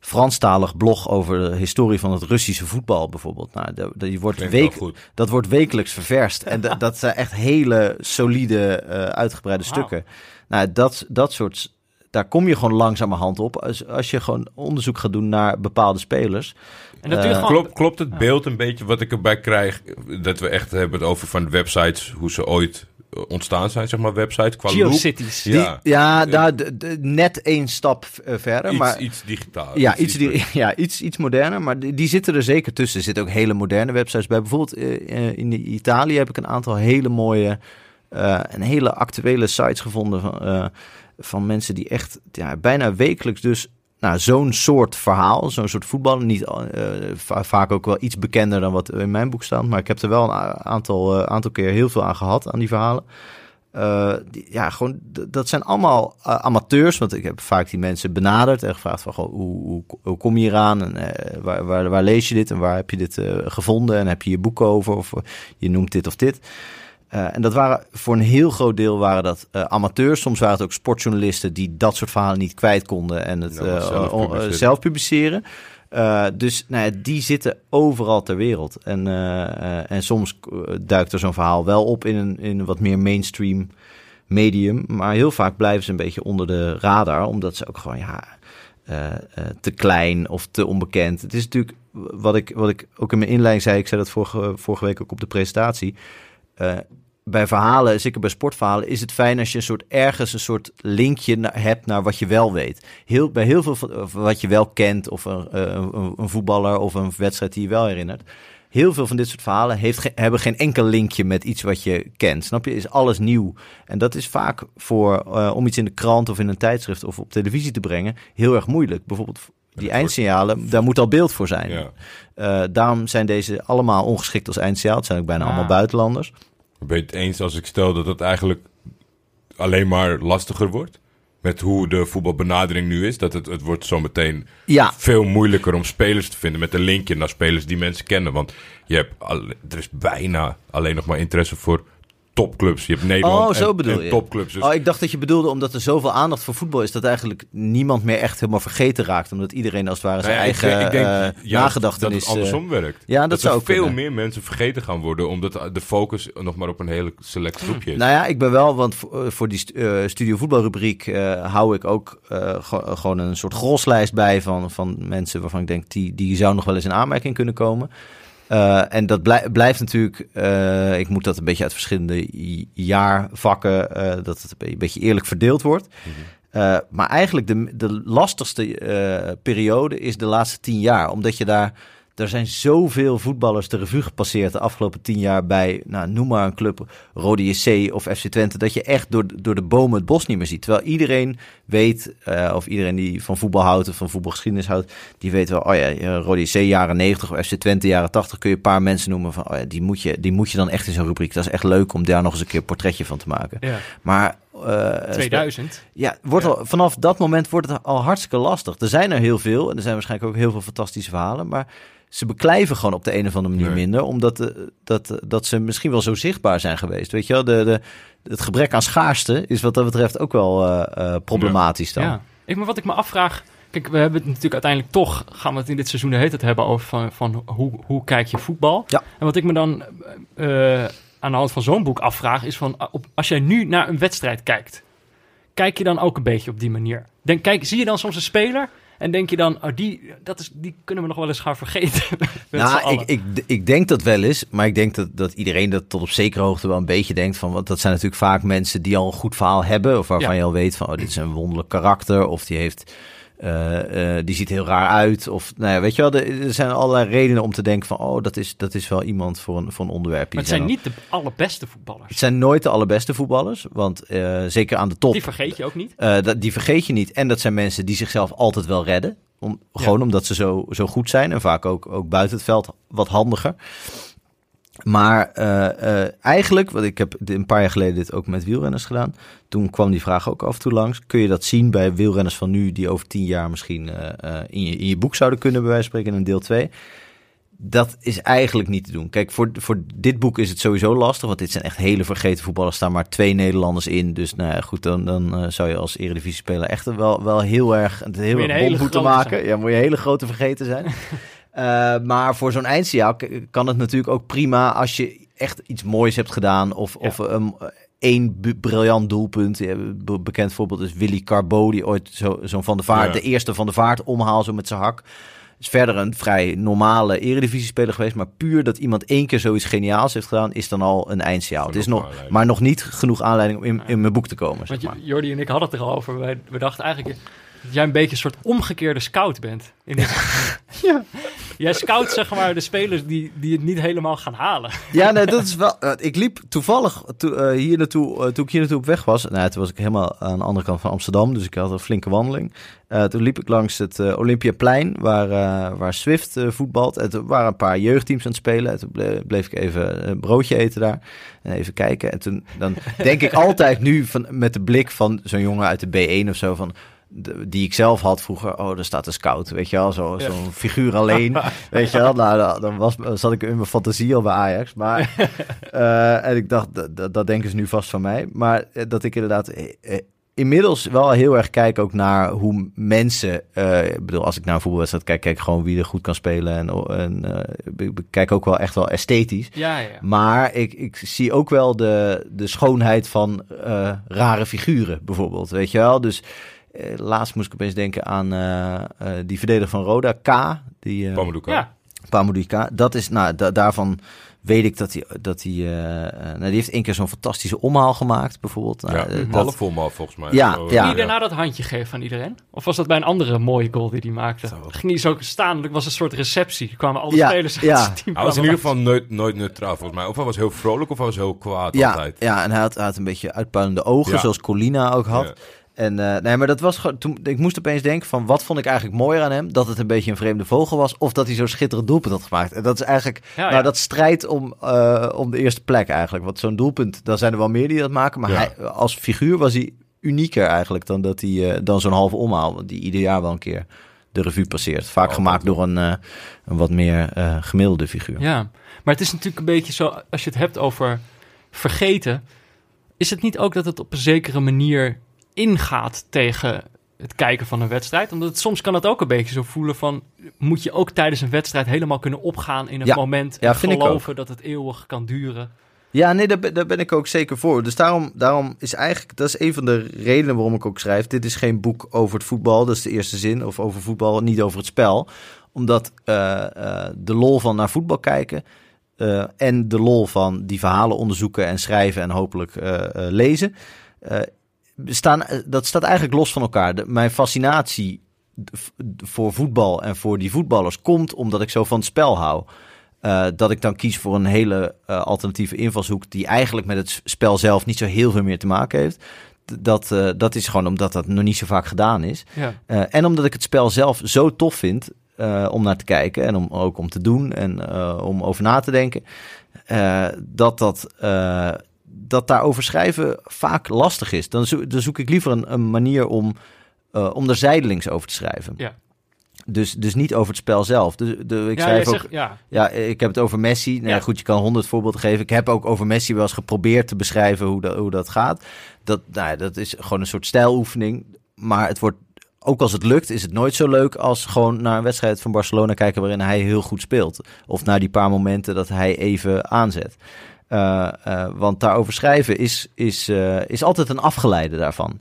Franstalig blog over de historie van het Russische voetbal bijvoorbeeld. Nou, dat, die wordt week, dat wordt wekelijks ververst. En dat- dat zijn echt hele solide, eh, uitgebreide stukken. Nou, dat, dat soort... Daar kom je gewoon langzamerhand op. Als, als je gewoon onderzoek gaat doen naar bepaalde spelers. En dat Eh. Klopt, klopt het beeld een beetje wat ik erbij krijg? Dat we echt hebben het over van websites, hoe ze ooit ontstaan zijn, zeg maar, websites. Qua. GeoCities. Ja, ja, daar de- de- net één stap eh, verder. iets, maar, iets digitaal. ja, iets, die, *laughs* ja iets, iets moderner. Maar die, die zitten er zeker tussen. Er zitten ook hele moderne websites bij. Bijvoorbeeld eh, eh, in Italië heb ik een aantal hele mooie eh, en hele actuele sites gevonden van, eh, van mensen die echt ja, bijna wekelijks dus nou, zo'n soort verhaal, zo'n soort voetbal. Niet eh, va- vaak ook wel iets bekender dan wat in mijn boek staat. Maar ik heb er wel een aantal, eh, aantal keer heel veel aan gehad, aan die verhalen. Eh, ja, gewoon, dat zijn allemaal amateurs. Want ik heb vaak die mensen benaderd en gevraagd van, hoe, hoe, kom je hier aan? En waar, waar, waar lees je dit? En waar heb je dit gevonden? En heb je je boek over? Of je noemt dit of dit. Eh, en dat waren voor een heel groot deel waren dat eh, amateurs. Soms waren het ook sportjournalisten die dat soort verhalen niet kwijt konden en het Ja, eh, zelf publiceren. zelf publiceren. Dus nou ja, die zitten overal ter wereld. En, en soms duikt er zo'n verhaal wel op in een, in een wat meer mainstream medium. Maar heel vaak blijven ze een beetje onder de radar, omdat ze ook gewoon ja, te klein of te onbekend. Het is natuurlijk wat ik, wat ik ook in mijn inleiding zei, ik zei dat vorige, vorige week ook op de presentatie. Eh, bij verhalen, zeker bij sportverhalen, is het fijn als je een soort ergens een soort linkje hebt naar wat je wel weet. Heel, bij heel veel van wat je wel kent, of een, eh, een, een voetballer of een wedstrijd die je wel herinnert. Heel veel van dit soort verhalen heeft hebben geen enkel linkje met iets wat je kent. Snap je? Is alles nieuw. En dat is vaak voor eh, om iets in de krant of in een tijdschrift of op televisie te brengen heel erg moeilijk. Bijvoorbeeld die eindsignalen, daar moet al beeld voor zijn. Ja. Eh, daarom zijn deze allemaal ongeschikt als eindsignaal. Het zijn ook bijna Ah. allemaal buitenlanders. Ben je het eens als ik stel dat het eigenlijk alleen maar lastiger wordt? Met hoe de voetbalbenadering nu is. Dat het, het wordt zometeen Ja, veel moeilijker om spelers te vinden met een linkje naar spelers die mensen kennen. Want je hebt al, er is bijna alleen nog maar interesse voor topclubs. Je hebt Nederland Oh, zo en, bedoel en je. topclubs. Dus Oh, ik dacht dat je bedoelde omdat er zoveel aandacht voor voetbal is... dat eigenlijk niemand meer echt helemaal vergeten raakt. Omdat iedereen als het ware zijn Nou ja, ik- eigen ik, denk eh, nagedachtenis... dat het eh, andersom werkt. ja, dat dat zou er ook veel kunnen. meer mensen vergeten gaan worden. Omdat de focus nog maar op een hele select groepje is. Nou ja, ik ben wel, want voor, voor die st- eh, Studio Voetbalrubriek eh, hou ik ook eh, ge- gewoon een soort groslijst bij van, van mensen waarvan ik denk die, die zou nog wel eens in aanmerking kunnen komen. Eh, en dat blij- blijft natuurlijk, eh, ik moet dat een beetje uit verschillende jaarvakken, eh, dat het een be- een beetje eerlijk verdeeld wordt. Eh, maar eigenlijk de, de lastigste periode is de laatste tien jaar, omdat je daar er zijn zoveel voetballers de revue gepasseerd de afgelopen tien jaar bij, nou, noem maar een club, Rode JC of FC Twente, dat je echt door, door de bomen het bos niet meer ziet. Terwijl iedereen weet, eh, of iedereen die van voetbal houdt of van voetbalgeschiedenis houdt, die weet wel, oh ja, Rode JC jaren 90 of FC Twente jaren 80 kun je een paar mensen noemen van, oh ja, die moet je, die moet je dan echt in zo'n rubriek. Dat is echt leuk om daar nog eens een keer een portretje van te maken. Ja, Maar eh, 2000. ja, wordt Ja. Al, vanaf dat moment wordt het al hartstikke lastig. Er zijn er heel veel en er zijn waarschijnlijk ook heel veel fantastische verhalen, maar ze beklijven gewoon op de een of andere manier Nee. minder, omdat eh, dat, dat ze misschien wel zo zichtbaar zijn geweest. Weet je wel, de, de, het gebrek aan schaarste is wat dat betreft ook wel eh, eh, problematisch dan. Ja. Ik, maar wat ik me afvraag... Kijk, we hebben het natuurlijk uiteindelijk toch... gaan we het in dit seizoen de hele tijd hebben over van, van hoe, hoe kijk je voetbal. Ja. En wat ik me dan eh, aan de hand van zo'n boek afvraag... is van, ah, op, als jij nu naar een wedstrijd kijkt... kijk je dan ook een beetje op die manier? Denk, kijk, zie je dan soms een speler... En denk je dan, oh, die, dat is, die kunnen we nog wel eens gaan vergeten. *laughs* Nou, ik, ik, ik denk dat wel eens, maar ik denk dat, dat iedereen dat tot op zekere hoogte wel een beetje denkt van, want dat zijn natuurlijk vaak mensen die al een goed verhaal hebben, of waarvan Ja. je al weet van, oh, dit is een wonderlijk karakter, of die heeft, eh, eh, die ziet heel raar uit, of, nou ja, weet je wel, er, zijn allerlei redenen om te denken van, oh, dat is, dat is wel iemand voor een, voor een onderwerp. maar het zijn niet de allerbeste voetballers. het zijn nooit de allerbeste voetballers, want eh, zeker aan de top, Die vergeet je ook niet. dat, die vergeet je niet. En dat zijn mensen die zichzelf altijd wel redden. Om, Ja. Gewoon omdat ze zo, zo goed zijn. En vaak ook, ook buiten het veld wat handiger. Maar eh, eh, eigenlijk, want ik heb een paar jaar geleden dit ook met wielrenners gedaan. Toen kwam die vraag ook af en toe langs. Kun je dat zien bij wielrenners van nu die over tien jaar misschien eh, in, je, in je boek zouden kunnen, bij wijze van spreken, in een deel 2? Dat is eigenlijk niet te doen. Kijk, voor, voor dit boek is het sowieso lastig, want dit zijn echt hele vergeten voetballers. Er staan maar twee Nederlanders in. Dus nou ja, goed, dan, dan zou je als Eredivisie-speler echt wel, wel heel erg, het heel erg bond moeten maken. zijn. Ja, moet je hele grote vergeten zijn. *laughs* Eh, maar voor zo'n eindsignaal k- kan het natuurlijk ook prima als je echt iets moois hebt gedaan. Of, Ja. of um, één briljant doelpunt. Bekend voorbeeld is Willy Carbo, die ooit zo- zo'n Van de Vaart, Ja. de eerste Van de Vaart omhaal, zo met zijn hak. is verder een vrij normale eredivisie-speler geweest. Maar puur dat iemand één keer zoiets geniaals heeft gedaan, is dan al een eindsignaal. Het is nog, aanleiding. maar nog niet genoeg aanleiding om in, in mijn boek te komen. Zeg Want maar. Jordi en ik hadden het er al over. Wij, we dachten eigenlijk dat jij een beetje een soort omgekeerde scout bent. In dit- *laughs* Ja. Jij scout zeg maar de spelers die, die het niet helemaal gaan halen. Ja, nee, dat is wel. eh, ik liep toevallig to- eh, hier naartoe, eh, toen ik hier naartoe op weg was. Nou, toen was ik helemaal aan de andere kant van Amsterdam, dus ik had een flinke wandeling. Eh, toen liep ik langs het Olympiaplein, waar, waar Swift voetbalt. En toen waren een paar jeugdteams aan het spelen. En toen ble- bleef ik even een broodje eten daar en even kijken. En toen dan denk ik altijd nu van, met de blik van zo'n jongen uit de B1 of zo van de- die ik zelf had vroeger. Oh, daar staat een scout, weet je wel. Zo- Zo'n Ja. figuur alleen, *laughs* weet je wel. Nou, dan, was, zat ik in mijn fantasie al bij Ajax. Maar, *laughs* eh, en ik dacht, dat, denken ze nu vast van mij. Maar eh, dat ik inderdaad eh, inmiddels wel heel erg kijk ook naar hoe mensen... ik bedoel, als ik naar een voetbalwedstrijd kijk, kijk ik gewoon wie er goed kan spelen. En, en ik kijk ook wel echt wel esthetisch. Ja, ja. Maar ik, ik zie ook wel de, de schoonheid van rare figuren, bijvoorbeeld. Weet je wel? Dus laatst moest ik opeens denken aan eh, eh, die verdediger van Roda, K. Die, uh, Pamadouka. Ja, Pamadou K. Dat is, nou, da- daarvan weet ik dat hij, dat hij eh, eh, nou, die heeft één keer zo'n fantastische omhaal gemaakt, bijvoorbeeld. Nou, Ja, eh, dat- half volmaal volgens mij. Ja, ja. die daarna dat handje geeft aan iedereen? Of was dat bij een andere mooie goal die hij maakte? Zo. Ging hij zo staan, er was een soort receptie. Er kwamen alle Ja, spelers uit ja. team. Hij was in ieder geval nooit, nooit neutraal volgens mij. Of hij was heel vrolijk of hij was heel kwaad ja, altijd. ja, en hij had, hij had een beetje uitpuilende ogen, Ja. zoals Colina ook had. En eh, nee, maar dat was gewoon. Toen, ik moest opeens denken van wat vond ik eigenlijk mooier aan hem? Dat het een beetje een vreemde vogel was, of dat hij zo'n schitterend doelpunt had gemaakt. En dat is eigenlijk. Ja, nou, ja. dat strijdt om, eh, om de eerste plek eigenlijk. Want zo'n doelpunt, dan zijn er wel meer die dat maken. Maar Ja. hij, als figuur was hij unieker eigenlijk dan dat hij eh, dan zo'n halve omhaal, die ieder jaar wel een keer de revue passeert. Vaak gemaakt door een, eh, een wat meer eh, gemiddelde figuur. Ja, maar het is natuurlijk een beetje zo, als je het hebt over vergeten, is het niet ook dat het op een zekere manier ingaat tegen het kijken van een wedstrijd? Omdat het, soms kan het ook een beetje zo voelen van, moet je ook tijdens een wedstrijd helemaal kunnen opgaan in een Ja. moment Ja, en geloven dat het eeuwig kan duren? Ja, nee, daar ben, daar ben ik ook zeker voor. Dus daarom, daarom is eigenlijk, dat is een van de redenen waarom ik ook schrijf. Dit is geen boek over het voetbal, dat is de eerste zin. Of over voetbal, niet over het spel. Omdat eh, eh, de lol van naar voetbal kijken eh, en de lol van die verhalen onderzoeken en schrijven en hopelijk lezen. Staan, eh, dat staat eigenlijk los van elkaar. De, mijn fascinatie voor voetbal en voor die voetballers komt omdat ik zo van het spel hou. Eh, dat ik dan kies voor een hele eh, alternatieve invalshoek die eigenlijk met het spel zelf niet zo heel veel meer te maken heeft. Dat, dat is gewoon omdat dat nog niet zo vaak gedaan is. Ja. En omdat ik het spel zelf zo tof vind om naar te kijken en om ook om te doen en om over na te denken. dat, dat, dat daarover schrijven vaak lastig is. Dan, zo- dan zoek ik liever een, een manier om, eh, om er zijdelings over te schrijven. Ja. Dus, dus niet over het spel zelf. Dus, de, ik ja, schrijf ook, zegt, ja, ja, ik heb het over Messi. Nou, ja. Goed, je kan honderd voorbeelden geven. Ik heb ook over Messi wel eens geprobeerd te beschrijven hoe dat, hoe dat gaat. Dat, nou, ja, dat is gewoon een soort stijloefening. Maar het wordt, ook als het lukt, is het nooit zo leuk als gewoon naar een wedstrijd van Barcelona kijken waarin hij heel goed speelt. Of naar die paar momenten dat hij even aanzet. Eh, eh, want daarover schrijven is, is, eh, is altijd een afgeleide daarvan.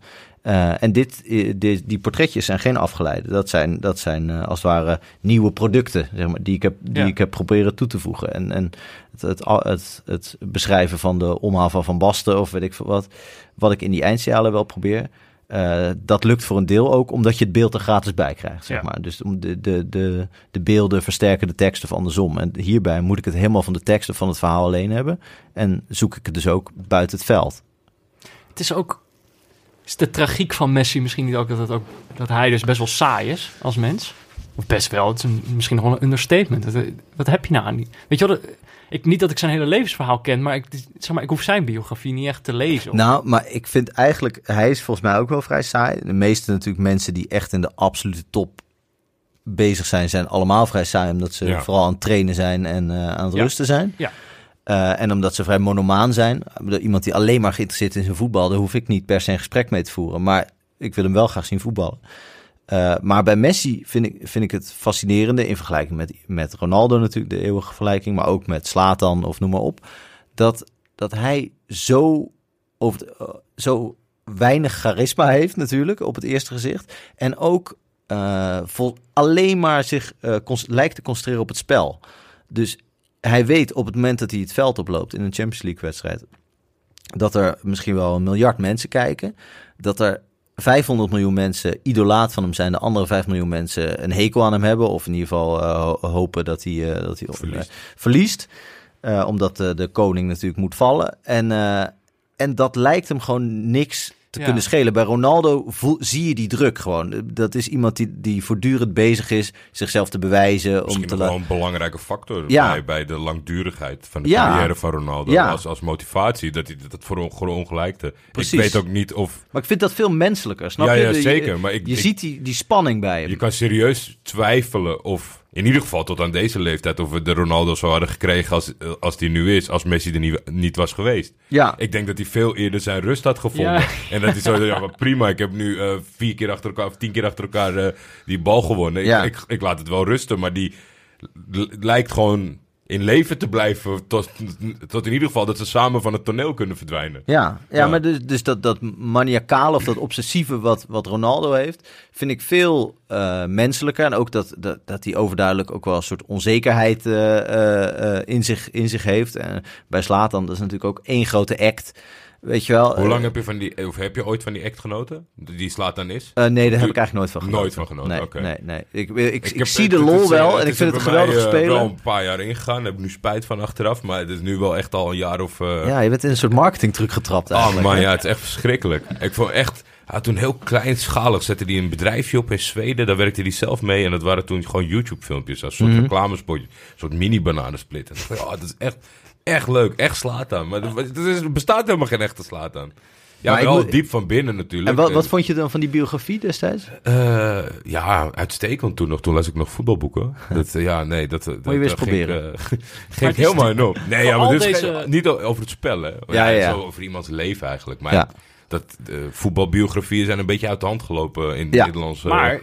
En dit, dit, die portretjes zijn geen afgeleide. Dat zijn, dat zijn als het ware nieuwe producten zeg maar, die, ik heb, die Ja. ik heb proberen toe te voegen. En, en het, het, het, het beschrijven van de omhaal van Van Basten of weet ik veel wat, wat ik in die eindsignalen wel probeer. Eh, dat lukt voor een deel ook omdat je het beeld er gratis bij krijgt. Zeg Ja. maar. Dus om de, de, de, de beelden versterken de tekst of andersom. En hierbij moet ik het helemaal van de teksten van het verhaal alleen hebben. En zoek ik het dus ook buiten het veld. het is ook, is de tragiek van Messi misschien niet ook dat, het ook dat hij dus best wel saai is als mens? Of best wel, het is een, misschien nog wel een understatement. Wat heb je nou aan die... Weet je wel, ik, niet dat ik zijn hele levensverhaal ken, maar ik, zeg maar ik hoef zijn biografie niet echt te lezen. of- Nou, maar ik vind eigenlijk, hij is volgens mij ook wel vrij saai. De meeste natuurlijk mensen die echt in de absolute top bezig zijn, zijn allemaal vrij saai. Omdat ze Ja. vooral aan het trainen zijn en eh, aan het Ja. rusten zijn. Ja. Eh, en omdat ze vrij monomaan zijn. Iemand die alleen maar geïnteresseerd is in zijn voetbal, daar hoef ik niet per se een gesprek mee te voeren. Maar ik wil hem wel graag zien voetballen. Eh, maar bij Messi vind ik, vind ik het fascinerende in vergelijking met, met Ronaldo natuurlijk, de eeuwige vergelijking, maar ook met Slatan of noem maar op, dat, dat hij zo, over eh, zo weinig charisma heeft natuurlijk op het eerste gezicht. En ook eh, vol, alleen maar zich lijkt te concentreren op het spel. Dus hij weet op het moment dat hij het veld oploopt in een Champions League wedstrijd, dat er misschien wel een miljard mensen kijken, dat er 500 miljoen mensen idolaat van hem zijn, de andere 5 miljoen mensen een hekel aan hem hebben, of in ieder geval eh, ho- hopen dat hij, eh, dat hij Verliest. eh, verliest. Eh, omdat de, de koning natuurlijk moet vallen. En, en dat lijkt hem gewoon niks te Ja. kunnen schelen. Bij Ronaldo voel, zie je die druk gewoon. Dat is iemand die, die voortdurend bezig is zichzelf te bewijzen. om Misschien te nog la- wel een belangrijke factor Ja. bij, bij de langdurigheid van de Ja. carrière van Ronaldo. Als, als motivatie, dat hij dat voor on- ongelijkte. Precies. Ik weet ook niet of... Maar ik vind dat veel menselijker, snap Ja, je? ja, zeker, maar ik- je ik- ziet die, die spanning bij hem. Je kan serieus twijfelen of... In ieder geval tot aan deze leeftijd... of we de Ronaldo zo hadden gekregen als, als die nu is... als Messi er niet, niet was geweest. Ja, Ik denk dat hij veel eerder zijn rust had gevonden. Ja. En dat hij zo ja, maar prima, ik heb nu eh, vier keer achter elkaar... of tien keer achter elkaar eh, die bal gewonnen. Ik, Ja. ik, ik laat het wel rusten, maar die lijkt gewoon in leven te blijven... Tot, tot in ieder geval dat ze samen van het toneel kunnen verdwijnen. Ja, ja, Ja. maar dus, dus dat, dat maniacale of dat obsessieve wat, wat Ronaldo heeft, vind ik veel eh, menselijker. En ook dat, dat, dat hij overduidelijk ook wel een soort onzekerheid eh, eh, in, zich, in zich heeft. En bij Slatan, dat is natuurlijk ook één grote act. Weet je wel? Hoe Eh, lang heb je, van die, of heb je ooit van die act genoten? Die slaat dan is? eh, nee, daar heb ik eigenlijk nooit van genoten. Nooit van genoten, nee, oké. Nee, nee. Ik, ik, ik, heb- zie de lol is, eh, wel en ik vind het geweldig mij, eh, spelen. wel een paar jaar ingegaan. Heb ik nu spijt van achteraf. Maar het is nu wel echt al een jaar of... eh, Ja, je bent in een soort marketingtruc getrapt Oh eigenlijk. man, hè? ja, het is echt verschrikkelijk. Ik vond echt... Toen heel kleinschalig zette hij een bedrijfje op in Zweden. Daar werkte hij zelf mee. En dat waren toen gewoon YouTube-filmpjes. Als soort reclamespotje. Een soort mini-bananensplit. En ik dacht, oh, dat is echt, echt leuk. Echt slaat aan. Maar er is- bestaat helemaal geen echte slaat aan. Ja, Maar wel moet- diep van binnen natuurlijk. En wat, wat vond je dan van die biografie destijds? Eh, ja, uitstekend toen nog. Toen las ik nog voetbalboeken. *laughs* Dat, eh, ja, nee, dat, dat, je weer eens dat ging, proberen. eh, *laughs* ging het helemaal op. Nee, ja, maar deze- geen- niet over het spel, hè. Ja, ja. Zo over iemands leven eigenlijk. Maar Ja. dat eh, voetbalbiografieën zijn een beetje uit de hand gelopen in Ja. Nederlands. eh, Maar,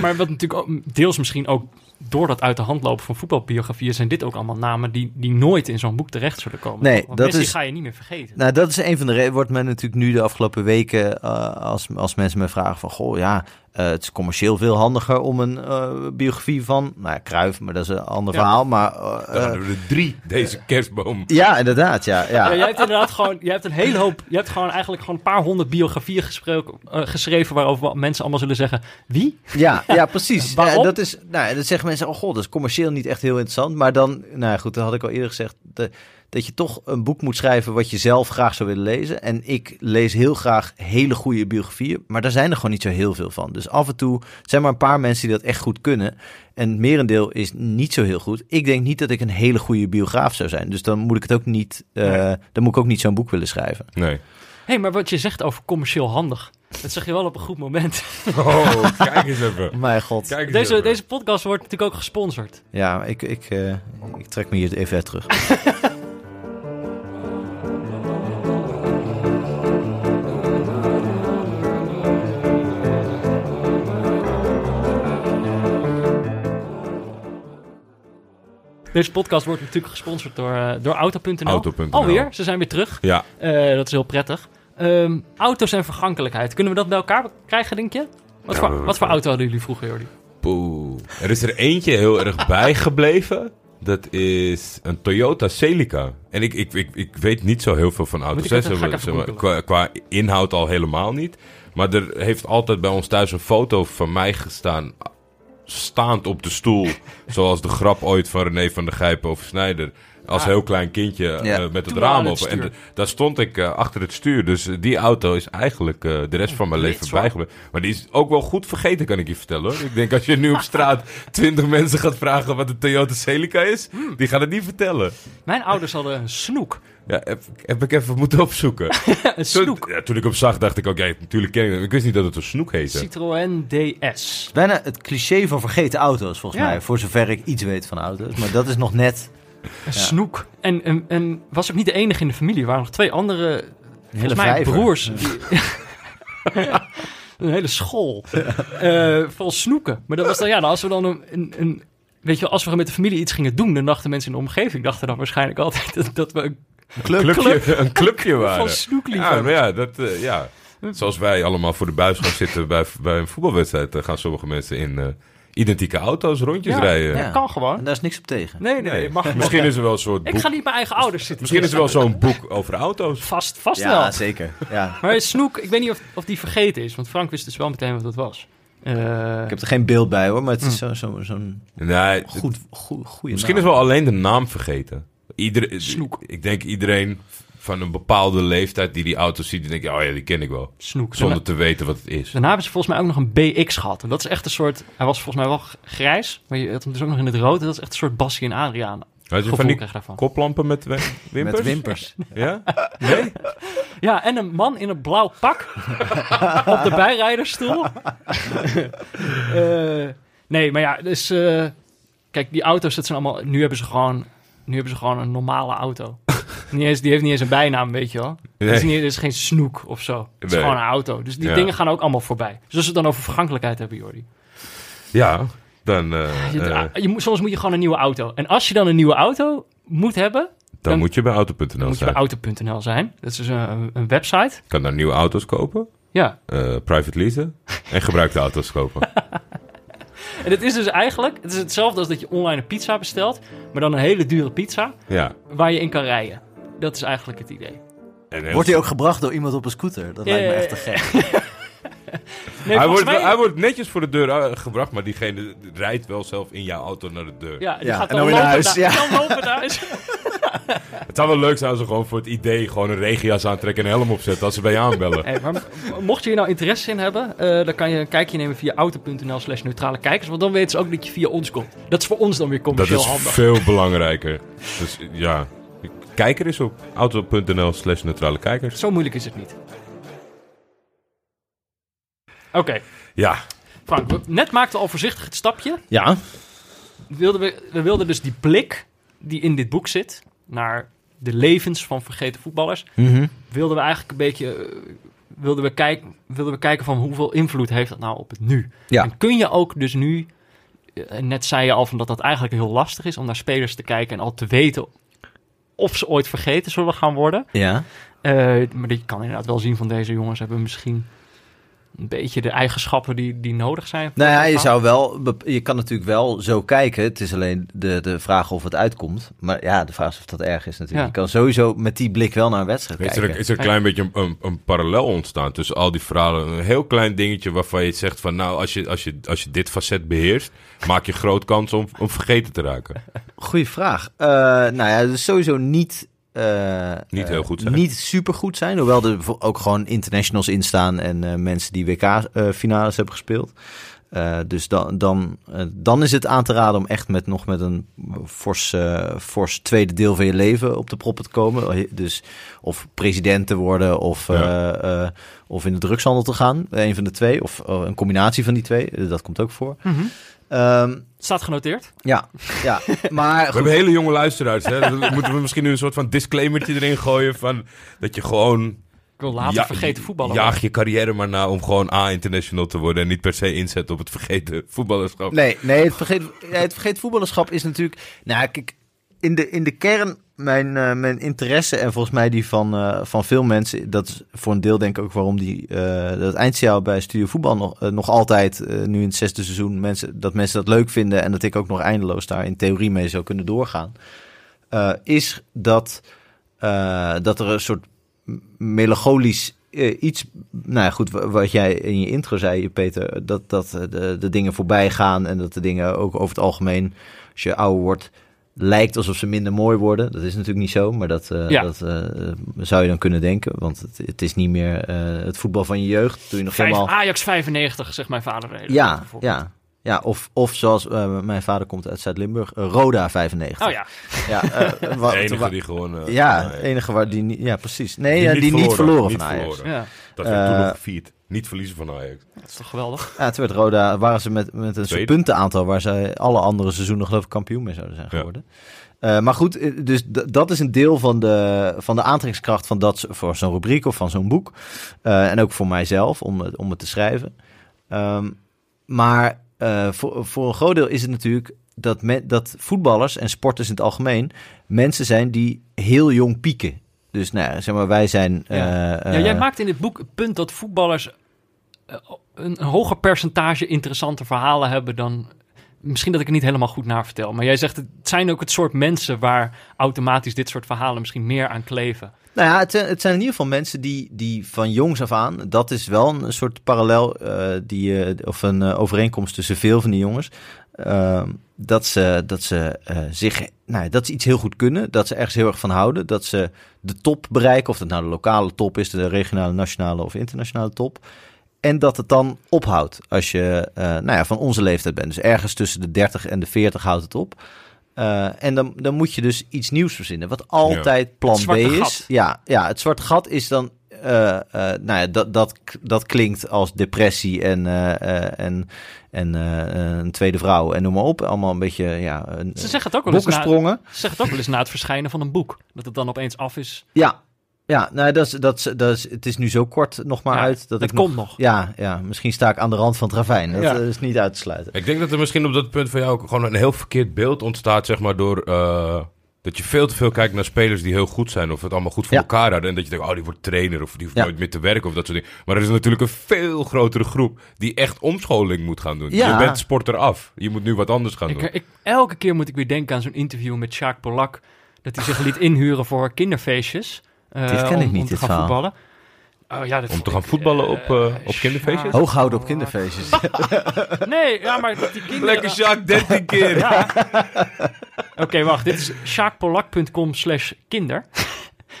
maar wat natuurlijk ook, deels misschien ook door dat uit de hand lopen van voetbalbiografieën... zijn dit ook allemaal namen die, die nooit in zo'n boek terecht zullen komen. Nee, Want dat Messi is- ga je niet meer vergeten. Nou, dat is een van de redenen. Wordt men natuurlijk nu de afgelopen weken, eh, als, als mensen me vragen van, goh, ja, eh, het is commercieel veel handiger om een eh, biografie van, nou ja, Cruijff, maar dat is een ander Ja. verhaal, maar... eh, Dan hadden we er drie, deze kerstboom. ja, inderdaad, ja. ja. Ja, jij hebt inderdaad gewoon, jij hebt een hele hoop, je hebt gewoon eigenlijk gewoon een paar honderd biografieën gesproken, geschreven waarover mensen allemaal zullen zeggen, wie? Ja, *laughs* ja, precies. Waarom? Ja, dat is, nou, dat zeggen mensen, oh god, dat is commercieel niet echt heel interessant. Maar dan, nou ja, goed, dat had ik al eerder gezegd, de- dat je toch een boek moet schrijven wat je zelf graag zou willen lezen. En ik lees heel graag hele goede biografieën, maar daar zijn er gewoon niet zo heel veel van. Dus af en toe zijn maar een paar mensen die dat echt goed kunnen. En het merendeel is niet zo heel goed. Ik denk niet dat ik een hele goede biograaf zou zijn. Dus dan moet ik het ook niet, eh, Nee. dan moet ik ook niet zo'n boek willen schrijven. Nee. hey, maar wat je zegt over commercieel handig, dat zeg je wel op een goed moment. *laughs* Oh, kijk eens even. *laughs* Mijn god. Kijk eens Deze, even. deze podcast wordt natuurlijk ook gesponsord. Ja, ik, ik, eh, ik trek me hier even uit terug. *laughs* Deze podcast wordt natuurlijk gesponsord door, eh, door Auto.nl. Auto.nl. Alweer, ze zijn weer terug. Ja, Eh, dat is heel prettig. Ehm, auto's en vergankelijkheid. Kunnen we dat bij elkaar krijgen, denk je? Wat, Ja, voor, wat voor auto hadden jullie vroeger, Jordi? poeh. Er is er eentje heel erg bijgebleven. Dat is een Toyota Celica. En ik, ik, ik, ik weet niet zo heel veel van auto's. hè. Zeg qua inhoud al helemaal niet. Maar er heeft altijd bij ons thuis een foto van mij gestaan. Staand op de stoel. zoals de grap ooit van René van der Gijpen over Snijder. Als Ah. heel klein kindje eh, met het Toen raam open. En de- daar stond ik eh, achter het stuur. Dus die auto is eigenlijk eh, de rest van mijn leven bijgebleven. Maar die is ook wel goed vergeten, kan ik je vertellen hoor. Ik denk als je nu op straat *laughs* twintig mensen gaat vragen wat een Toyota Celica is, Hmm. die gaan het niet vertellen. Mijn ouders hadden een snoek. Ja, heb, heb ik even moeten opzoeken. *laughs* Een Toen, snoek. ja, toen ik op zag, dacht ik ook, ja, natuurlijk ken ik hem. Ik wist niet dat het een snoek heette. Citroën DS. Bijna het cliché van vergeten auto's, volgens Ja. mij. Voor zover ik iets weet van auto's. Maar dat is nog net Een snoek. En, en, en was ook niet de enige in de familie. Er waren nog twee andere, volgens mij vijver. broers. die- *laughs* een hele school. eh vol snoeken. Maar dat was dan, ja, als we dan een, een, een- Weet je, wel, als we met de familie iets gingen doen, dan dachten mensen in de omgeving, dachten dan waarschijnlijk altijd dat, dat we een Club. Clubje, een clubje *laughs* van waren. snoek Ja, liever. maar ja, dat, eh, ja. Zoals wij allemaal voor de buis gaan zitten bij, bij een voetbalwedstrijd, eh, gaan sommige mensen in identieke auto's rondjes Ja, rijden. ja, kan gewoon. En daar is niks op tegen. Nee, nee, nee. Mag, Misschien is er wel een soort Ik boek. ga niet mijn eigen ouders zitten. Misschien is er wel zo'n boek over auto's. Vast, vast Ja, wel. zeker. Ja. *laughs* Maar Snoek, ik weet niet of, of die vergeten is. Want Frank wist dus wel meteen wat dat was. Eh, Ik heb er geen beeld bij hoor, maar het is Hm. zo- zo- zo'n Nee, goed, goed, goede misschien is wel alleen de naam vergeten. Iedereen, Snoek. Ik denk iedereen van een bepaalde leeftijd die die auto's ziet, die denkt, oh ja, die ken ik wel. Snoek. Zonder te weten wat het is. Daarna hebben ze volgens mij ook nog een BX gehad. En dat is echt een soort... Hij was volgens mij wel grijs. Maar je had hem dus ook nog in het rood. En dat is echt een soort Bassie en Adriaan. Had je van die je koplampen met wimpers? met wimpers. *laughs* Ja? Nee? Ja, en een man in een blauw pak. *laughs* op de bijrijdersstoel. *laughs* Eh, nee, maar ja, dus... eh, kijk, die auto's, dat zijn allemaal... Nu hebben ze gewoon... Nu hebben ze gewoon een normale auto. Niet eens, die heeft niet eens een bijnaam, weet je wel. Het is, niet, het is geen snoek of zo. Het is gewoon een auto. Dus die Ja. dingen gaan ook allemaal voorbij. Dus als we het dan over vergankelijkheid hebben, Jordi. Ja, dan, eh, Je, eh, je moet, soms moet je gewoon een nieuwe auto. En als je dan een nieuwe auto moet hebben, dan, dan moet je bij auto.nl dan moet je zijn. bij auto.nl zijn. Dat is dus een, een website. Je kan daar nieuwe auto's kopen, Ja. eh, private leasen en gebruikte auto's kopen. *laughs* En het is dus eigenlijk, het is hetzelfde als dat je online een pizza bestelt, maar dan een hele dure pizza Ja. waar je in kan rijden. Dat is eigenlijk het idee. Wordt hij ook gebracht door iemand op een scooter? Dat lijkt me echt te gek. *laughs* Nee, hij, wordt, mij- hij wordt netjes voor de deur eh, gebracht, maar diegene rijdt wel zelf in jouw auto naar de deur. Ja, die Ja, gaat en dan, dan weer naar lopen huis, ja. dan lopen naar huis. *laughs* Het zou wel leuk zijn als ze gewoon voor het idee gewoon een regenjas aantrekken en een helm opzetten als ze bij je aanbellen. *laughs* Hey, maar mocht je hier nou interesse in hebben, eh, dan kan je een kijkje nemen via auto.nl slash neutrale kijkers. Want dan weten ze ook dat je via ons komt. Dat is voor ons dan weer Dat commercieel is handig. veel belangrijker. Dus ja, kijk er eens op auto.nl slash neutrale kijkers. Zo moeilijk is het niet. Oké, Ja, Frank, we- net maakten we al voorzichtig het stapje. Ja, Wilden we, we wilden dus die blik die in dit boek zit naar de levens van vergeten voetballers, Mhm. wilden we eigenlijk een beetje eh, wilden we, kijken, wilden we kijken van hoeveel invloed heeft dat nou op het nu. Ja. En kun je ook dus nu, eh, net zei je al van dat dat eigenlijk heel lastig is om naar spelers te kijken en al te weten of ze ooit vergeten zullen gaan worden. ja. Eh, maar je kan inderdaad wel zien van deze jongens hebben misschien een beetje de eigenschappen die, die nodig zijn. voor Nou ja, je zou wel, je kan natuurlijk wel zo kijken. Het is alleen de, de vraag of het uitkomt. Maar ja, de vraag is of dat erg is natuurlijk. Ja. Je kan sowieso met die blik wel naar een wedstrijd is er, kijken. is er een klein beetje een, een, een parallel ontstaan tussen al die verhalen. Een heel klein dingetje waarvan je zegt van nou, als je, als je, als je dit facet beheerst, maak je groot kans om, om vergeten te raken. *laughs* Goeie vraag. Eh, nou ja, dus sowieso niet... eh, Niet eh, heel goed zijn. Niet super goed zijn. Hoewel er ook gewoon internationals in staan en eh, mensen die WK-finales hebben gespeeld. Eh, dus dan, dan, dan is het aan te raden om echt met nog met een fors, fors tweede deel van je leven op de proppen te komen. Dus of president te worden of, Ja. eh, eh, of in de drugshandel te gaan. Een van de twee. Of een combinatie van die twee. Dat komt ook voor. Mhm. Ehm, Staat genoteerd. ja, ja, maar We hebben hele jonge luisteraars. Hè? Dan moeten we misschien nu een soort van disclaimertje erin gooien van dat je gewoon Ik wil later Ja, vergeten voetballen. jaag je carrière maar na om gewoon A-international te worden en niet per se inzet op het vergeten voetballerschap. Nee, nee het, vergeet, ja, het vergeet voetballerschap is natuurlijk... Nou, kijk, in de, in de kern, mijn, eh, mijn interesse en volgens mij die van, eh, van veel mensen... dat is voor een deel denk ik ook waarom die, eh, dat eindjaar bij Studio Voetbal nog, nog altijd... nu in het zesde seizoen, mensen, dat mensen dat leuk vinden... en dat ik ook nog eindeloos daar in theorie mee zou kunnen doorgaan... is dat, dat er een soort melancholisch iets, nou ja, goed, wa- wat jij in je intro zei, Peter, dat, dat de, de dingen voorbij gaan en dat de dingen ook over het algemeen, als je ouder wordt, lijkt alsof ze minder mooi worden. Dat is natuurlijk niet zo, maar dat, eh, Ja. dat eh, zou je dan kunnen denken, want het, het is niet meer eh, het voetbal van je jeugd. Toen je nog Vijf- helemaal... Ajax 95, zegt mijn vader. Ja, ja. Ja, of, of zoals eh, mijn vader komt uit Zuid-Limburg, Roda 95. Oh ja, Ja, eh, *laughs* wat- De enige die gewoon... eh, ja, enige waar die niet, ja precies. Nee, die niet die niet verloren niet van Ajax. verloren. ja, Dat werd toen nog gevierd. Niet verliezen van Ajax. dat is toch geweldig. Ja, toen werd Roda, waren ze met, met een soort puntenaantal waar zij alle andere seizoenen geloof ik kampioen mee zouden zijn Ja. geworden. Eh, maar goed, eh, dus dat is een deel van de, van de aantrekkingskracht van dat, voor zo'n rubriek of van zo'n boek. Eh, en ook voor mijzelf om, het- om het te schrijven. Ehm, maar eh, voor, voor een groot deel is het natuurlijk dat, me, dat voetballers en sporters in het algemeen mensen zijn die heel jong pieken Dus nou, ja, zeg maar, wij zijn... Ja. eh, ja, jij maakt in dit boek het punt dat voetballers een, een hoger percentage interessante verhalen hebben dan. Misschien dat ik het niet helemaal goed naar vertel. Maar jij zegt het zijn ook het soort mensen waar automatisch dit soort verhalen misschien meer aan kleven. Nou ja, het zijn, het zijn in ieder geval mensen die, die van jongs af aan, dat is wel een soort parallel, eh, die, eh, of een eh, overeenkomst tussen veel van die jongens, ehm, dat ze, dat ze zich, nou, dat ze iets heel goed kunnen, dat ze ergens heel erg van houden, dat ze de top bereiken, of dat nou de lokale top is, de regionale, nationale of internationale top. En dat het dan ophoudt als je eh, nou ja, van onze leeftijd bent. Dus ergens tussen de 30 en de 40 houdt het op. Eh, en dan, dan moet je dus iets nieuws verzinnen. Wat altijd plan B is. gat. Ja, ja, het zwarte gat is dan. eh, nou ja, dat, dat, dat klinkt als depressie en, en, en een tweede vrouw en noem maar op. Allemaal een beetje. Ja, een, Ze zeggen het ook wel eens na, ze zeggen het ook wel eens na het verschijnen van een boek. Dat het dan opeens af is. Ja, ja nou, dat is, dat is, dat is, het is nu zo kort nog maar Ja, uit. Dat het ik komt nog. Ja, ja, misschien sta ik aan de rand van het ravijn. Dat Ja. eh, is niet uit te sluiten. Ik denk dat er misschien op dat punt van jou ook gewoon een heel verkeerd beeld ontstaat, zeg maar, door eh, dat je veel te veel kijkt naar spelers die heel goed zijn of het allemaal goed voor Ja. elkaar hadden. En dat je denkt, oh, die wordt trainer of die hoeft Ja. nooit meer te werken of dat soort dingen. Maar er is natuurlijk een veel grotere groep die echt omscholing moet gaan doen. Ja. Je bent sporter af. Je moet nu wat anders gaan Ik, doen. ik, elke keer moet ik weer denken aan zo'n interview met Jacques Polak. Dat hij zich liet inhuren voor kinderfeestjes. Eh, Dit ken ik om, niet, om te dit gaan verhaal. voetballen. Oh, ja, dat Om te gaan ik, voetballen eh, op, eh, op kinderfeestjes? Hooghouden op kinderfeestjes. *laughs* Nee, ja, maar die *laughs* kinderen... Lekker Jacques, 13 keer. Ja. *laughs* Oké, wacht. Dit is sjaakpolak.com slash kinder.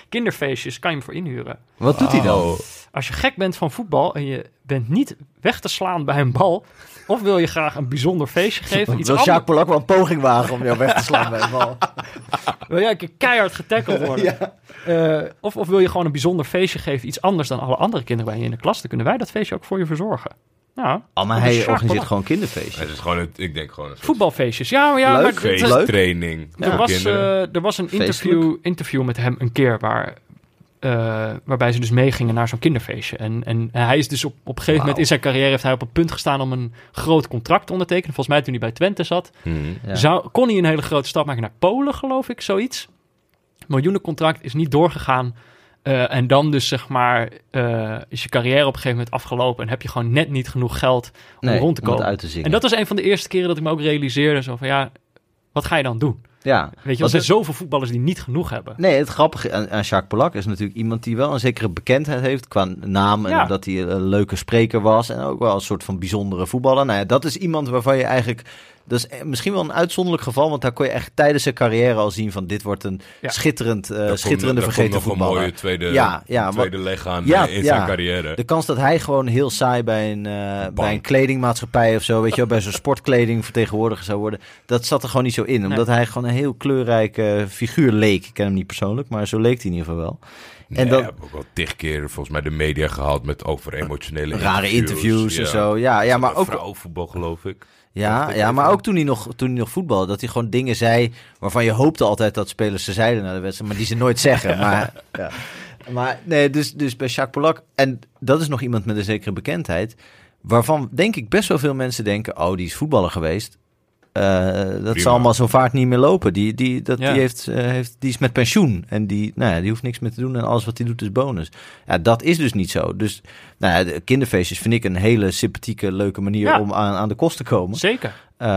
Kinderfeestjes kan je hem voor inhuren. Wat doet hij dan? Oh. Als je gek bent van voetbal en je bent niet weg te slaan bij een bal... of wil je graag een bijzonder feestje geven... Iets Wil Jacques Polak wel een poging wagen om jou weg te slaan bij een bal? *laughs* wil jij een keer keihard getackeld *laughs* worden... Eh, of, of wil je gewoon een bijzonder feestje geven... iets anders dan alle andere kinderen bij je in de klas... dan kunnen wij dat feestje ook voor je verzorgen. Nou, Oh, maar is hij organiseert Polak. gewoon kinderfeestjes. Het is gewoon, een, ik denk gewoon een soort Voetbalfeestjes. Ja, maar ja, Leuk, maar feest. feesttraining Er was, eh, er was een interview, interview met hem een keer waar, eh, waarbij ze dus meegingen naar zo'n kinderfeestje. En, en hij is dus op, op een gegeven moment in zijn carrière heeft hij op het punt gestaan om een groot contract te ondertekenen. Volgens mij toen hij bij Twente zat. Ja. zou, kon hij een hele grote stap maken naar Polen, geloof ik, zoiets. Miljoenencontract is niet doorgegaan. Eh, en dan dus zeg maar eh, is je carrière op een gegeven moment afgelopen en heb je gewoon net niet genoeg geld om Nee, rond te om komen. uit te. En dat was een van de eerste keren dat ik me ook realiseerde zo van ja, wat ga je dan doen? Ja. Weet je, er zijn het- zoveel voetballers die niet genoeg hebben. Nee, het grappige aan, aan Jacques Polak is natuurlijk iemand die wel een zekere bekendheid heeft qua naam. En Ja. dat hij een leuke spreker was. En ook wel een soort van bijzondere voetballer. Nou ja, dat is iemand waarvan je eigenlijk... Dat is eh, misschien wel een uitzonderlijk geval. Want daar kon je echt tijdens zijn carrière al zien van... Dit wordt een Ja. schitterend, eh, Daar komt- schitterende daar vergeten nog voetballer. een mooie tweede, Ja, ja, tweede leg aan Ja, eh, in ja. zijn carrière. De kans dat hij gewoon heel saai bij een, eh, bij een kledingmaatschappij of zo, weet je wel, bij zo'n sportkleding vertegenwoordiger zou worden, dat zat er gewoon niet zo in. Omdat hij gewoon een heel kleurrijke figuur leek. Ik ken hem niet persoonlijk, maar zo leek hij in ieder geval wel. En dan- heb ook wel tig keer volgens mij de media gehaald met over emotionele Rare interviews en zo. Ja, ja maar ook, Vrouwenvoetbal geloof ik. ja, ja, maar ook toen hij, nog, toen hij nog voetbalde, dat hij gewoon dingen zei waarvan je hoopte altijd dat spelers ze zeiden na de wedstrijd, maar die ze nooit zeggen. *laughs* Maar, ja. maar nee, dus, dus bij Jacques Polak, en dat is nog iemand met een zekere bekendheid, waarvan denk ik best wel veel mensen denken, oh, die is voetballer geweest. Eh, dat Prima. zal allemaal zo vaart niet meer lopen. Die, die, dat, Ja. die, heeft, eh, heeft, die is met pensioen. En die, nou ja, die hoeft niks meer te doen. En alles wat hij doet is bonus. Ja, dat is dus niet zo. Dus nou ja, de kinderfeestjes vind ik een hele sympathieke, leuke manier Ja. om aan, aan de kost te komen. Zeker. Eh,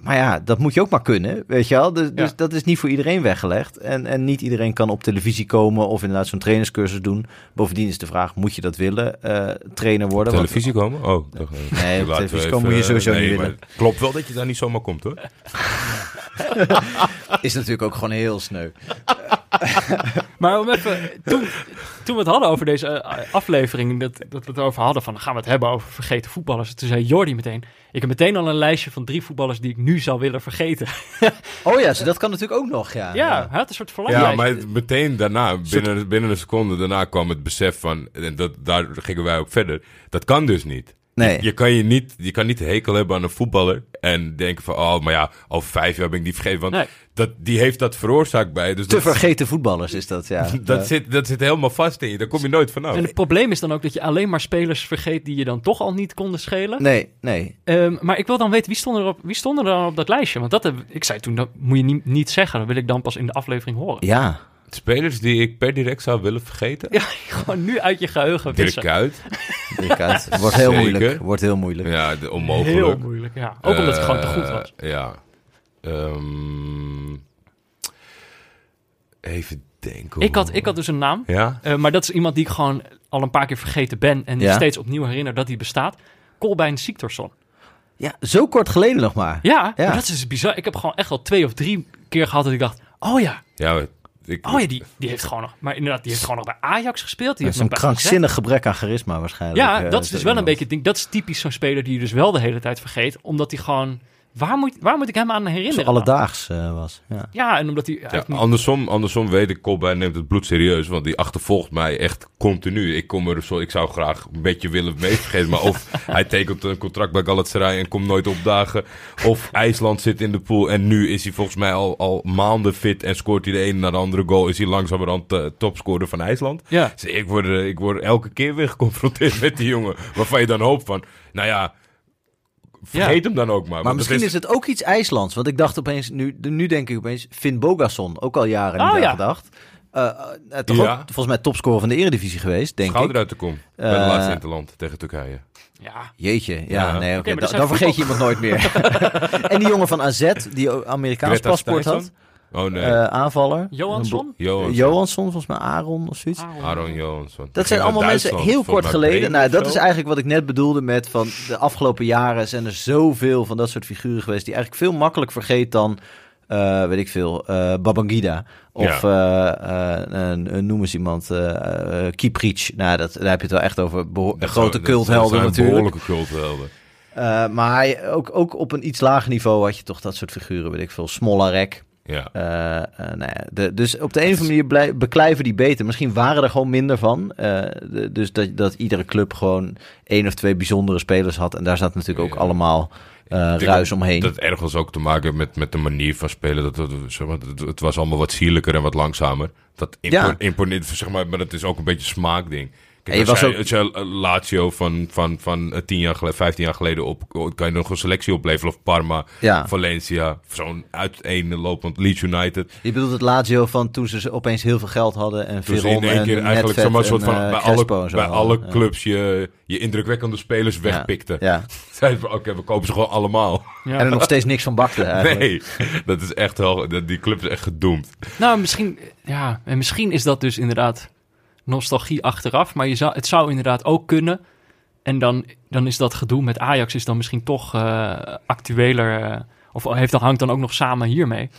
maar ja, dat moet je ook maar kunnen, weet je wel. Dus, dus dat is niet voor iedereen weggelegd. En, en niet iedereen kan op televisie komen of inderdaad zo'n trainerscursus doen. Bovendien is de vraag, moet je dat willen, eh, trainer worden? Want- Televisie komen? Oh, eh, Nee, op laten we televisie even, komen moet je sowieso nee, niet willen. Klopt wel dat je daar niet zomaar komt hoor. *laughs* is natuurlijk ook gewoon heel sneu. *laughs* Maar om even, toen, toen we het hadden over deze eh, aflevering, dat, dat we het over hadden van, gaan we het hebben over vergeten voetballers. Toen zei Jordi meteen, ik heb meteen al een lijstje van drie voetballers die ik nu zou willen vergeten. *laughs* Oh ja, dat kan natuurlijk ook nog, ja. Ja, hij had een soort Ja, verlanglijstje. maar het- meteen daarna, binnen, binnen een seconde daarna kwam het besef van, en dat, daar gingen wij ook verder, dat kan dus niet. Nee. Je kan, je, niet, je kan niet de hekel hebben aan een voetballer en denken van, oh, maar ja, over vijf jaar ben ik die vergeten. Want Nee. dat, die heeft dat veroorzaakt bij. Dus Te dat, vergeten voetballers is dat, ja. *laughs* dat, Ja. zit, dat zit helemaal vast in je, daar kom je nooit vanaf. En het probleem is dan ook dat je alleen maar spelers vergeet die je dan toch al niet konden schelen. Nee, nee. Ehm, maar ik wil dan weten, wie stonden er, op, wie stonden er dan op dat lijstje? Want dat heb, ik zei toen, dat moet je niet, niet zeggen. Dat wil ik dan pas in de aflevering horen. Ja. Spelers die ik per direct zou willen vergeten. Ja, *laughs* gewoon nu uit je geheugen Dirk wissen. Kuyt. Dirk Kuyt. *laughs* Wordt heel Zeker. moeilijk. Wordt heel moeilijk. Ja, de, onmogelijk. Heel moeilijk, ja. Ook omdat hij gewoon te goed Eh, was. Ja. Ehm, even denken. Ik had, ik had dus een naam, Ja? eh, maar dat is iemand die ik gewoon al een paar keer vergeten ben en die Ja. steeds opnieuw herinner dat hij bestaat. Kolbein Siktorsson. Ja, zo kort geleden nog maar. Ja, Ja. maar dat is dus bizar. Ik heb gewoon echt al twee of drie keer gehad dat ik dacht, oh ja, Ja, ik, oh ja, die, die heeft gewoon nog, maar inderdaad, die heeft gewoon nog bij Ajax gespeeld. Die Dat is heeft een krankzinnig gebrek aan charisma waarschijnlijk. Ja, eh, dat is dus wel een beetje het ding. Dat is typisch zo'n speler die je dus wel de hele tijd vergeet, omdat hij gewoon, waar moet, waar moet ik hem aan Zo herinneren? dan? alledaags eh, was. Ja. Ja, en omdat hij, Ja, niet- andersom, andersom weet ik, Colbein neemt het bloed serieus. Want die achtervolgt mij echt continu. Ik, kom er zo, ik zou graag een beetje willen meevergeten. Maar of *laughs* hij tekent een contract bij Galatasaray en komt nooit opdagen. Of IJsland zit in de pool en nu is hij volgens mij al, al maanden fit. En scoort hij de ene naar de andere goal. Is hij langzamerhand uh, topscorer van IJsland. ja. Dus ik word, eh, ik word elke keer weer geconfronteerd *laughs* met die jongen. Waarvan je dan hoopt van, nou ja... Vergeet hem dan ook maar. Maar misschien is... het ook iets IJslands. Want ik dacht opeens, nu, nu denk ik opeens, Finn Bogason. Ook al jaren niet Oh, aan ja. gedacht. Eh, eh, toch Ja. ook volgens mij topscorer van de Eredivisie geweest, denk Schouder ik. uit de kom. bij de Eh, laatste interland tegen Turkije. ja. Jeetje, ja, Ja. nee, da- dan vergeet je iemand nooit meer. *laughs* en die jongen van AZ, die Amerikaans Greta paspoort had. Oh nee. eh, aanvaller. Johansson? Johansson. Johansson, volgens mij Aaron of zoiets. Aaron Johansson. Dat zijn allemaal mensen heel kort geleden. Nou, dat is eigenlijk wat ik net bedoelde met van de afgelopen jaren zijn er zoveel van dat soort figuren geweest die eigenlijk veel makkelijk vergeet dan, eh, weet ik veel, eh Babangida. Of eh, eh, eh, noem eens iemand, Kieprich. Nou, dat, daar heb je het wel echt over beho- grote culthelden natuurlijk. behoorlijke culthelden. Eh, maar ook, ook op een iets lager niveau had je toch dat soort figuren, weet ik veel. Smolarek. Ja. Eh, eh, nou ja, de, dus op de een of andere manier blij- beklijven die beter. Misschien waren er gewoon minder van. Eh, de- dus dat, dat iedere club gewoon één of twee bijzondere spelers had. En daar zat natuurlijk ook Ja. allemaal ruis omheen. Dat ergens ook te maken heeft met, met de manier van spelen. Dat, dat, zeg maar, het, het was allemaal wat sierlijker en wat langzamer. Dat Ja. imponeert, zeg maar, maar dat is ook een beetje een smaakding. Kijk, En je als, was jij, ook- als jij eh, Lazio van, van, van eh, 10 jaar geleden, 15 jaar geleden op, kan je nog een selectie opleveren. Of Parma, Ja. Valencia, zo'n uiteenlopend Leeds United. Je bedoelt het Lazio van toen ze opeens heel veel geld hadden. En Dus Veron in één keer eigenlijk een soort van eh, bij, alle, bij hadden. alle Ja. clubs je, je indrukwekkende spelers wegpikte. Ja. *laughs* Zeiden ze, oké, we kopen ze gewoon allemaal. Ja. En er nog steeds niks van bakte *laughs* eigenlijk. Nee, dat is echt wel, dat- die club is echt gedoemd. Nou, misschien, ja, en misschien is dat dus inderdaad nostalgie achteraf. Maar je zou, het zou inderdaad ook kunnen. En dan, dan is dat gedoe met Ajax is dan misschien toch eh, actueler. eh, of heeft, dat hangt dan ook nog samen hiermee.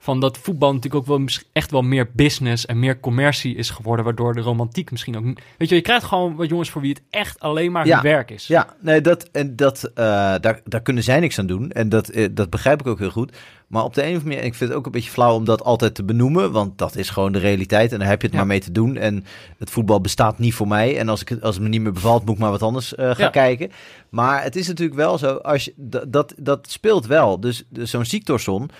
Van dat voetbal natuurlijk ook wel echt wel meer business en meer commercie is geworden. Waardoor de romantiek misschien ook... Weet je, je krijgt gewoon wat jongens voor wie het echt alleen maar Ja. hun werk is. Ja, nee, dat, en dat, eh, daar, daar kunnen zij niks aan doen. En dat, eh, dat begrijp ik ook heel goed. Maar op de een of andere manier, ik vind het ook een beetje flauw om dat altijd te benoemen. Want dat is gewoon de realiteit en daar heb je het Ja. maar mee te doen. En het voetbal bestaat niet voor mij. En als, ik, het- als het me niet meer bevalt, moet ik maar wat anders eh, gaan Ja. kijken. Maar het is natuurlijk wel zo, als je, dat, dat, dat speelt wel. Dus, dus zo'n Siktorsson, die-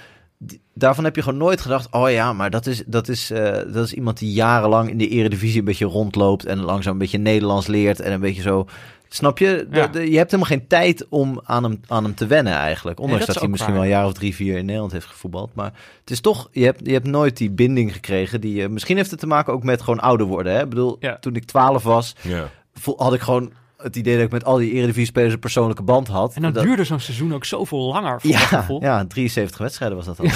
daarvan heb je gewoon nooit gedacht... oh ja, maar dat is, dat, is, eh, dat is iemand die jarenlang in de eredivisie een beetje rondloopt... en langzaam een beetje Nederlands leert en een beetje zo... Snap je? De- Ja. de- je hebt helemaal geen tijd om aan hem, aan hem te wennen eigenlijk. Ondanks dat hij misschien waar. wel een jaar of drie, vier in Nederland heeft gevoetbald. Maar het is toch, je hebt, je hebt nooit die binding gekregen. Die, je misschien heeft het te maken ook met gewoon ouder worden. Hè? Ik bedoel, Ja. toen ik twaalf was, Ja. had ik gewoon het idee dat ik met al die Eredivisie-spelers een persoonlijke band had. En dan dat, duurde zo'n seizoen ook zoveel langer. Ja, ja, 73 wedstrijden was dat al. *laughs*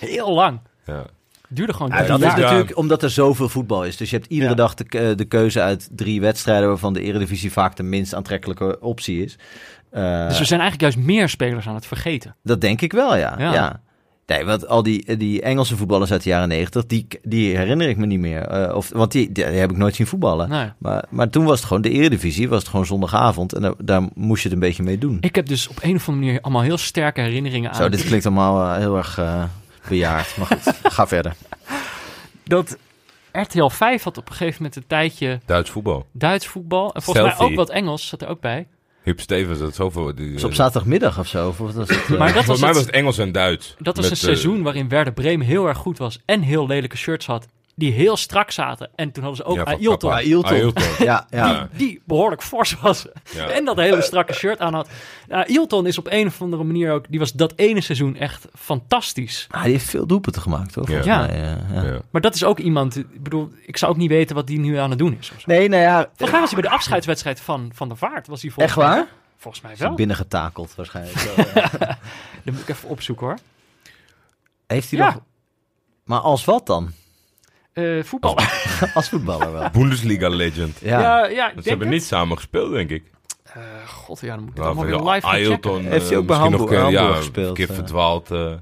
Heel lang. Ja. Duurde gewoon Ja, dat is natuurlijk omdat er zoveel voetbal is. Dus je hebt iedere Ja. dag de, ke- de keuze uit drie wedstrijden... waarvan de Eredivisie vaak de minst aantrekkelijke optie is. Eh, Dus we zijn eigenlijk juist meer spelers aan het vergeten. Dat denk ik wel, ja. Ja. ja. Nee, want al die, die Engelse voetballers uit de jaren negentig, die, die herinner ik me niet meer. Eh, of, want die, die heb ik nooit zien voetballen. Nee. Maar, maar toen was het gewoon de eredivisie, was het gewoon zondagavond. En daar, daar moest je het een beetje mee doen. Ik heb dus op een of andere manier allemaal heel sterke herinneringen aan. Zo, dit klinkt allemaal eh, heel erg eh, bejaard. Maar goed, *laughs* ga verder. Dat RTL 5 had op een gegeven moment een tijdje Duits voetbal. Duits voetbal. En volgens mij ook wat Engels zat er ook bij. Huub Stevens, dat is zoveel. Die, Dus op zaterdagmiddag of zo. Of wat was het, eh? *laughs* Maar dat was, Volgens mij het- was het Engels en Duits. dat was Met, een eh, seizoen waarin Werder Bremen heel erg goed was en heel lelijke shirts had. Die heel strak zaten. En toen hadden ze ook Ja, Ailton, Papa. Ailton. Ailton. Ja, *laughs* ja. die, die behoorlijk fors was. Ja. En dat hele strakke shirt aan had. Nou, Ailton is op een of andere manier ook... Die was dat ene seizoen echt fantastisch. Ah, die heeft veel doelpunten gemaakt, hoor. Ja. ja. Ja. Maar dat is ook iemand... Ik bedoel, ik zou ook niet weten wat die nu aan het doen is. Nee, nou ja, Volgens mij was hij bij de afscheidswedstrijd van Van der Vaart. Was hij echt volgens mij- waar? Volgens mij hij wel. binnengetakeld waarschijnlijk. Zo. *laughs* Dat moet ik even opzoeken hoor. Heeft hij Ja. nog... Maar als wat dan? Eh, voetbal. *laughs* Als voetballer wel. Bundesliga legend. Ja. Ja, ja, ik Ze hebben het. niet samen gespeeld, denk ik. Eh, God, ja, dan moet ik het Nou, allemaal weer live. Ailton, Heeft hij ook eh, bij misschien nog Hamburg- een keer- Hamburg ja, gespeeld, Een keer verdwaald. eh,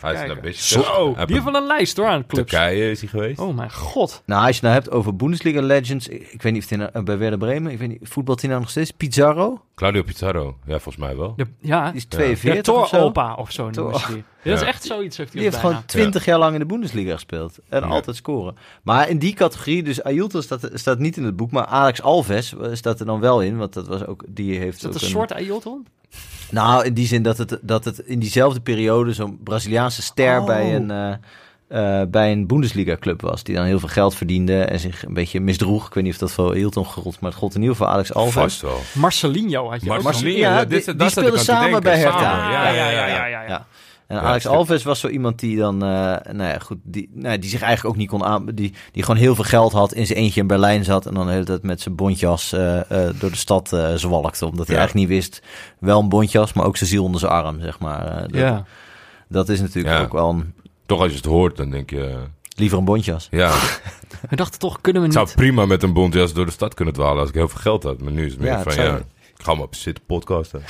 hij is naar best Zo, die heeft van een lijst hoor aan clubs. Turkije is hij geweest. Oh mijn god. Nou, als je het nou hebt over Bundesliga Legends... Ik, ik weet niet of hij nou, bij Werder Bremen... Ik weet niet, voetbalt hij nou nog steeds? Pizarro? Claudio Pizarro. Ja, volgens mij wel. De, ja, Die is Ja. 42 de of zo. Toor-opa of zo Tor- die. Dat is Ja. echt zoiets. Heeft hij Die ook heeft bijna. gewoon 20 jaar lang in de Bundesliga gespeeld. En Ja. altijd scoren. Maar in die categorie, dus Ailton staat, staat niet in het boek. Maar Alex Alves eh, staat er dan wel in. Want dat was ook, die heeft Is dat ook een soort Ailton? Nou, in die zin dat het, dat het in diezelfde periode zo'n Braziliaanse ster Oh. bij een... eh, eh, bij een Bundesliga-club was. Die dan heel veel geld verdiende en zich een beetje misdroeg. Ik weet niet of dat voor Ailton gold, maar het gold in ieder geval Alex Alves. Vast wel. Marcelinho had je ook. Marcelinho, ja, ja, dit- die- te samen bij Hertha. Samen, Ja, ja, ja, ja, ja. Ja. En Ja, Alex. Alves was zo iemand die dan, eh, nou ja, goed, die, nou, die zich eigenlijk ook niet kon aan, die, die gewoon heel veel geld had, in zijn eentje in Berlijn zat en dan de hele tijd met zijn bontjas eh, eh, door de stad zwalkte, omdat hij eigenlijk niet wist, wel een bontjas, maar ook zijn ziel onder zijn arm, zeg maar. Eh, dat, Ja. dat is natuurlijk Ja. ook wel een, Toch als je het hoort, dan denk je... liever een bontjas. Ja, *laughs* We dachten toch, kunnen we ik niet... zou prima met een bontjas door de stad kunnen dwalen als ik heel veel geld had. Maar nu is het meer Ja, van, ja, ik ga maar op zitten podcasten.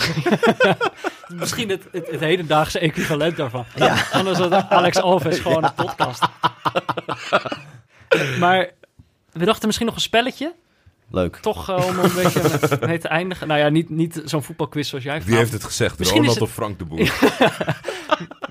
*laughs* Misschien het, het, het hedendaagse equivalent daarvan. Anders had Alex Alves gewoon een podcast. maar we dachten misschien nog een spelletje. Leuk. Toch eh, om een beetje *laughs* mee te eindigen. Nou ja, niet, niet zo'n voetbalquiz zoals jij. Wie heeft het gezegd? Misschien Ronald is het- of Frank de Boer? *laughs*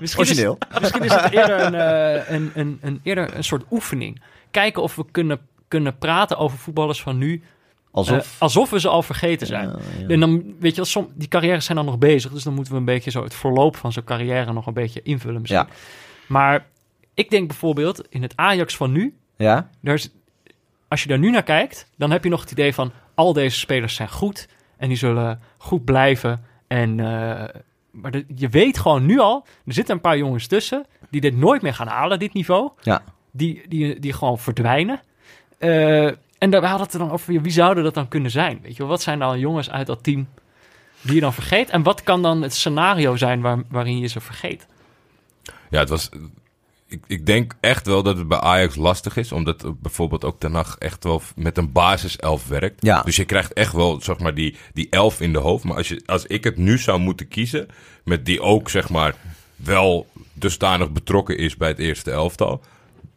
Misschien is, Origineel. misschien is het eerder een, eh, een, een, een, eerder een soort oefening. Kijken of we kunnen, kunnen praten over voetballers van nu. Alsof. eh, alsof we ze al vergeten zijn. Ja, ja. En dan, weet je, som, die carrières zijn dan nog bezig. Dus dan moeten we een beetje zo het verloop van zo'n carrière nog een beetje invullen misschien. Ja. Maar ik denk bijvoorbeeld in het Ajax van nu. ja? Daar is, als je daar nu naar kijkt, dan heb je nog het idee van al deze spelers zijn goed. En die zullen goed blijven. En, eh, maar de- je weet gewoon nu al, er zitten een paar jongens tussen die dit nooit meer gaan halen, dit niveau. Ja. Die, die, die gewoon verdwijnen. Eh, en daar we hadden het er dan over, wie zouden dat dan kunnen zijn? Weet je wel, wat zijn dan jongens uit dat team die je dan vergeet? En wat kan dan het scenario zijn waar, waarin je ze vergeet? Ja, het was. Ik, ik denk echt wel dat het bij Ajax lastig is, omdat bijvoorbeeld ook Ten Hag echt wel met een basiself werkt. Ja. Dus je krijgt echt wel, zeg maar, die, die elf in de hoofd. Maar als, je, als ik het nu zou moeten kiezen, met die ook, zeg maar, wel dusdanig betrokken is bij het eerste elftal,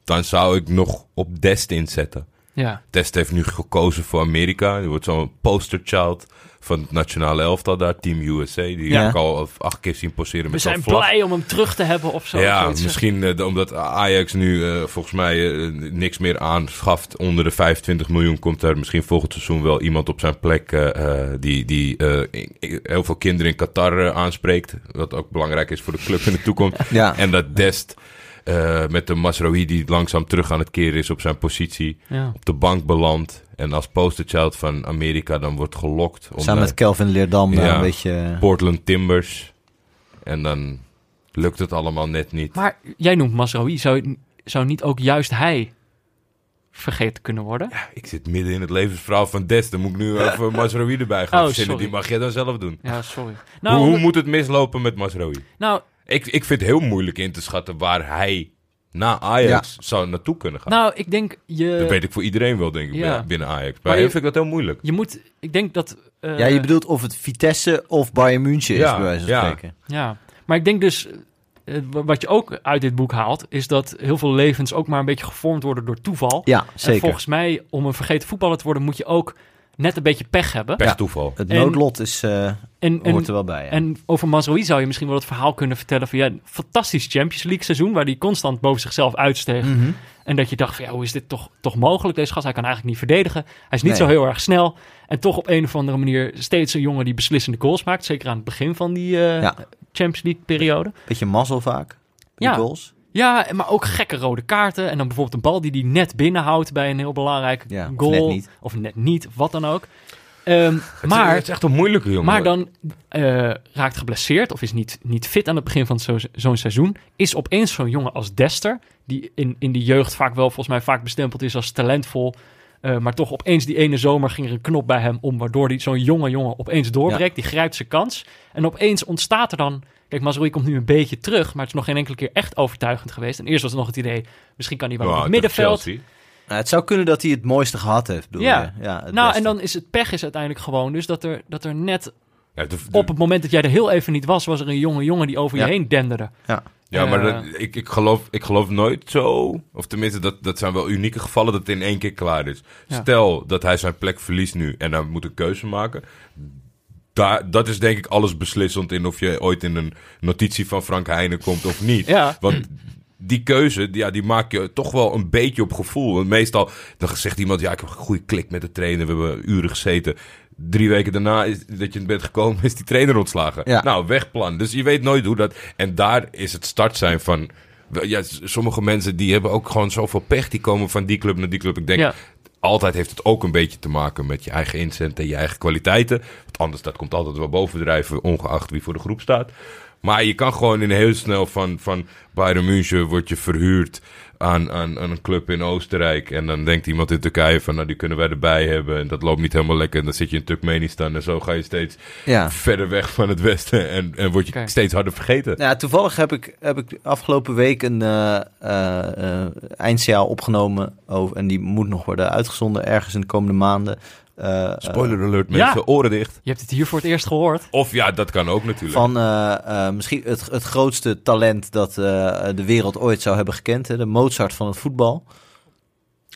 dan zou ik nog op Dest inzetten. Ja, Dest heeft nu gekozen voor Amerika. Die wordt zo'n posterchild van het nationale elftal daar, Team USA. Die Ja. heb ik al acht keer zien poseren we met zo'n zijn blij om hem terug te hebben of zo. Ja, misschien eh, omdat Ajax nu eh, volgens mij eh, niks meer aanschaft. Onder de 25 miljoen komt er misschien volgend seizoen wel iemand op zijn plek die, die heel veel kinderen in Qatar aanspreekt. Wat ook belangrijk is voor de club in de toekomst. Ja. En dat Dest eh, met de Masraoui die langzaam terug aan het keren is op zijn positie. Ja. Op de bank belandt. En als posterchild van Amerika dan wordt gelokt. Om Samen met Kelvin Leerdam daar Ja. een beetje... Portland Timbers. En dan lukt het allemaal net niet. Maar jij noemt Masraoui. Zou, zou niet ook juist hij vergeten kunnen worden? Ja, ik zit midden in het levensverhaal van Des. Dan moet ik nu *laughs* even Masraoui erbij gaan Oh, verzinnen. sorry. Die mag jij dan zelf doen. Ja, sorry. hoe, Nou, hoe moet het mislopen met Masraoui? nou, Ik, ik vind het heel moeilijk in te schatten waar hij na Ajax zou naartoe kunnen gaan. nou, ik denk je... dat weet ik voor iedereen wel, denk ik, ja. binnen Ajax. Maar Maar je- hem vind ik dat heel moeilijk. Je moet... Ik denk dat... eh, ja, je bedoelt of het Vitesse of Bayern München is, Ja, bij wijze van ja. spreken. Ja, maar ik denk dus... eh, wat je ook uit dit boek haalt, is dat heel veel levens ook maar een beetje gevormd worden door toeval. Ja, En zeker. volgens mij, om een vergeten voetballer te worden, moet je ook net een beetje pech hebben. Pech Ja. toeval. Het noodlot is, eh, En, en, hoort er wel bij. ja. en over Mazraoui zou je misschien wel het verhaal kunnen vertellen van ja, een fantastisch Champions League seizoen, waar hij constant boven zichzelf uitsteeg. Mhm. En dat je dacht van ja, hoe is dit toch, toch mogelijk? Deze gast, hij kan eigenlijk niet verdedigen. Hij is niet Nee. zo heel erg snel. En toch op een of andere manier steeds een jongen die beslissende goals maakt. Zeker aan het begin van die eh, Ja. Champions League periode. Beetje mazzel vaak. Die Ja. goals. Ja, maar ook gekke rode kaarten. En dan bijvoorbeeld een bal die hij net binnenhoudt bij een heel belangrijk Ja, of goal. net niet. Of net niet, of wat dan ook. Ehm, Het, maar, is, het is echt een moeilijke jongen. maar dan eh, raakt geblesseerd of is niet, niet fit aan het begin van zo- zo'n seizoen. Is opeens zo'n jongen als Dester, die in, in de jeugd vaak wel volgens mij vaak bestempeld is als talentvol. eh, maar toch opeens die ene zomer ging er een knop bij hem om, waardoor die zo'n jonge jongen opeens doorbreekt. Die grijpt zijn kans. En opeens ontstaat er dan. Kijk, Mazraoui komt nu een beetje terug, maar het is nog geen enkele keer echt overtuigend geweest. En eerst was het nog het idee, misschien kan hij wel Ja, op het middenveld. Nou, het zou kunnen dat hij het mooiste gehad heeft, bedoel Ja. je? ja het Nou, beste. en dan is het pech is uiteindelijk gewoon dus dat er, dat er net Ja, de- de- op het moment dat jij er heel even niet was, was er een jonge jongen die over Ja. je heen denderde. Ja, maar Eh, dat- ik, ik, geloof, ik geloof nooit zo. Of tenminste, dat, dat zijn wel unieke gevallen dat het in één keer klaar is. Ja. Stel dat hij zijn plek verliest nu en hij moet een keuze maken. Daar, dat is denk ik alles beslissend in of je ooit in een notitie van Frank Heijnen komt of niet. Ja. Want die keuze, die- ja, die maak je toch wel een beetje op gevoel. Want meestal dan zegt iemand, ja, ik heb een goede klik met de trainer. We hebben uren gezeten. Drie weken daarna is, dat je bent gekomen, is die trainer ontslagen. Ja. Nou, wegplan. Dus je weet nooit hoe dat... En daar is het start zijn van... Ja, sommige mensen die hebben ook gewoon zoveel pech. Die komen van die club naar die club. Ik denk, Ja. altijd heeft het ook een beetje te maken met je eigen inzet en je eigen kwaliteiten. Anders, dat komt altijd wel bovendrijven, ongeacht wie voor de groep staat. Maar je kan gewoon in heel snel van, van Bayern München word je verhuurd aan, aan, aan een club in Oostenrijk. En dan denkt iemand in Turkije van, nou die kunnen wij erbij hebben. En dat loopt niet helemaal lekker. En dan zit je in Turkmenistan en zo ga je steeds Ja. verder weg van het westen. En, en word je steeds harder vergeten. Nou, toevallig heb ik, heb ik afgelopen week een eh eh, eh, eindsignaal opgenomen. Over, en die moet nog worden uitgezonden ergens in de komende maanden. Eh, Spoiler alert, Ja. mensen, oren dicht. Je hebt het hier voor het eerst gehoord. Of ja, dat kan ook natuurlijk. Van eh, eh, misschien het, het grootste talent dat eh, de wereld ooit zou hebben gekend. Hè? De Mozart van het voetbal.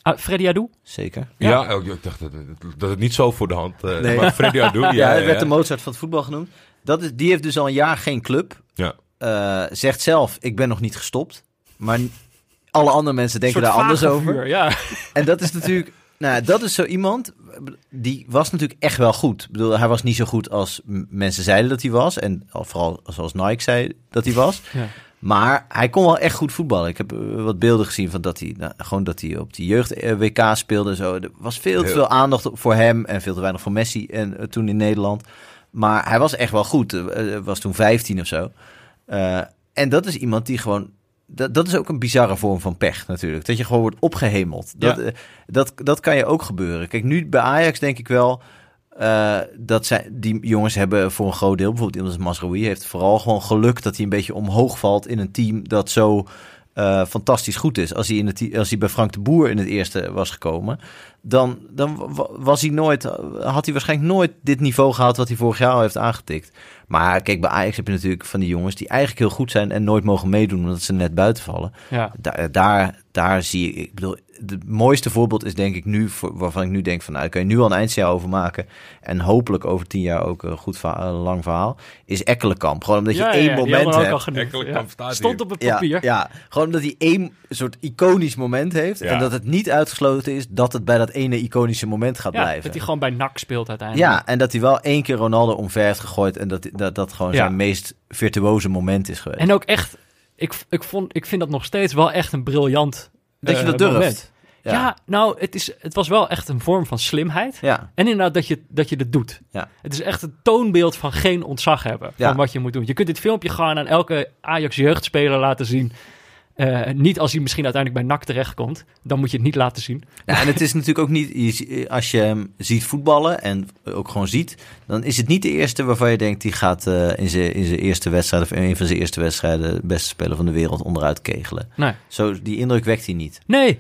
Ah, Freddy Adu? Zeker. Ja, oh, ik dacht dat, het- dat het niet zo voor de hand... eh Nee. Maar Freddy Adu, *laughs* ja, Ja, hij ja, werd ja. de Mozart van het voetbal genoemd. Dat is, die heeft dus al een jaar geen club. Ja. Eh, zegt zelf, ik ben nog niet gestopt. Maar alle andere mensen denken daar anders over. vuur, Ja. En dat is natuurlijk, nou, dat is zo iemand, die was natuurlijk echt wel goed. Ik bedoel, hij was niet zo goed als mensen zeiden dat hij was. En al- vooral zoals Nike zei dat hij was. Ja. Maar hij kon wel echt goed voetballen. Ik heb eh, wat beelden gezien van dat hij, nou, gewoon dat hij op die jeugd-WK speelde en zo. Er was veel te veel aandacht voor hem en veel te weinig voor Messi en eh, toen in Nederland. Maar hij was echt wel goed. Eh, eh, was toen 15 of zo. Eh, en dat is iemand die gewoon. Dat, dat is ook een bizarre vorm van pech natuurlijk. Dat je gewoon wordt opgehemeld. Dat, Ja. eh, dat, dat kan je ook gebeuren. Kijk, nu bij Ajax denk ik wel. eh, dat zij, die jongens hebben voor een groot deel, bijvoorbeeld iemand als Masraoui, heeft vooral gewoon geluk dat hij een beetje omhoog valt in een team dat zo eh, fantastisch goed is. Als hij, in het, als hij bij Frank de Boer in het eerste was gekomen, dan, dan wa- was hij nooit, had hij waarschijnlijk nooit dit niveau gehaald wat hij vorig jaar al heeft aangetikt. Maar kijk, bij Ajax heb je natuurlijk van die jongens die eigenlijk heel goed zijn en nooit mogen meedoen omdat ze net buiten vallen. Ja. Daar, daar, daar zie ik, ik bedoel, het mooiste voorbeeld is denk ik nu, voor, waarvan ik nu denk van, nou, daar kun je nu al een eindjaar over maken. En hopelijk over tien jaar ook een goed verhaal, een lang verhaal. Is Ekkelenkamp. Gewoon omdat je Ja, één ja, moment hebt. al genoemd. Ekkelenkamp Ja. staat Stond hier. op het papier. ja, gewoon omdat hij één soort iconisch moment heeft. Ja. En dat het niet uitgesloten is dat het bij dat ene iconische moment gaat Ja, blijven. dat hij gewoon bij NAC speelt uiteindelijk. Ja, en dat hij wel één keer Ronaldo omver heeft gegooid. En dat dat, dat gewoon Ja. zijn meest virtuoze moment is geweest. En ook echt, ik, ik, vond, ik vind dat nog steeds wel echt een briljant dat je eh, dat durft. moment. Ja. Ja. nou, het, is, het was wel echt een vorm van slimheid. Ja. En inderdaad dat je, dat je het doet. Ja. Het is echt een toonbeeld van geen ontzag hebben Ja. van wat je moet doen. Je kunt dit filmpje gewoon aan elke Ajax jeugdspeler laten zien. Eh, niet als hij misschien uiteindelijk bij NAC terechtkomt. Dan moet je het niet laten zien. Ja, en het is natuurlijk ook niet, zie- als je hem ziet voetballen en ook gewoon ziet, dan is het niet de eerste waarvan je denkt, die gaat eh, in zijn in eerste wedstrijd of in een van zijn eerste wedstrijden de beste speler van de wereld onderuit kegelen. Nee. Zo, die indruk wekt hij niet. nee,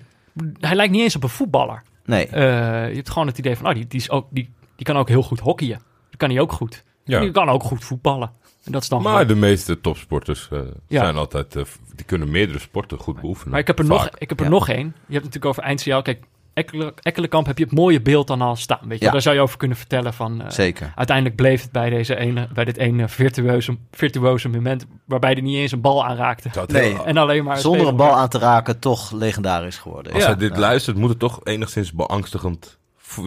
hij lijkt niet eens op een voetballer. Nee. Eh, je hebt gewoon het idee van, oh, die, die, is ook, die, die kan ook heel goed hockeyen. Dat kan hij ook goed. Ja. Die kan ook goed voetballen. En dat is dan Maar gewoon- de meeste topsporters eh, Ja. zijn altijd... eh, die kunnen meerdere sporten goed beoefenen. Maar ik heb er, nog, ik heb er Ja. nog één. Je hebt het natuurlijk over eindsignaal. Kijk, Ekkelenkamp heb je het mooie beeld dan al staan. Weet je? Ja. Daar zou je over kunnen vertellen van... eh, Zeker. uiteindelijk bleef het bij, deze ene, bij dit ene virtueuze, virtueuze moment... waarbij hij niet eens een bal aanraakte. Nee. En alleen maar... Zonder een bal aan te raken, toch legendarisch geworden. als Ja. hij dit Ja. luistert, moet het toch enigszins beangstigend...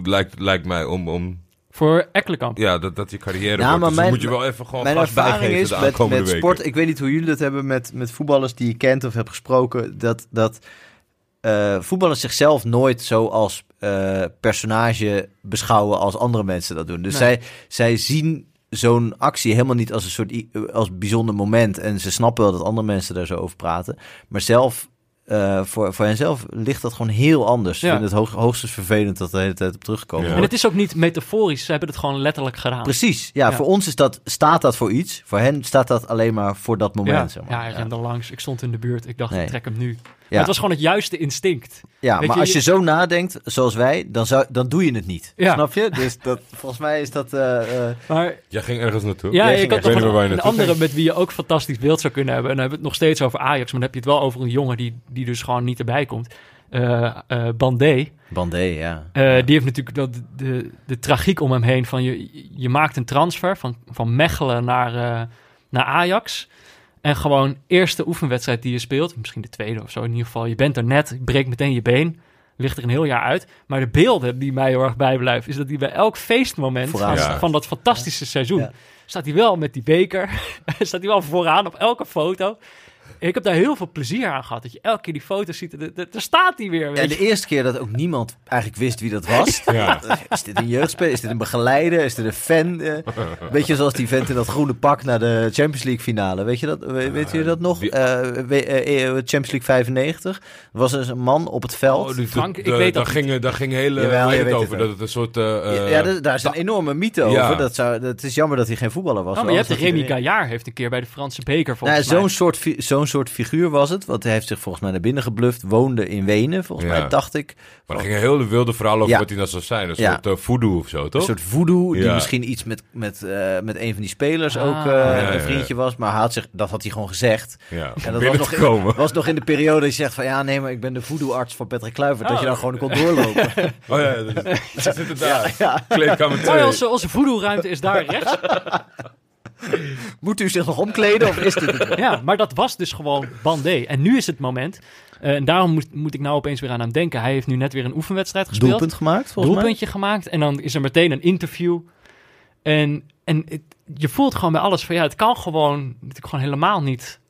Lijkt, lijkt mij om, om Voor Ekkelenkamp. Ja, dat, dat je carrière Ja, wordt. maar Dus mijn- moet je wel even gewoon Mijn ervaring bijgeven is de met, aankomende met sport. Ik weet niet hoe jullie dat hebben met, met voetballers die je kent of hebt gesproken. Dat, dat eh, voetballers zichzelf nooit zo als eh, personage beschouwen als andere mensen dat doen. Dus Nee. zij, zij zien zo'n actie helemaal niet als een soort als bijzonder moment. En ze snappen wel dat andere mensen daar zo over praten. Maar zelf. eh, voor, voor henzelf ligt dat gewoon heel anders. Ja. vinden het hoog, hoogstens vervelend dat de hele tijd op terugkomen. Ja. En het is ook niet metaforisch, ze hebben het gewoon letterlijk gedaan. Precies. Ja, Ja. voor ons is dat, staat dat voor iets. Voor hen staat dat alleen maar voor dat moment. ja, zeg ja, maar. hij rende langs. Ik stond in de buurt. Ik dacht, Nee. ik trek hem nu. Maar het was gewoon het juiste instinct. Ja, Weet maar je, als je zo nadenkt, zoals wij, dan, zou, dan doe je het niet. Ja. Snap je? Dus dat, *laughs* volgens mij is dat... eh, eh, Maar Jij ging ergens naartoe? ja, ik had nog een, andere met wie je ook fantastisch beeld zou kunnen hebben. En dan hebben we het nog steeds over Ajax. Maar dan heb je het wel over een jongen die, die dus gewoon niet erbij komt. Eh eh Bandé. Bandé, ja. Eh, Die heeft natuurlijk dat, de, de tragiek om hem heen. Van je, je maakt een transfer van, van Mechelen naar, eh, naar Ajax. En gewoon eerste oefenwedstrijd die je speelt. Misschien de tweede of zo in ieder geval. Je bent er net, breekt meteen je been. Ligt er een heel jaar uit. Maar de beelden die mij heel erg bijblijven... is dat hij bij elk feestmoment van, van dat fantastische seizoen... Ja. staat hij wel met die beker. *laughs* staat hij wel vooraan op elke foto. Ik heb daar heel veel plezier aan gehad. Dat je elke keer die foto's ziet. en Daar daar staat hij weer. Ja, Weet de eerste keer dat ook niemand eigenlijk wist wie dat was. *laughs* Ja. Is dit een jeugdspeler? Is dit een begeleider? Is dit een fan? Eh, weet je, zoals die vent in dat groene pak naar de Champions League finale. Weet je dat, we- weet je dat nog? Eh, eh, eh, Champions League 95. Er was dus een man op het veld. Oh, die- Frank, ik de- weet daar dat ging, daar ging hele Jawel, weet over. het dat het een soort... eh, ja, eh, ja, daar- is een enorme mythe Ja. over. Dat zou, het is jammer dat hij geen voetballer was. Oh, maar je hebt Remy erin. Gaillard heeft een keer bij de Franse beker Nou, volgens mij. zo'n soort, zo'n soort figuur was het. Want hij heeft zich volgens mij naar binnen gebluft. Woonde in Wenen, volgens Ja. mij, dacht ik. Maar er ging een hele wilde verhaal over Ja. wat hij nou zou zijn. Een Ja. soort eh, voodoo of zo, toch? Een soort voodoo, die misschien iets met, met, eh, met een van die spelers Ah. ook eh, Ja, ja, een ja. vriendje was. Maar had zich, dat had hij gewoon gezegd. ja, En dat was binnen nog, in, was nog in de periode dat je zegt van... Ja, nee, maar ik ben de voodoo-arts van Patrick Kluivert. Dat Oh. je dan gewoon kon doorlopen. *laughs* Oh ja, dat, dat zit er daar. ja. Kleedkamer Oh 2. ja, onze, onze voodoo-ruimte is daar rechts. *laughs* *laughs* Moet u zich nog omkleden of is dit het? Ja, maar dat was dus gewoon Bandé. En nu is het moment. eh, en daarom moet, moet ik nou opeens weer aan hem denken. Hij heeft nu net weer een oefenwedstrijd gespeeld. Doelpunt gemaakt, volgens Doelpuntje gemaakt. En dan is er meteen een interview. En, en het- je voelt gewoon bij alles van ja, het kan gewoon, natuurlijk gewoon helemaal niet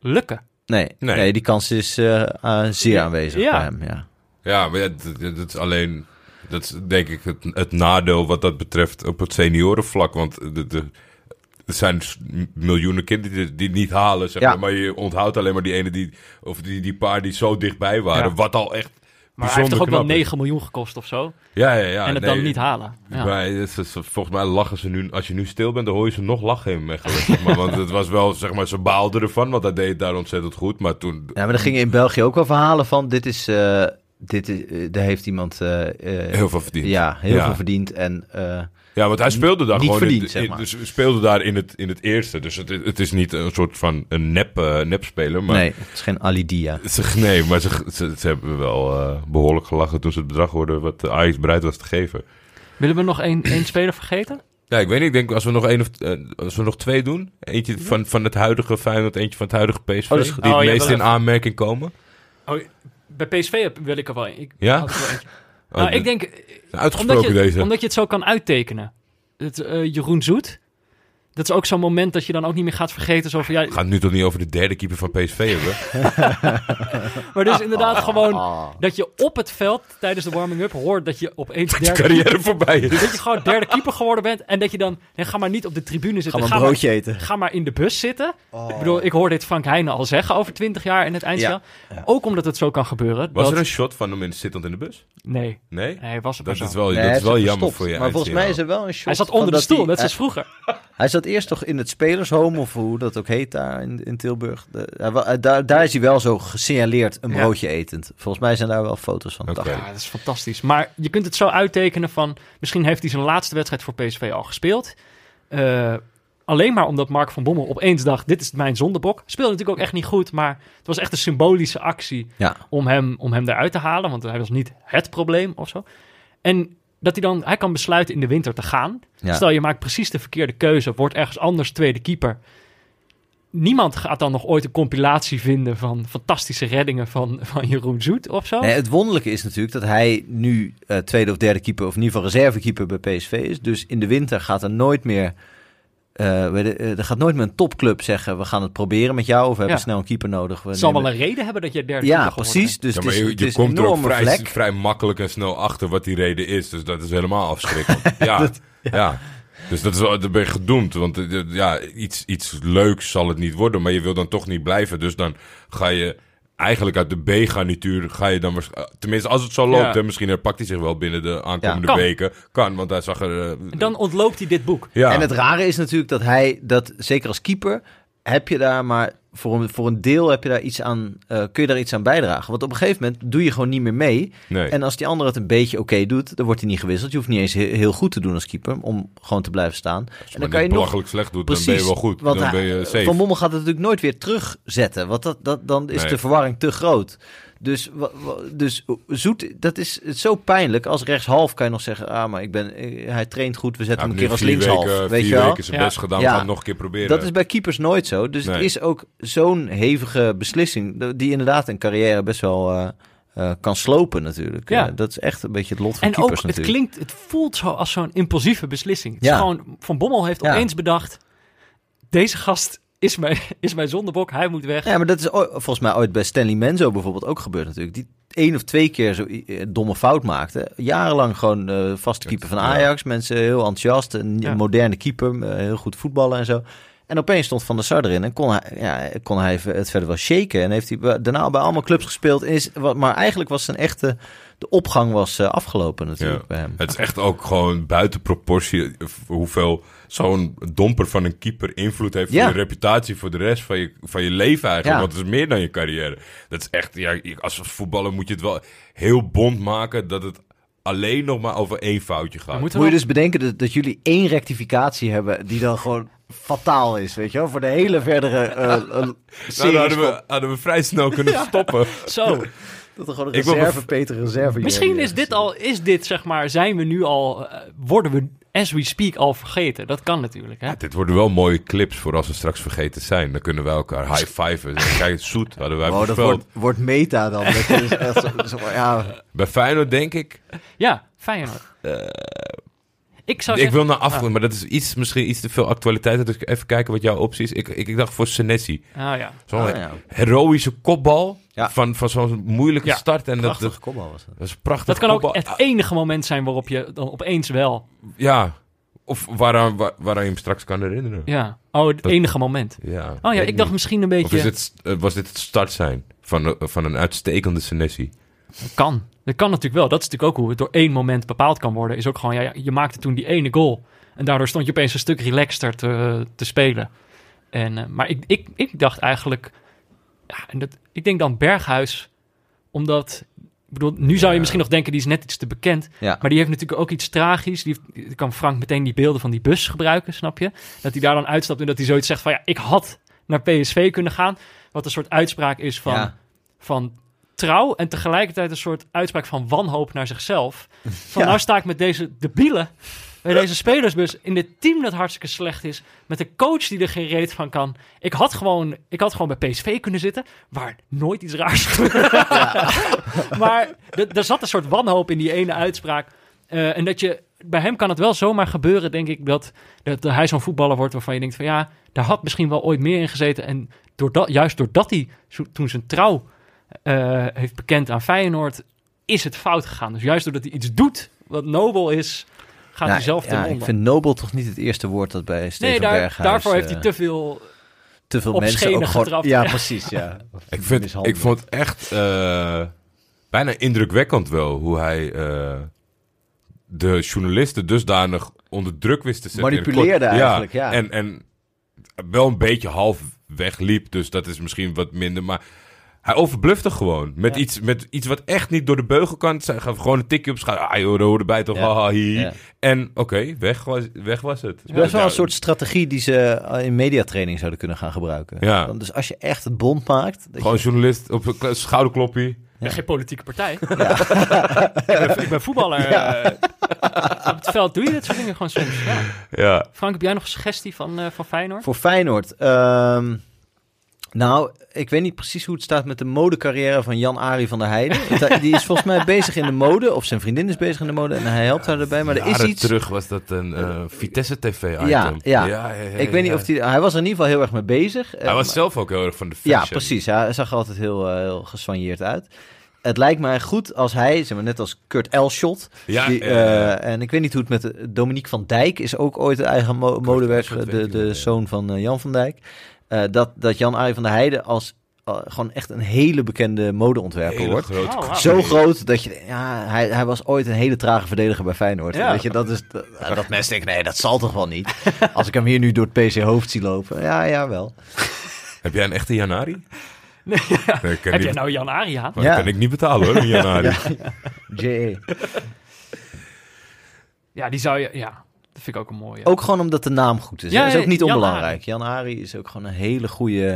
lukken. Nee, nee. Nee. die kans is eh, eh, zeer aanwezig Ja. bij hem. Ja. Ja, maar ja, dat, dat- dat is alleen... Dat is denk ik het, het nadeel wat dat betreft op het seniorenvlak. Want de, de, er zijn s- miljoenen kinderen die, die het niet halen, zeg Ja. maar. Maar je onthoudt alleen maar die ene die... Of die, die paar die zo dichtbij waren. Ja. Wat al echt Maar hij heeft toch ook wel knap is. 9 miljoen gekost of zo. Ja, ja, ja. en het nee, dan niet halen. Ja. Maar het is- volgens mij lachen ze nu... Als je nu stil bent, dan hoor je ze nog lachen in Mechelen. zeg maar, want het was wel, zeg maar, ze baalden ervan. Want hij deed daar ontzettend goed. Maar toen... ja, maar er gingen in België ook wel verhalen van... Dit is... eh, dit is eh, daar heeft iemand eh, eh, Heel veel verdiend. Ja, heel Ja. veel verdiend. En eh, Ja, want hij speelde daar Niet gewoon... verdiend, in, zeg in- maar. Dus speelde daar in het, in het eerste. Dus het, het is niet een soort van een nep, eh nepspeler. Maar nee, het is geen Alidia. *laughs* Ze, nee, maar ze, ze, ze hebben wel eh, behoorlijk gelachen toen ze het bedrag hoorden wat Ajax bereid was te geven. Willen we nog één, één speler vergeten? Ja, ik weet niet. Ik denk als we nog één of eh, als we nog twee doen. Eentje van, van het huidige Feyenoord, eentje van het huidige PSV. is goed. die Oh, het ja, meest in even. aanmerking komen. Oh, bij PSV heb- wil ik er wel een. Ik, Ja? er wel Oh, nou, de- ik denk, Uitgesproken omdat je, deze. omdat je het zo kan uittekenen. Het, eh, Jeroen Zoet. Dat is ook zo'n moment dat je dan ook niet meer gaat vergeten. Zo van, ja, We gaan het nu toch niet over de derde keeper van PSV hebben? *laughs* maar dus inderdaad gewoon Ah. dat je op het veld tijdens de warming-up hoort dat je opeens Je derde, carrière voorbij is. dat je gewoon derde keeper geworden bent. En dat je dan, nee, ga maar niet op de tribune Ga zitten. Ga een maar, broodje eten. ga maar in de bus zitten. Ik bedoel, ik hoor dit Frank Heijnen al zeggen over 20 jaar in het eindspel. Ja. Ook omdat het zo kan gebeuren. Was dat- er een shot van hem in zittend in de bus? Nee, Nee? nee, was het Dat is wel, Nee, dat hij is wel jammer voor je Maar volgens mij is er wel een shot Hij zat onder de dat stoel, hij- net zoals hij- vroeger. Hij zat eerst toch in het spelershome, of hoe dat ook heet daar in, in Tilburg. De- eh, daar, daar is hij wel zo gesignaleerd een Ja. broodje etend. Volgens mij zijn daar wel foto's van. Ja, dat is fantastisch. Maar je kunt het zo uittekenen van... Misschien heeft hij zijn laatste wedstrijd voor PSV al gespeeld. Eh, alleen maar omdat Mark van Bommel opeens dacht... dit is mijn zondebok. Speelde natuurlijk ook echt niet goed... maar het was echt een symbolische actie Ja. om hem, om hem eruit te halen. Want hij was niet het probleem of zo. En dat hij dan... Hij kan besluiten in de winter te gaan. Ja. Stel, je maakt precies de verkeerde keuze... wordt ergens anders tweede keeper... niemand gaat dan nog ooit een compilatie vinden van fantastische reddingen van, *laughs* van Jeroen Zoet of zo. Nee, het wonderlijke is natuurlijk dat hij nu eh, tweede of derde keeper, of in ieder geval reservekeeper bij PSV is. Dus in de winter gaat er nooit meer. Eh, we- eh, er gaat nooit meer een topclub zeggen: we gaan het proberen met jou, of we hebben snel een keeper nodig. We Het zal wel een reden hebben dat je derde Ja, precies. bent. Dus Ja, het maar is, je, het je is komt een er ook vrij, vrij makkelijk en snel achter wat die reden is. Dus dat is helemaal afschrikkend. *laughs* ja, ja. Dus dat is wel, dan ben je gedoemd. Want eh, ja, iets, iets leuks zal het niet worden. Maar je wil dan toch niet blijven. Dus dan ga je eigenlijk uit de B-garnituur... Ga je dan eh, tenminste, als het zo loopt... Ja. Hè, misschien herpakt hij zich wel binnen de aankomende Ja. Kan. weken. Kan, want hij zag er... eh, dan ontloopt hij dit boek. ja. En het rare is natuurlijk dat hij, dat, zeker als keeper, heb je daar maar voor een, voor een deel heb je daar iets aan, eh, kun je daar iets aan bijdragen. Want op een gegeven moment doe je gewoon niet meer mee. nee. En als die ander het een beetje oké doet, dan wordt hij niet gewisseld. Je hoeft niet eens he- heel goed te doen als keeper om gewoon te blijven staan. Als je en dan kan je belachelijk slecht doet, Precies, dan ben je wel goed. want Dan hij- ben je safe. Van Bommel gaat het natuurlijk nooit weer terugzetten, want dat, dat, dan is Nee. de verwarring te groot. Dus, dus Zoet, dat is het zo pijnlijk. Als rechtshalf kan je nog zeggen, ah, maar ik ben, eh, hij traint goed, we zetten hem een keer als linkshalf. Weken, weet vier je wel? weken zijn Ja. best gedaan. Ja. Het nog een keer proberen. Dat is bij keepers nooit zo. Dus het is ook zo'n hevige beslissing, die inderdaad een carrière best wel eh, eh, kan slopen natuurlijk. Ja. Dat is echt een beetje het lot van En ook, keepers het natuurlijk. klinkt, het voelt zo als zo'n impulsieve beslissing. Het Ja. is gewoon, Van Bommel heeft Ja. opeens bedacht, deze gast is mijn, *laughs* is mijn zondebok, hij moet weg. Ja, maar dat is ooit- volgens mij ooit bij Stanley Menzo bijvoorbeeld ook gebeurd natuurlijk. Die één of twee keer zo'n domme fout maakte. Jarenlang gewoon eh vaste keeper van Ja. Ajax. Mensen heel enthousiast. Een Ja. moderne keeper. eh, heel goed voetballen en zo. En opeens stond Van der Sar erin en kon hij, ja, kon hij het verder wel shaken. En heeft hij daarna bij allemaal clubs gespeeld. Is, maar eigenlijk was zijn echte... De opgang was eh, afgelopen natuurlijk Ja. bij hem. Het is echt ook gewoon buiten proportie eh, hoeveel zo'n domper van een keeper invloed heeft Ja. voor je reputatie voor de rest van je, van je leven eigenlijk. Ja. Want het is meer dan je carrière. Dat is echt, ja, als voetballer moet je het wel heel bond maken dat het alleen nog maar over één foutje gaat. Moet je dus bedenken dat, dat jullie één rectificatie hebben die dan gewoon fataal is, weet je wel? Voor de hele verdere eh *laughs* eh, Nou, series dan hadden we, hadden we vrij snel kunnen *laughs* stoppen. Zo, Dat er gewoon een reserve, Peter, reserve. misschien is dit al, is dit zeg maar, zijn we nu al, eh, worden we as we speak al vergeten. Dat kan natuurlijk, hè? Ja, dit worden wel mooie clips voor als we straks vergeten zijn. Dan kunnen we elkaar high-fiven. Kijk, zoet hadden wij Oh, dat wordt, wordt meta dan. Dat is echt zo, zo- ja, Bij Feyenoord denk ik... Ja, Feyenoord. Ik zou Ik zeggen, wil naar af, maar dat is iets, misschien iets te veel actualiteit. Dus even kijken wat jouw optie is. Ik, ik, ik dacht voor Senesi. ah ja, Zo'n Ah, ja. heroïsche kopbal Ja. van, van zo'n moeilijke Ja, start. En dat, dat, prachtige kopbal was dat. dat is prachtig dat kan ook het enige moment zijn waarop je dan opeens wel, Ja, of waaraan, waar, waaraan je hem straks kan herinneren. ja, oh, het Dat- enige moment. Ja, Oh ja, ik dacht niet. misschien een Of beetje, is het, eh, was dit het start zijn van, een- van een uitstekende Senesi? Kan. Dat kan natuurlijk wel. Dat is natuurlijk ook hoe het door één moment bepaald kan worden. Is ook gewoon, ja, je maakte toen die ene goal. En daardoor stond je opeens een stuk relaxter te, te spelen. En, eh, maar ik, ik, ik dacht eigenlijk, ja, en dat, ik denk dan Berghuis, omdat, ik bedoel, nu zou je misschien nog denken, die is net iets te bekend. Ja. Maar die heeft natuurlijk ook iets tragisch. Die heeft, kan Frank meteen die beelden van die bus gebruiken, snap je? Dat hij daar dan uitstapt en dat hij zoiets zegt van, ja, ik had naar PSV kunnen gaan. Wat een soort uitspraak is van, Ja. van trouw en tegelijkertijd een soort uitspraak van wanhoop naar zichzelf. Van Ja. nou sta ik met deze debielen bij deze spelersbus in dit team dat hartstikke slecht is, met een coach die er geen reet van kan. Ik had gewoon, ik had gewoon bij PSV kunnen zitten, waar nooit iets raars *laughs* gebeurt. maar er- zat een soort wanhoop in die ene uitspraak. Eh, en dat je, bij hem kan het wel zomaar gebeuren, denk ik, dat, dat hij zo'n voetballer wordt waarvan je denkt van ja, daar had misschien wel ooit meer in gezeten. En doordat, juist doordat hij toen zijn trouw eh, heeft bekend aan Feyenoord, is het fout gegaan. Dus juist doordat hij iets doet wat nobel is, gaat Nou, hij zelf ten ja, onder. ik vind nobel toch niet het eerste woord dat bij Steven nee, daar, Berghuis... daarvoor heeft hij eh, te veel... te veel mensen ook gewoon... getrapt. Ja, Ja. precies, ja. *laughs* Ik, vind, ik vond het echt eh, bijna indrukwekkend wel hoe hij eh, de journalisten dusdanig onder druk wist te zetten. Manipuleerde kort- eigenlijk, ja. En, en wel een beetje half wegliep, dus dat is misschien wat minder. Maar hij overblufte gewoon. Met, Ja. iets, met iets wat echt niet door de beugel kan. Hij gaf gewoon een tikje op schouder. Ah joh, dat hoort erbij toch. Ja. Ja. En oké, weg, was, weg was het. Het is best wel Ja, een soort strategie die ze eh, in mediatraining zouden kunnen gaan gebruiken. Ja. Want Dus als je echt het bond maakt... dat Gewoon je- journalist op een. Ik ben geen politieke partij. *laughs* *laughs* ik, ben, ik ben voetballer. Ja. eh, op het veld doe je dit soort dingen gewoon soms. Ja. Ja. Frank, heb jij nog een suggestie van, eh, van Feyenoord? Voor Feyenoord... ehm, Nou, ik weet niet precies hoe het staat met de modecarrière van Jan-Ari van der Heijden. Die is volgens mij *laughs* bezig in de mode, of zijn vriendin is bezig in de mode en hij helpt haar erbij. Maar er is iets... terug was dat een eh, Vitesse TV-item. Ja, ja. ja, Ik weet niet of hij... Hij was er in ieder geval heel erg mee bezig. Hij Eh, was maar- zelf ook heel erg van de fashion. Ja, precies. Hij zag er altijd heel, eh, heel gesoigneerd uit. Het lijkt mij goed als hij, zeg maar, net als Kurt Elschot. Ja, die, eh, eh, en ik weet niet hoe het met de- Dominique van Dijk is ook ooit een eigen mo- modewerk, Elschot weet de, de zoon van eh, Jan van Dijk. Eh, dat, dat Jan-Arie van der Heijden als eh, gewoon echt een hele bekende modeontwerper hele wordt. Oh. Zo groot dat je, ja, hij, hij was ooit een hele trage verdediger bij Feyenoord. Ja. Weet je, dat is dat, dat mensen denken, nee, dat zal toch wel niet. *laughs* Als ik hem hier nu door het PC hoofd zie lopen, ja, ja, wel. Heb jij een echte Janari? *laughs* Nee, Heb jij nou Jan Arie aan? maar Ja. dat kan ik niet betalen hoor, een Janari. *laughs* J.E. Ja, die zou je... Ja, dat vind ik ook een mooie. Ook gewoon omdat de naam goed is. Ja, dat is ook ja, niet Jan onbelangrijk. Jan Ari is ook gewoon een hele goede,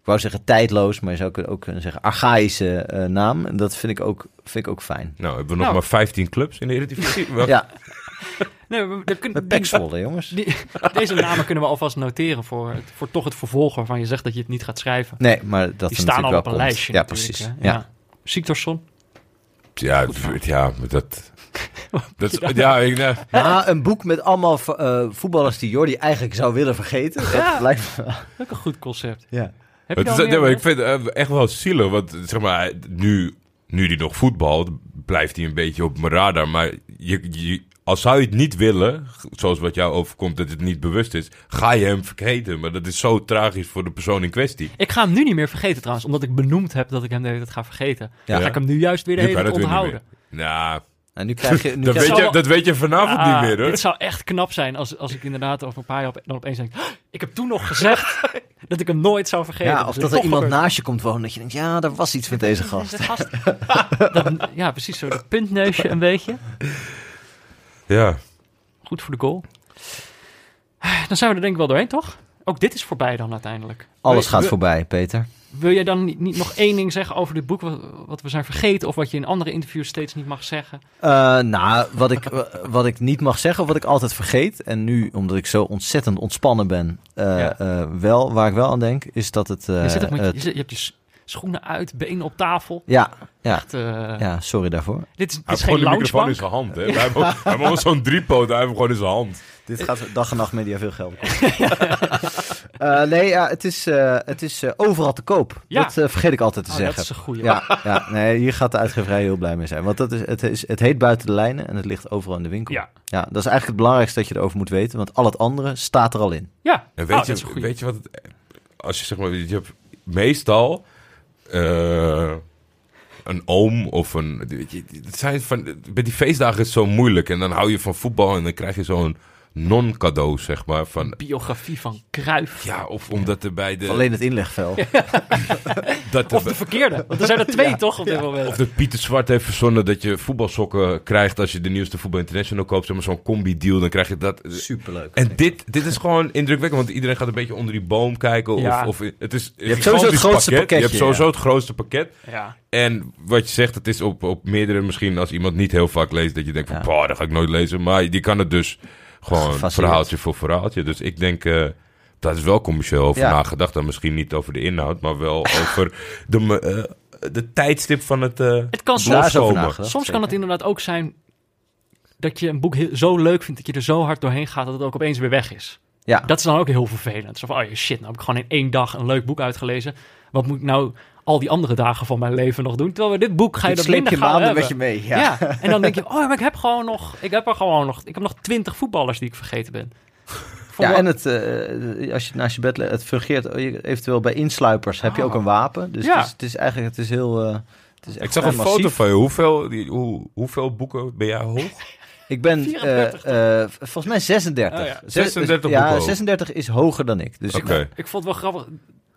ik wou zeggen tijdloos, maar je zou ook kunnen zeggen archaïsche eh, naam. En dat vind ik ook, vind ik ook fijn. Nou, hebben we nog Nou. maar 15 clubs in de Eredivisie. *laughs* Ja, Nee, we, we kunnen, met Pek Zwolle, jongens. die- deze namen kunnen we alvast noteren voor, het- voor toch het vervolg waarvan je zegt dat je het niet gaat schrijven. Nee, maar dat Die staan al op een komt. lijstje Ja, precies. hè. Ja. Ja. Siktorsson. Ja, ja, maar dat... dat is- ja, ik, *laughs* nou, Ja, een boek met allemaal eh, voetballers die Jordi eigenlijk zou willen vergeten. Dat Ja. lijkt me... Ook een goed concept. Ja. Heb je het is, dan ja, maar meer? ik vind het echt wel zielig, want zeg maar, nu, nu die nog voetbalt, blijft hij een beetje op mijn radar. Maar je, je, als zou je het niet willen, zoals wat jou overkomt, dat het niet bewust is, ga je hem vergeten. Maar dat is zo tragisch voor de persoon in kwestie. Ik ga hem nu niet meer vergeten trouwens, omdat ik benoemd heb dat ik hem de hele tijd ga vergeten. Ja. Dan ga ik hem nu juist weer de Nu hele tijd onthouden. Nou, En nu krijg je... Nu *laughs* dat krijg weet, je dat weet je vanavond Ah, niet meer, hoor. Dit zou echt knap zijn als, als ik inderdaad over een paar jaar op, dan opeens denk... "Ah, Ik heb toen nog gezegd *laughs* dat ik hem nooit zou vergeten. ja, of is dat er iemand naast je komt wonen. Dat je denkt, ja, er was iets met deze gast. Deze *laughs* gast. Dat- ja, precies zo. Dat puntneusje een beetje. Ja. Goed voor de goal. Dan zijn we er denk ik wel doorheen, toch? Ook dit is voorbij dan uiteindelijk. Alles gaat wil- voorbij, Peter. Wil jij dan niet, niet nog één ding zeggen over dit boek wat, wat we zijn vergeten... of wat je in andere interviews steeds niet mag zeggen? Eh, nou, wat ik, *laughs* wat ik niet mag zeggen, of wat ik altijd vergeet, en nu omdat ik zo ontzettend ontspannen ben, eh, Ja. eh, wel, waar ik wel aan denk, is dat het. eh, je, zit met, je, je hebt je s- schoenen uit, benen op tafel. ja, ja, Echt, eh, ja, sorry daarvoor. Dit is, dit Hij is heeft gewoon geen de microfoon in zijn hand, hè. *laughs* Hij heeft ook- hij heeft gewoon zo'n driepoot, hij heeft gewoon in zijn hand. Dit gaat dag en nacht media veel geld *laughs* Eh, nee, ja, het is, eh, het is eh, overal te koop. Ja. Dat eh, vergeet ik altijd te Oh, dat zeggen. is een goeie. Ja, ja, nee, hier gaat de uitgeverij heel blij mee zijn. Want dat is, het, is, het heet buiten de lijnen en het ligt overal in de winkel. Ja. Ja, dat is eigenlijk het belangrijkste dat je erover moet weten, want al het andere staat er al in. Ja, En Oh, weet, dat is een je, weet je wat het... Als je zeg maar... Je hebt meestal... eh, een oom of een... Het zijn van, bij die feestdagen is het zo moeilijk. En dan hou je van voetbal en dan krijg je zo'n non-cadeau, zeg maar. Van, biografie van Kruif. ja, of omdat er bij de... Alleen het inlegvel. *laughs* dat Of de verkeerde. Want er zijn er twee toch op dit moment. Of dat Pieter Zwart heeft verzonnen dat je voetbalsokken krijgt als je de nieuwste Voetbal International koopt. Zeg maar zo'n combi-deal, dan krijg je dat. Superleuk. En dit, dit is gewoon indrukwekkend, want iedereen gaat een beetje onder die boom kijken. Of, Ja. of het is Je hebt sowieso het grootste Je pakketje, hebt sowieso het grootste pakket. Ja. En wat je zegt, het is op, op meerdere, misschien als iemand niet heel vaak leest, dat je denkt van, Ja. "Pah, dat ga ik nooit lezen. Maar die kan het dus gewoon verhaaltje voor verhaaltje. Dus ik denk, eh daar is wel commercieel over Ja. nagedacht. Dan misschien niet over de inhoud, maar wel *laughs* over de, eh, de tijdstip van het eh Het kan soms, nagedacht. soms kan het inderdaad ook zijn dat je een boek heel- zo leuk vindt dat je er zo hard doorheen gaat dat het ook opeens weer weg is. Ja, Dat is dan ook heel vervelend. Zo van, oh shit, nou heb ik gewoon in één dag een leuk boek uitgelezen. Wat moet ik nou al die andere dagen van mijn leven nog doen? Terwijl bij dit boek ga je dat sleep minder je gauw maanden hebben. met je mee. Ja. Ja. en dan denk je, *laughs* oh, maar ik heb gewoon nog, ik heb er gewoon nog, ik heb nog twintig voetballers die ik vergeten ben. *laughs* Voor Ja, wat- en het, eh, als je naast je bed het fungeert je- eventueel bij insluipers heb je ook een wapen. Dus Ja. het, is, het is eigenlijk, het is heel... eh, het is echt Ik zag een foto van je. Hoeveel, die, hoe, hoeveel boeken ben jij hoog? *laughs* Ik ben 34 eh, eh, volgens mij 36. Oh ja. Zes- 36 Ja, boeken hoog. 36 is hoger dan ik. Dus Oké. ik, Ik vond het wel grappig.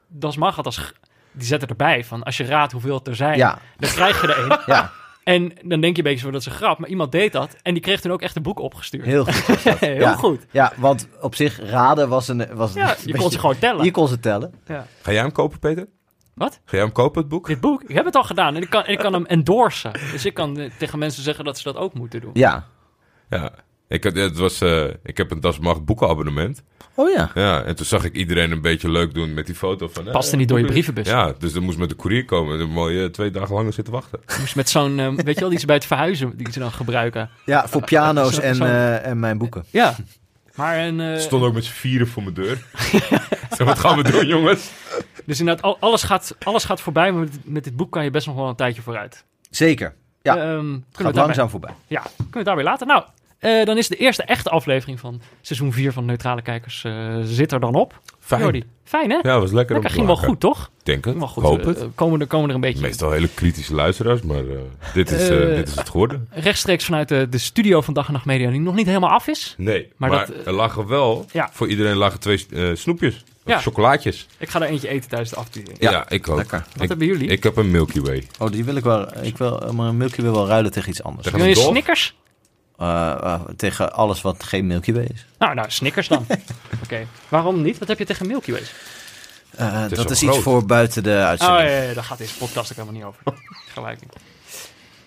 Das Mag als die zet erbij van als je raadt hoeveel het er zijn, ja, dan krijg je er één. *laughs* ja, En dan denk je een beetje zo dat is een grap, maar iemand deed dat en die kreeg toen ook echt een boek opgestuurd. heel goed. *laughs* Heel ja. goed. Ja, want op zich raden was een... Was Ja, een je beetje- kon ze gewoon tellen. Je kon ze tellen. Ja. Ga jij hem kopen, Peter? Wat? Ga jij hem kopen, het boek? Dit boek, ik heb het al gedaan en ik kan, en ik kan hem endorsen. Dus ik kan eh, tegen mensen zeggen dat ze dat ook moeten doen. Ja, Ja. Ik, had, het was, eh, ik heb een Das Mag boekenabonnement. Oh ja. Ja, en toen zag ik iedereen een beetje leuk doen met die foto van... eh, Paste niet door je brievenbus. Ja, dus dan moest met de koerier komen. Dan mooi eh, twee dagen langer zitten wachten. Moest met zo'n, eh, weet je wel, die ze bij het verhuizen, die ze dan gebruiken. Ja, voor piano's Zo- en, zo- eh, en mijn boeken. Ja. Maar een, eh, stonden ook met z'n vieren voor mijn deur. *laughs* Zeg, wat gaan we doen, jongens? dus inderdaad, al- alles gaat, alles gaat voorbij, maar met, met dit boek kan je best nog wel een tijdje vooruit. Zeker. Ja, Ehm, kunnen, we Gaat daarbij, langzaam voorbij. ja, kunnen we het daarbij laten? Nou, eh, dan is de eerste echte aflevering van seizoen 4 van Neutrale Kijkers eh, zit er dan op. Fijn. Jordi, fijn hè? Ja, was lekker. Te ging wel goed, toch? Denk het. Goed. Hoop Eh, het. komen, er, komen er een beetje Meestal hele kritische luisteraars, maar eh, dit, is, dit is het geworden. rechtstreeks vanuit de, de studio van Dag en Nacht Media, die nog niet helemaal af is. Nee, Maar maar, dat, er lagen wel, ja. voor iedereen lagen twee eh, snoepjes. Of Ja. chocolaatjes. Ik ga er eentje eten tijdens de afsturing. Ja, ik ook. Lekker. Wat Ik, hebben jullie? ik heb een Milky Way. Oh, die wil ik wel. Ik wil, maar een Milky wil wel ruilen tegen iets anders. Tegen Wil je? Snickers? Eh, eh, tegen alles wat geen Milky Way is. Nou, nou, Snickers dan. *laughs* Oké. Waarom niet? Wat heb je tegen Milky Ways? Eh, is dat is groot. iets voor buiten de Oh uitzending. ja, ja, ja, daar gaat deze podcast ook helemaal niet over. *laughs* Gelijk niet.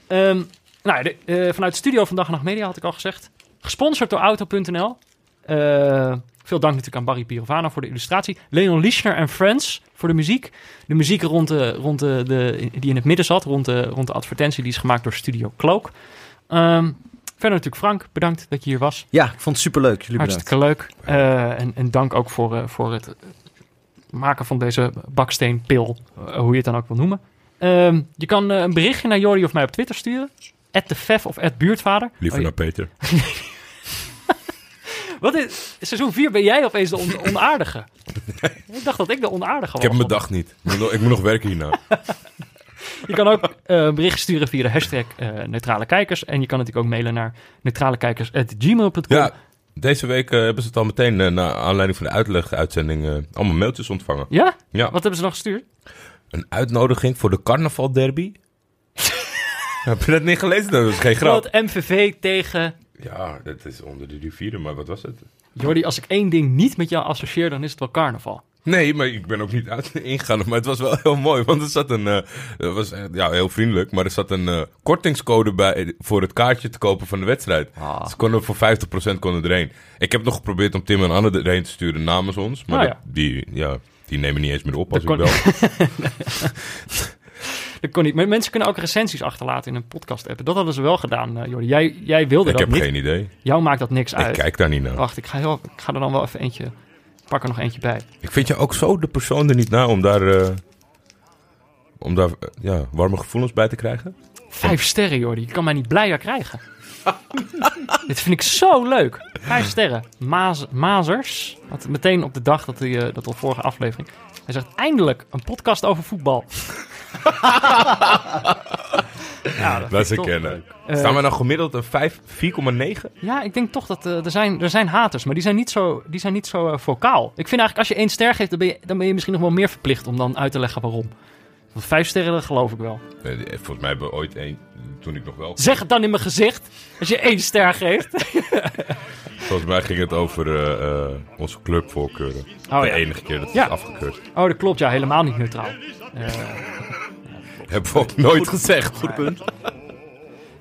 Ehm, nou, de, eh, vanuit de studio van Dag en Nacht Media had ik al gezegd. Gesponsord door Auto.nl. Eh, veel dank natuurlijk aan Barry Pirovano voor de illustratie. Leon Lischner en Friends voor de muziek. De muziek rond de, rond de, de, die in het midden zat, rond de, rond de advertentie, die is gemaakt door Studio Cloak. Ehm, verder natuurlijk Frank, bedankt dat je hier was. Ja, ik vond het superleuk. Jullie bedankt. Hartstikke leuk. Eh, en, en dank ook voor, eh, voor het maken van deze baksteenpil, eh, hoe je het dan ook wil noemen. Ehm, je kan een berichtje naar Jordi of mij op Twitter sturen. de Vef of buurtvader. Liever Oh, naar Peter. *laughs* Wat is, seizoen 4 ben jij opeens de on- onaardige. *laughs* ik dacht dat ik de onaardige was. Ik heb mijn dag niet. Ik moet nog, ik moet nog werken hierna. *laughs* Je kan ook eh, een bericht sturen via de hashtag eh, neutrale kijkers. En je kan natuurlijk ook mailen naar neutralekijkers.gmail.com. Ja, deze week eh, hebben ze het al meteen, naar aanleiding van de uitleg-uitzending, allemaal mailtjes ontvangen. Ja? Ja, Wat hebben ze nog gestuurd? een uitnodiging voor de carnaval derby. *laughs* Heb je dat niet gelezen? Dat is geen grap. Wat MVV tegen Ja, dat is onder de rivieren, maar wat was het? Jordi, als ik één ding niet met jou associeer, dan is het wel carnaval. Nee, maar ik ben ook niet uit *laughs* ingegaan. Maar het was wel heel mooi, want er zat een... het was eh, ja, heel vriendelijk, maar er zat een eh, kortingscode bij voor het kaartje te kopen van de wedstrijd. Ah. Ze konden voor 50% konden erheen. Ik heb nog geprobeerd om Tim en Anne erheen te sturen namens ons. Maar dat- die, ja, die nemen niet eens meer op als Dat ik kon- bel. *laughs* Dat kon niet. Maar mensen kunnen ook recensies achterlaten in een podcast-app. Dat hadden ze wel gedaan, eh, Jordi. Jij, jij wilde ik dat heb niet. geen idee. Jou maakt dat niks Ik uit. kijk daar niet naar. Wacht, ik ga, heel, ik ga er dan wel even eentje... Pak er nog eentje bij. Ik vind je ook zo de persoon er niet naar om daar... eh, om daar eh, ja, warme gevoelens bij te krijgen. Vijf sterren, Jordi. Je kan mij niet blijer krijgen. *laughs* Dit vind ik zo leuk. Vijf sterren. Maas, Mazers. Had meteen op de dag dat hij, eh, dat al vorige aflevering. Hij zegt eindelijk een podcast over voetbal. *laughs* ja, Dat toch kennen. leuk. Eh, Staan we nou gemiddeld een 5, 4,9? Ja, ik denk toch dat eh, er, zijn, er zijn haters, maar die zijn niet zo, die zijn niet zo eh, vocaal. Ik vind eigenlijk als je één ster geeft, dan ben, je, dan ben je misschien nog wel meer verplicht om dan uit te leggen waarom. Want vijf sterren, dat geloof ik wel. Eh, Volgens mij hebben we ooit één, toen ik nog wel... Zeg het dan in mijn gezicht, als je één ster geeft. *laughs* *laughs* Volgens mij ging het over eh, eh, onze clubvoorkeuren. Oh, de ja. enige keer dat Ja. is afgekeurd. Oh, dat klopt, ja, helemaal niet neutraal. Eh, Hebben we ook nooit gezegd. Goed punt.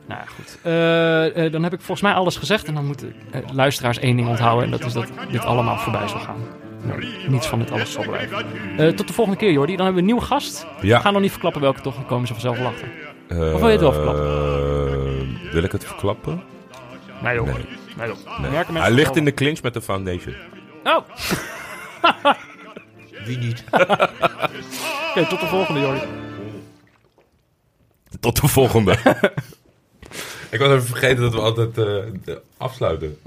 nou ja, goed. Eh, eh, dan heb ik volgens mij alles gezegd en dan moeten eh, luisteraars één ding onthouden. En dat is dat dit allemaal voorbij zal gaan. Nee, niets van dit alles zal blijven. Eh, tot de volgende keer, Jordi. Dan hebben we een nieuwe gast. Ja. We gaan nog niet verklappen welke toch, dan komen ze vanzelf. Eh, Of wil je het wel verklappen? wil ik het verklappen? Nee joh. Nee. Nee, joh. Nee. Merken mensen Hij ligt in de clinch met de foundation. Oh, oké, Wie niet? *laughs* tot de volgende, Jordi. Tot de volgende. *laughs* ik was even vergeten dat we altijd eh, afsluiten.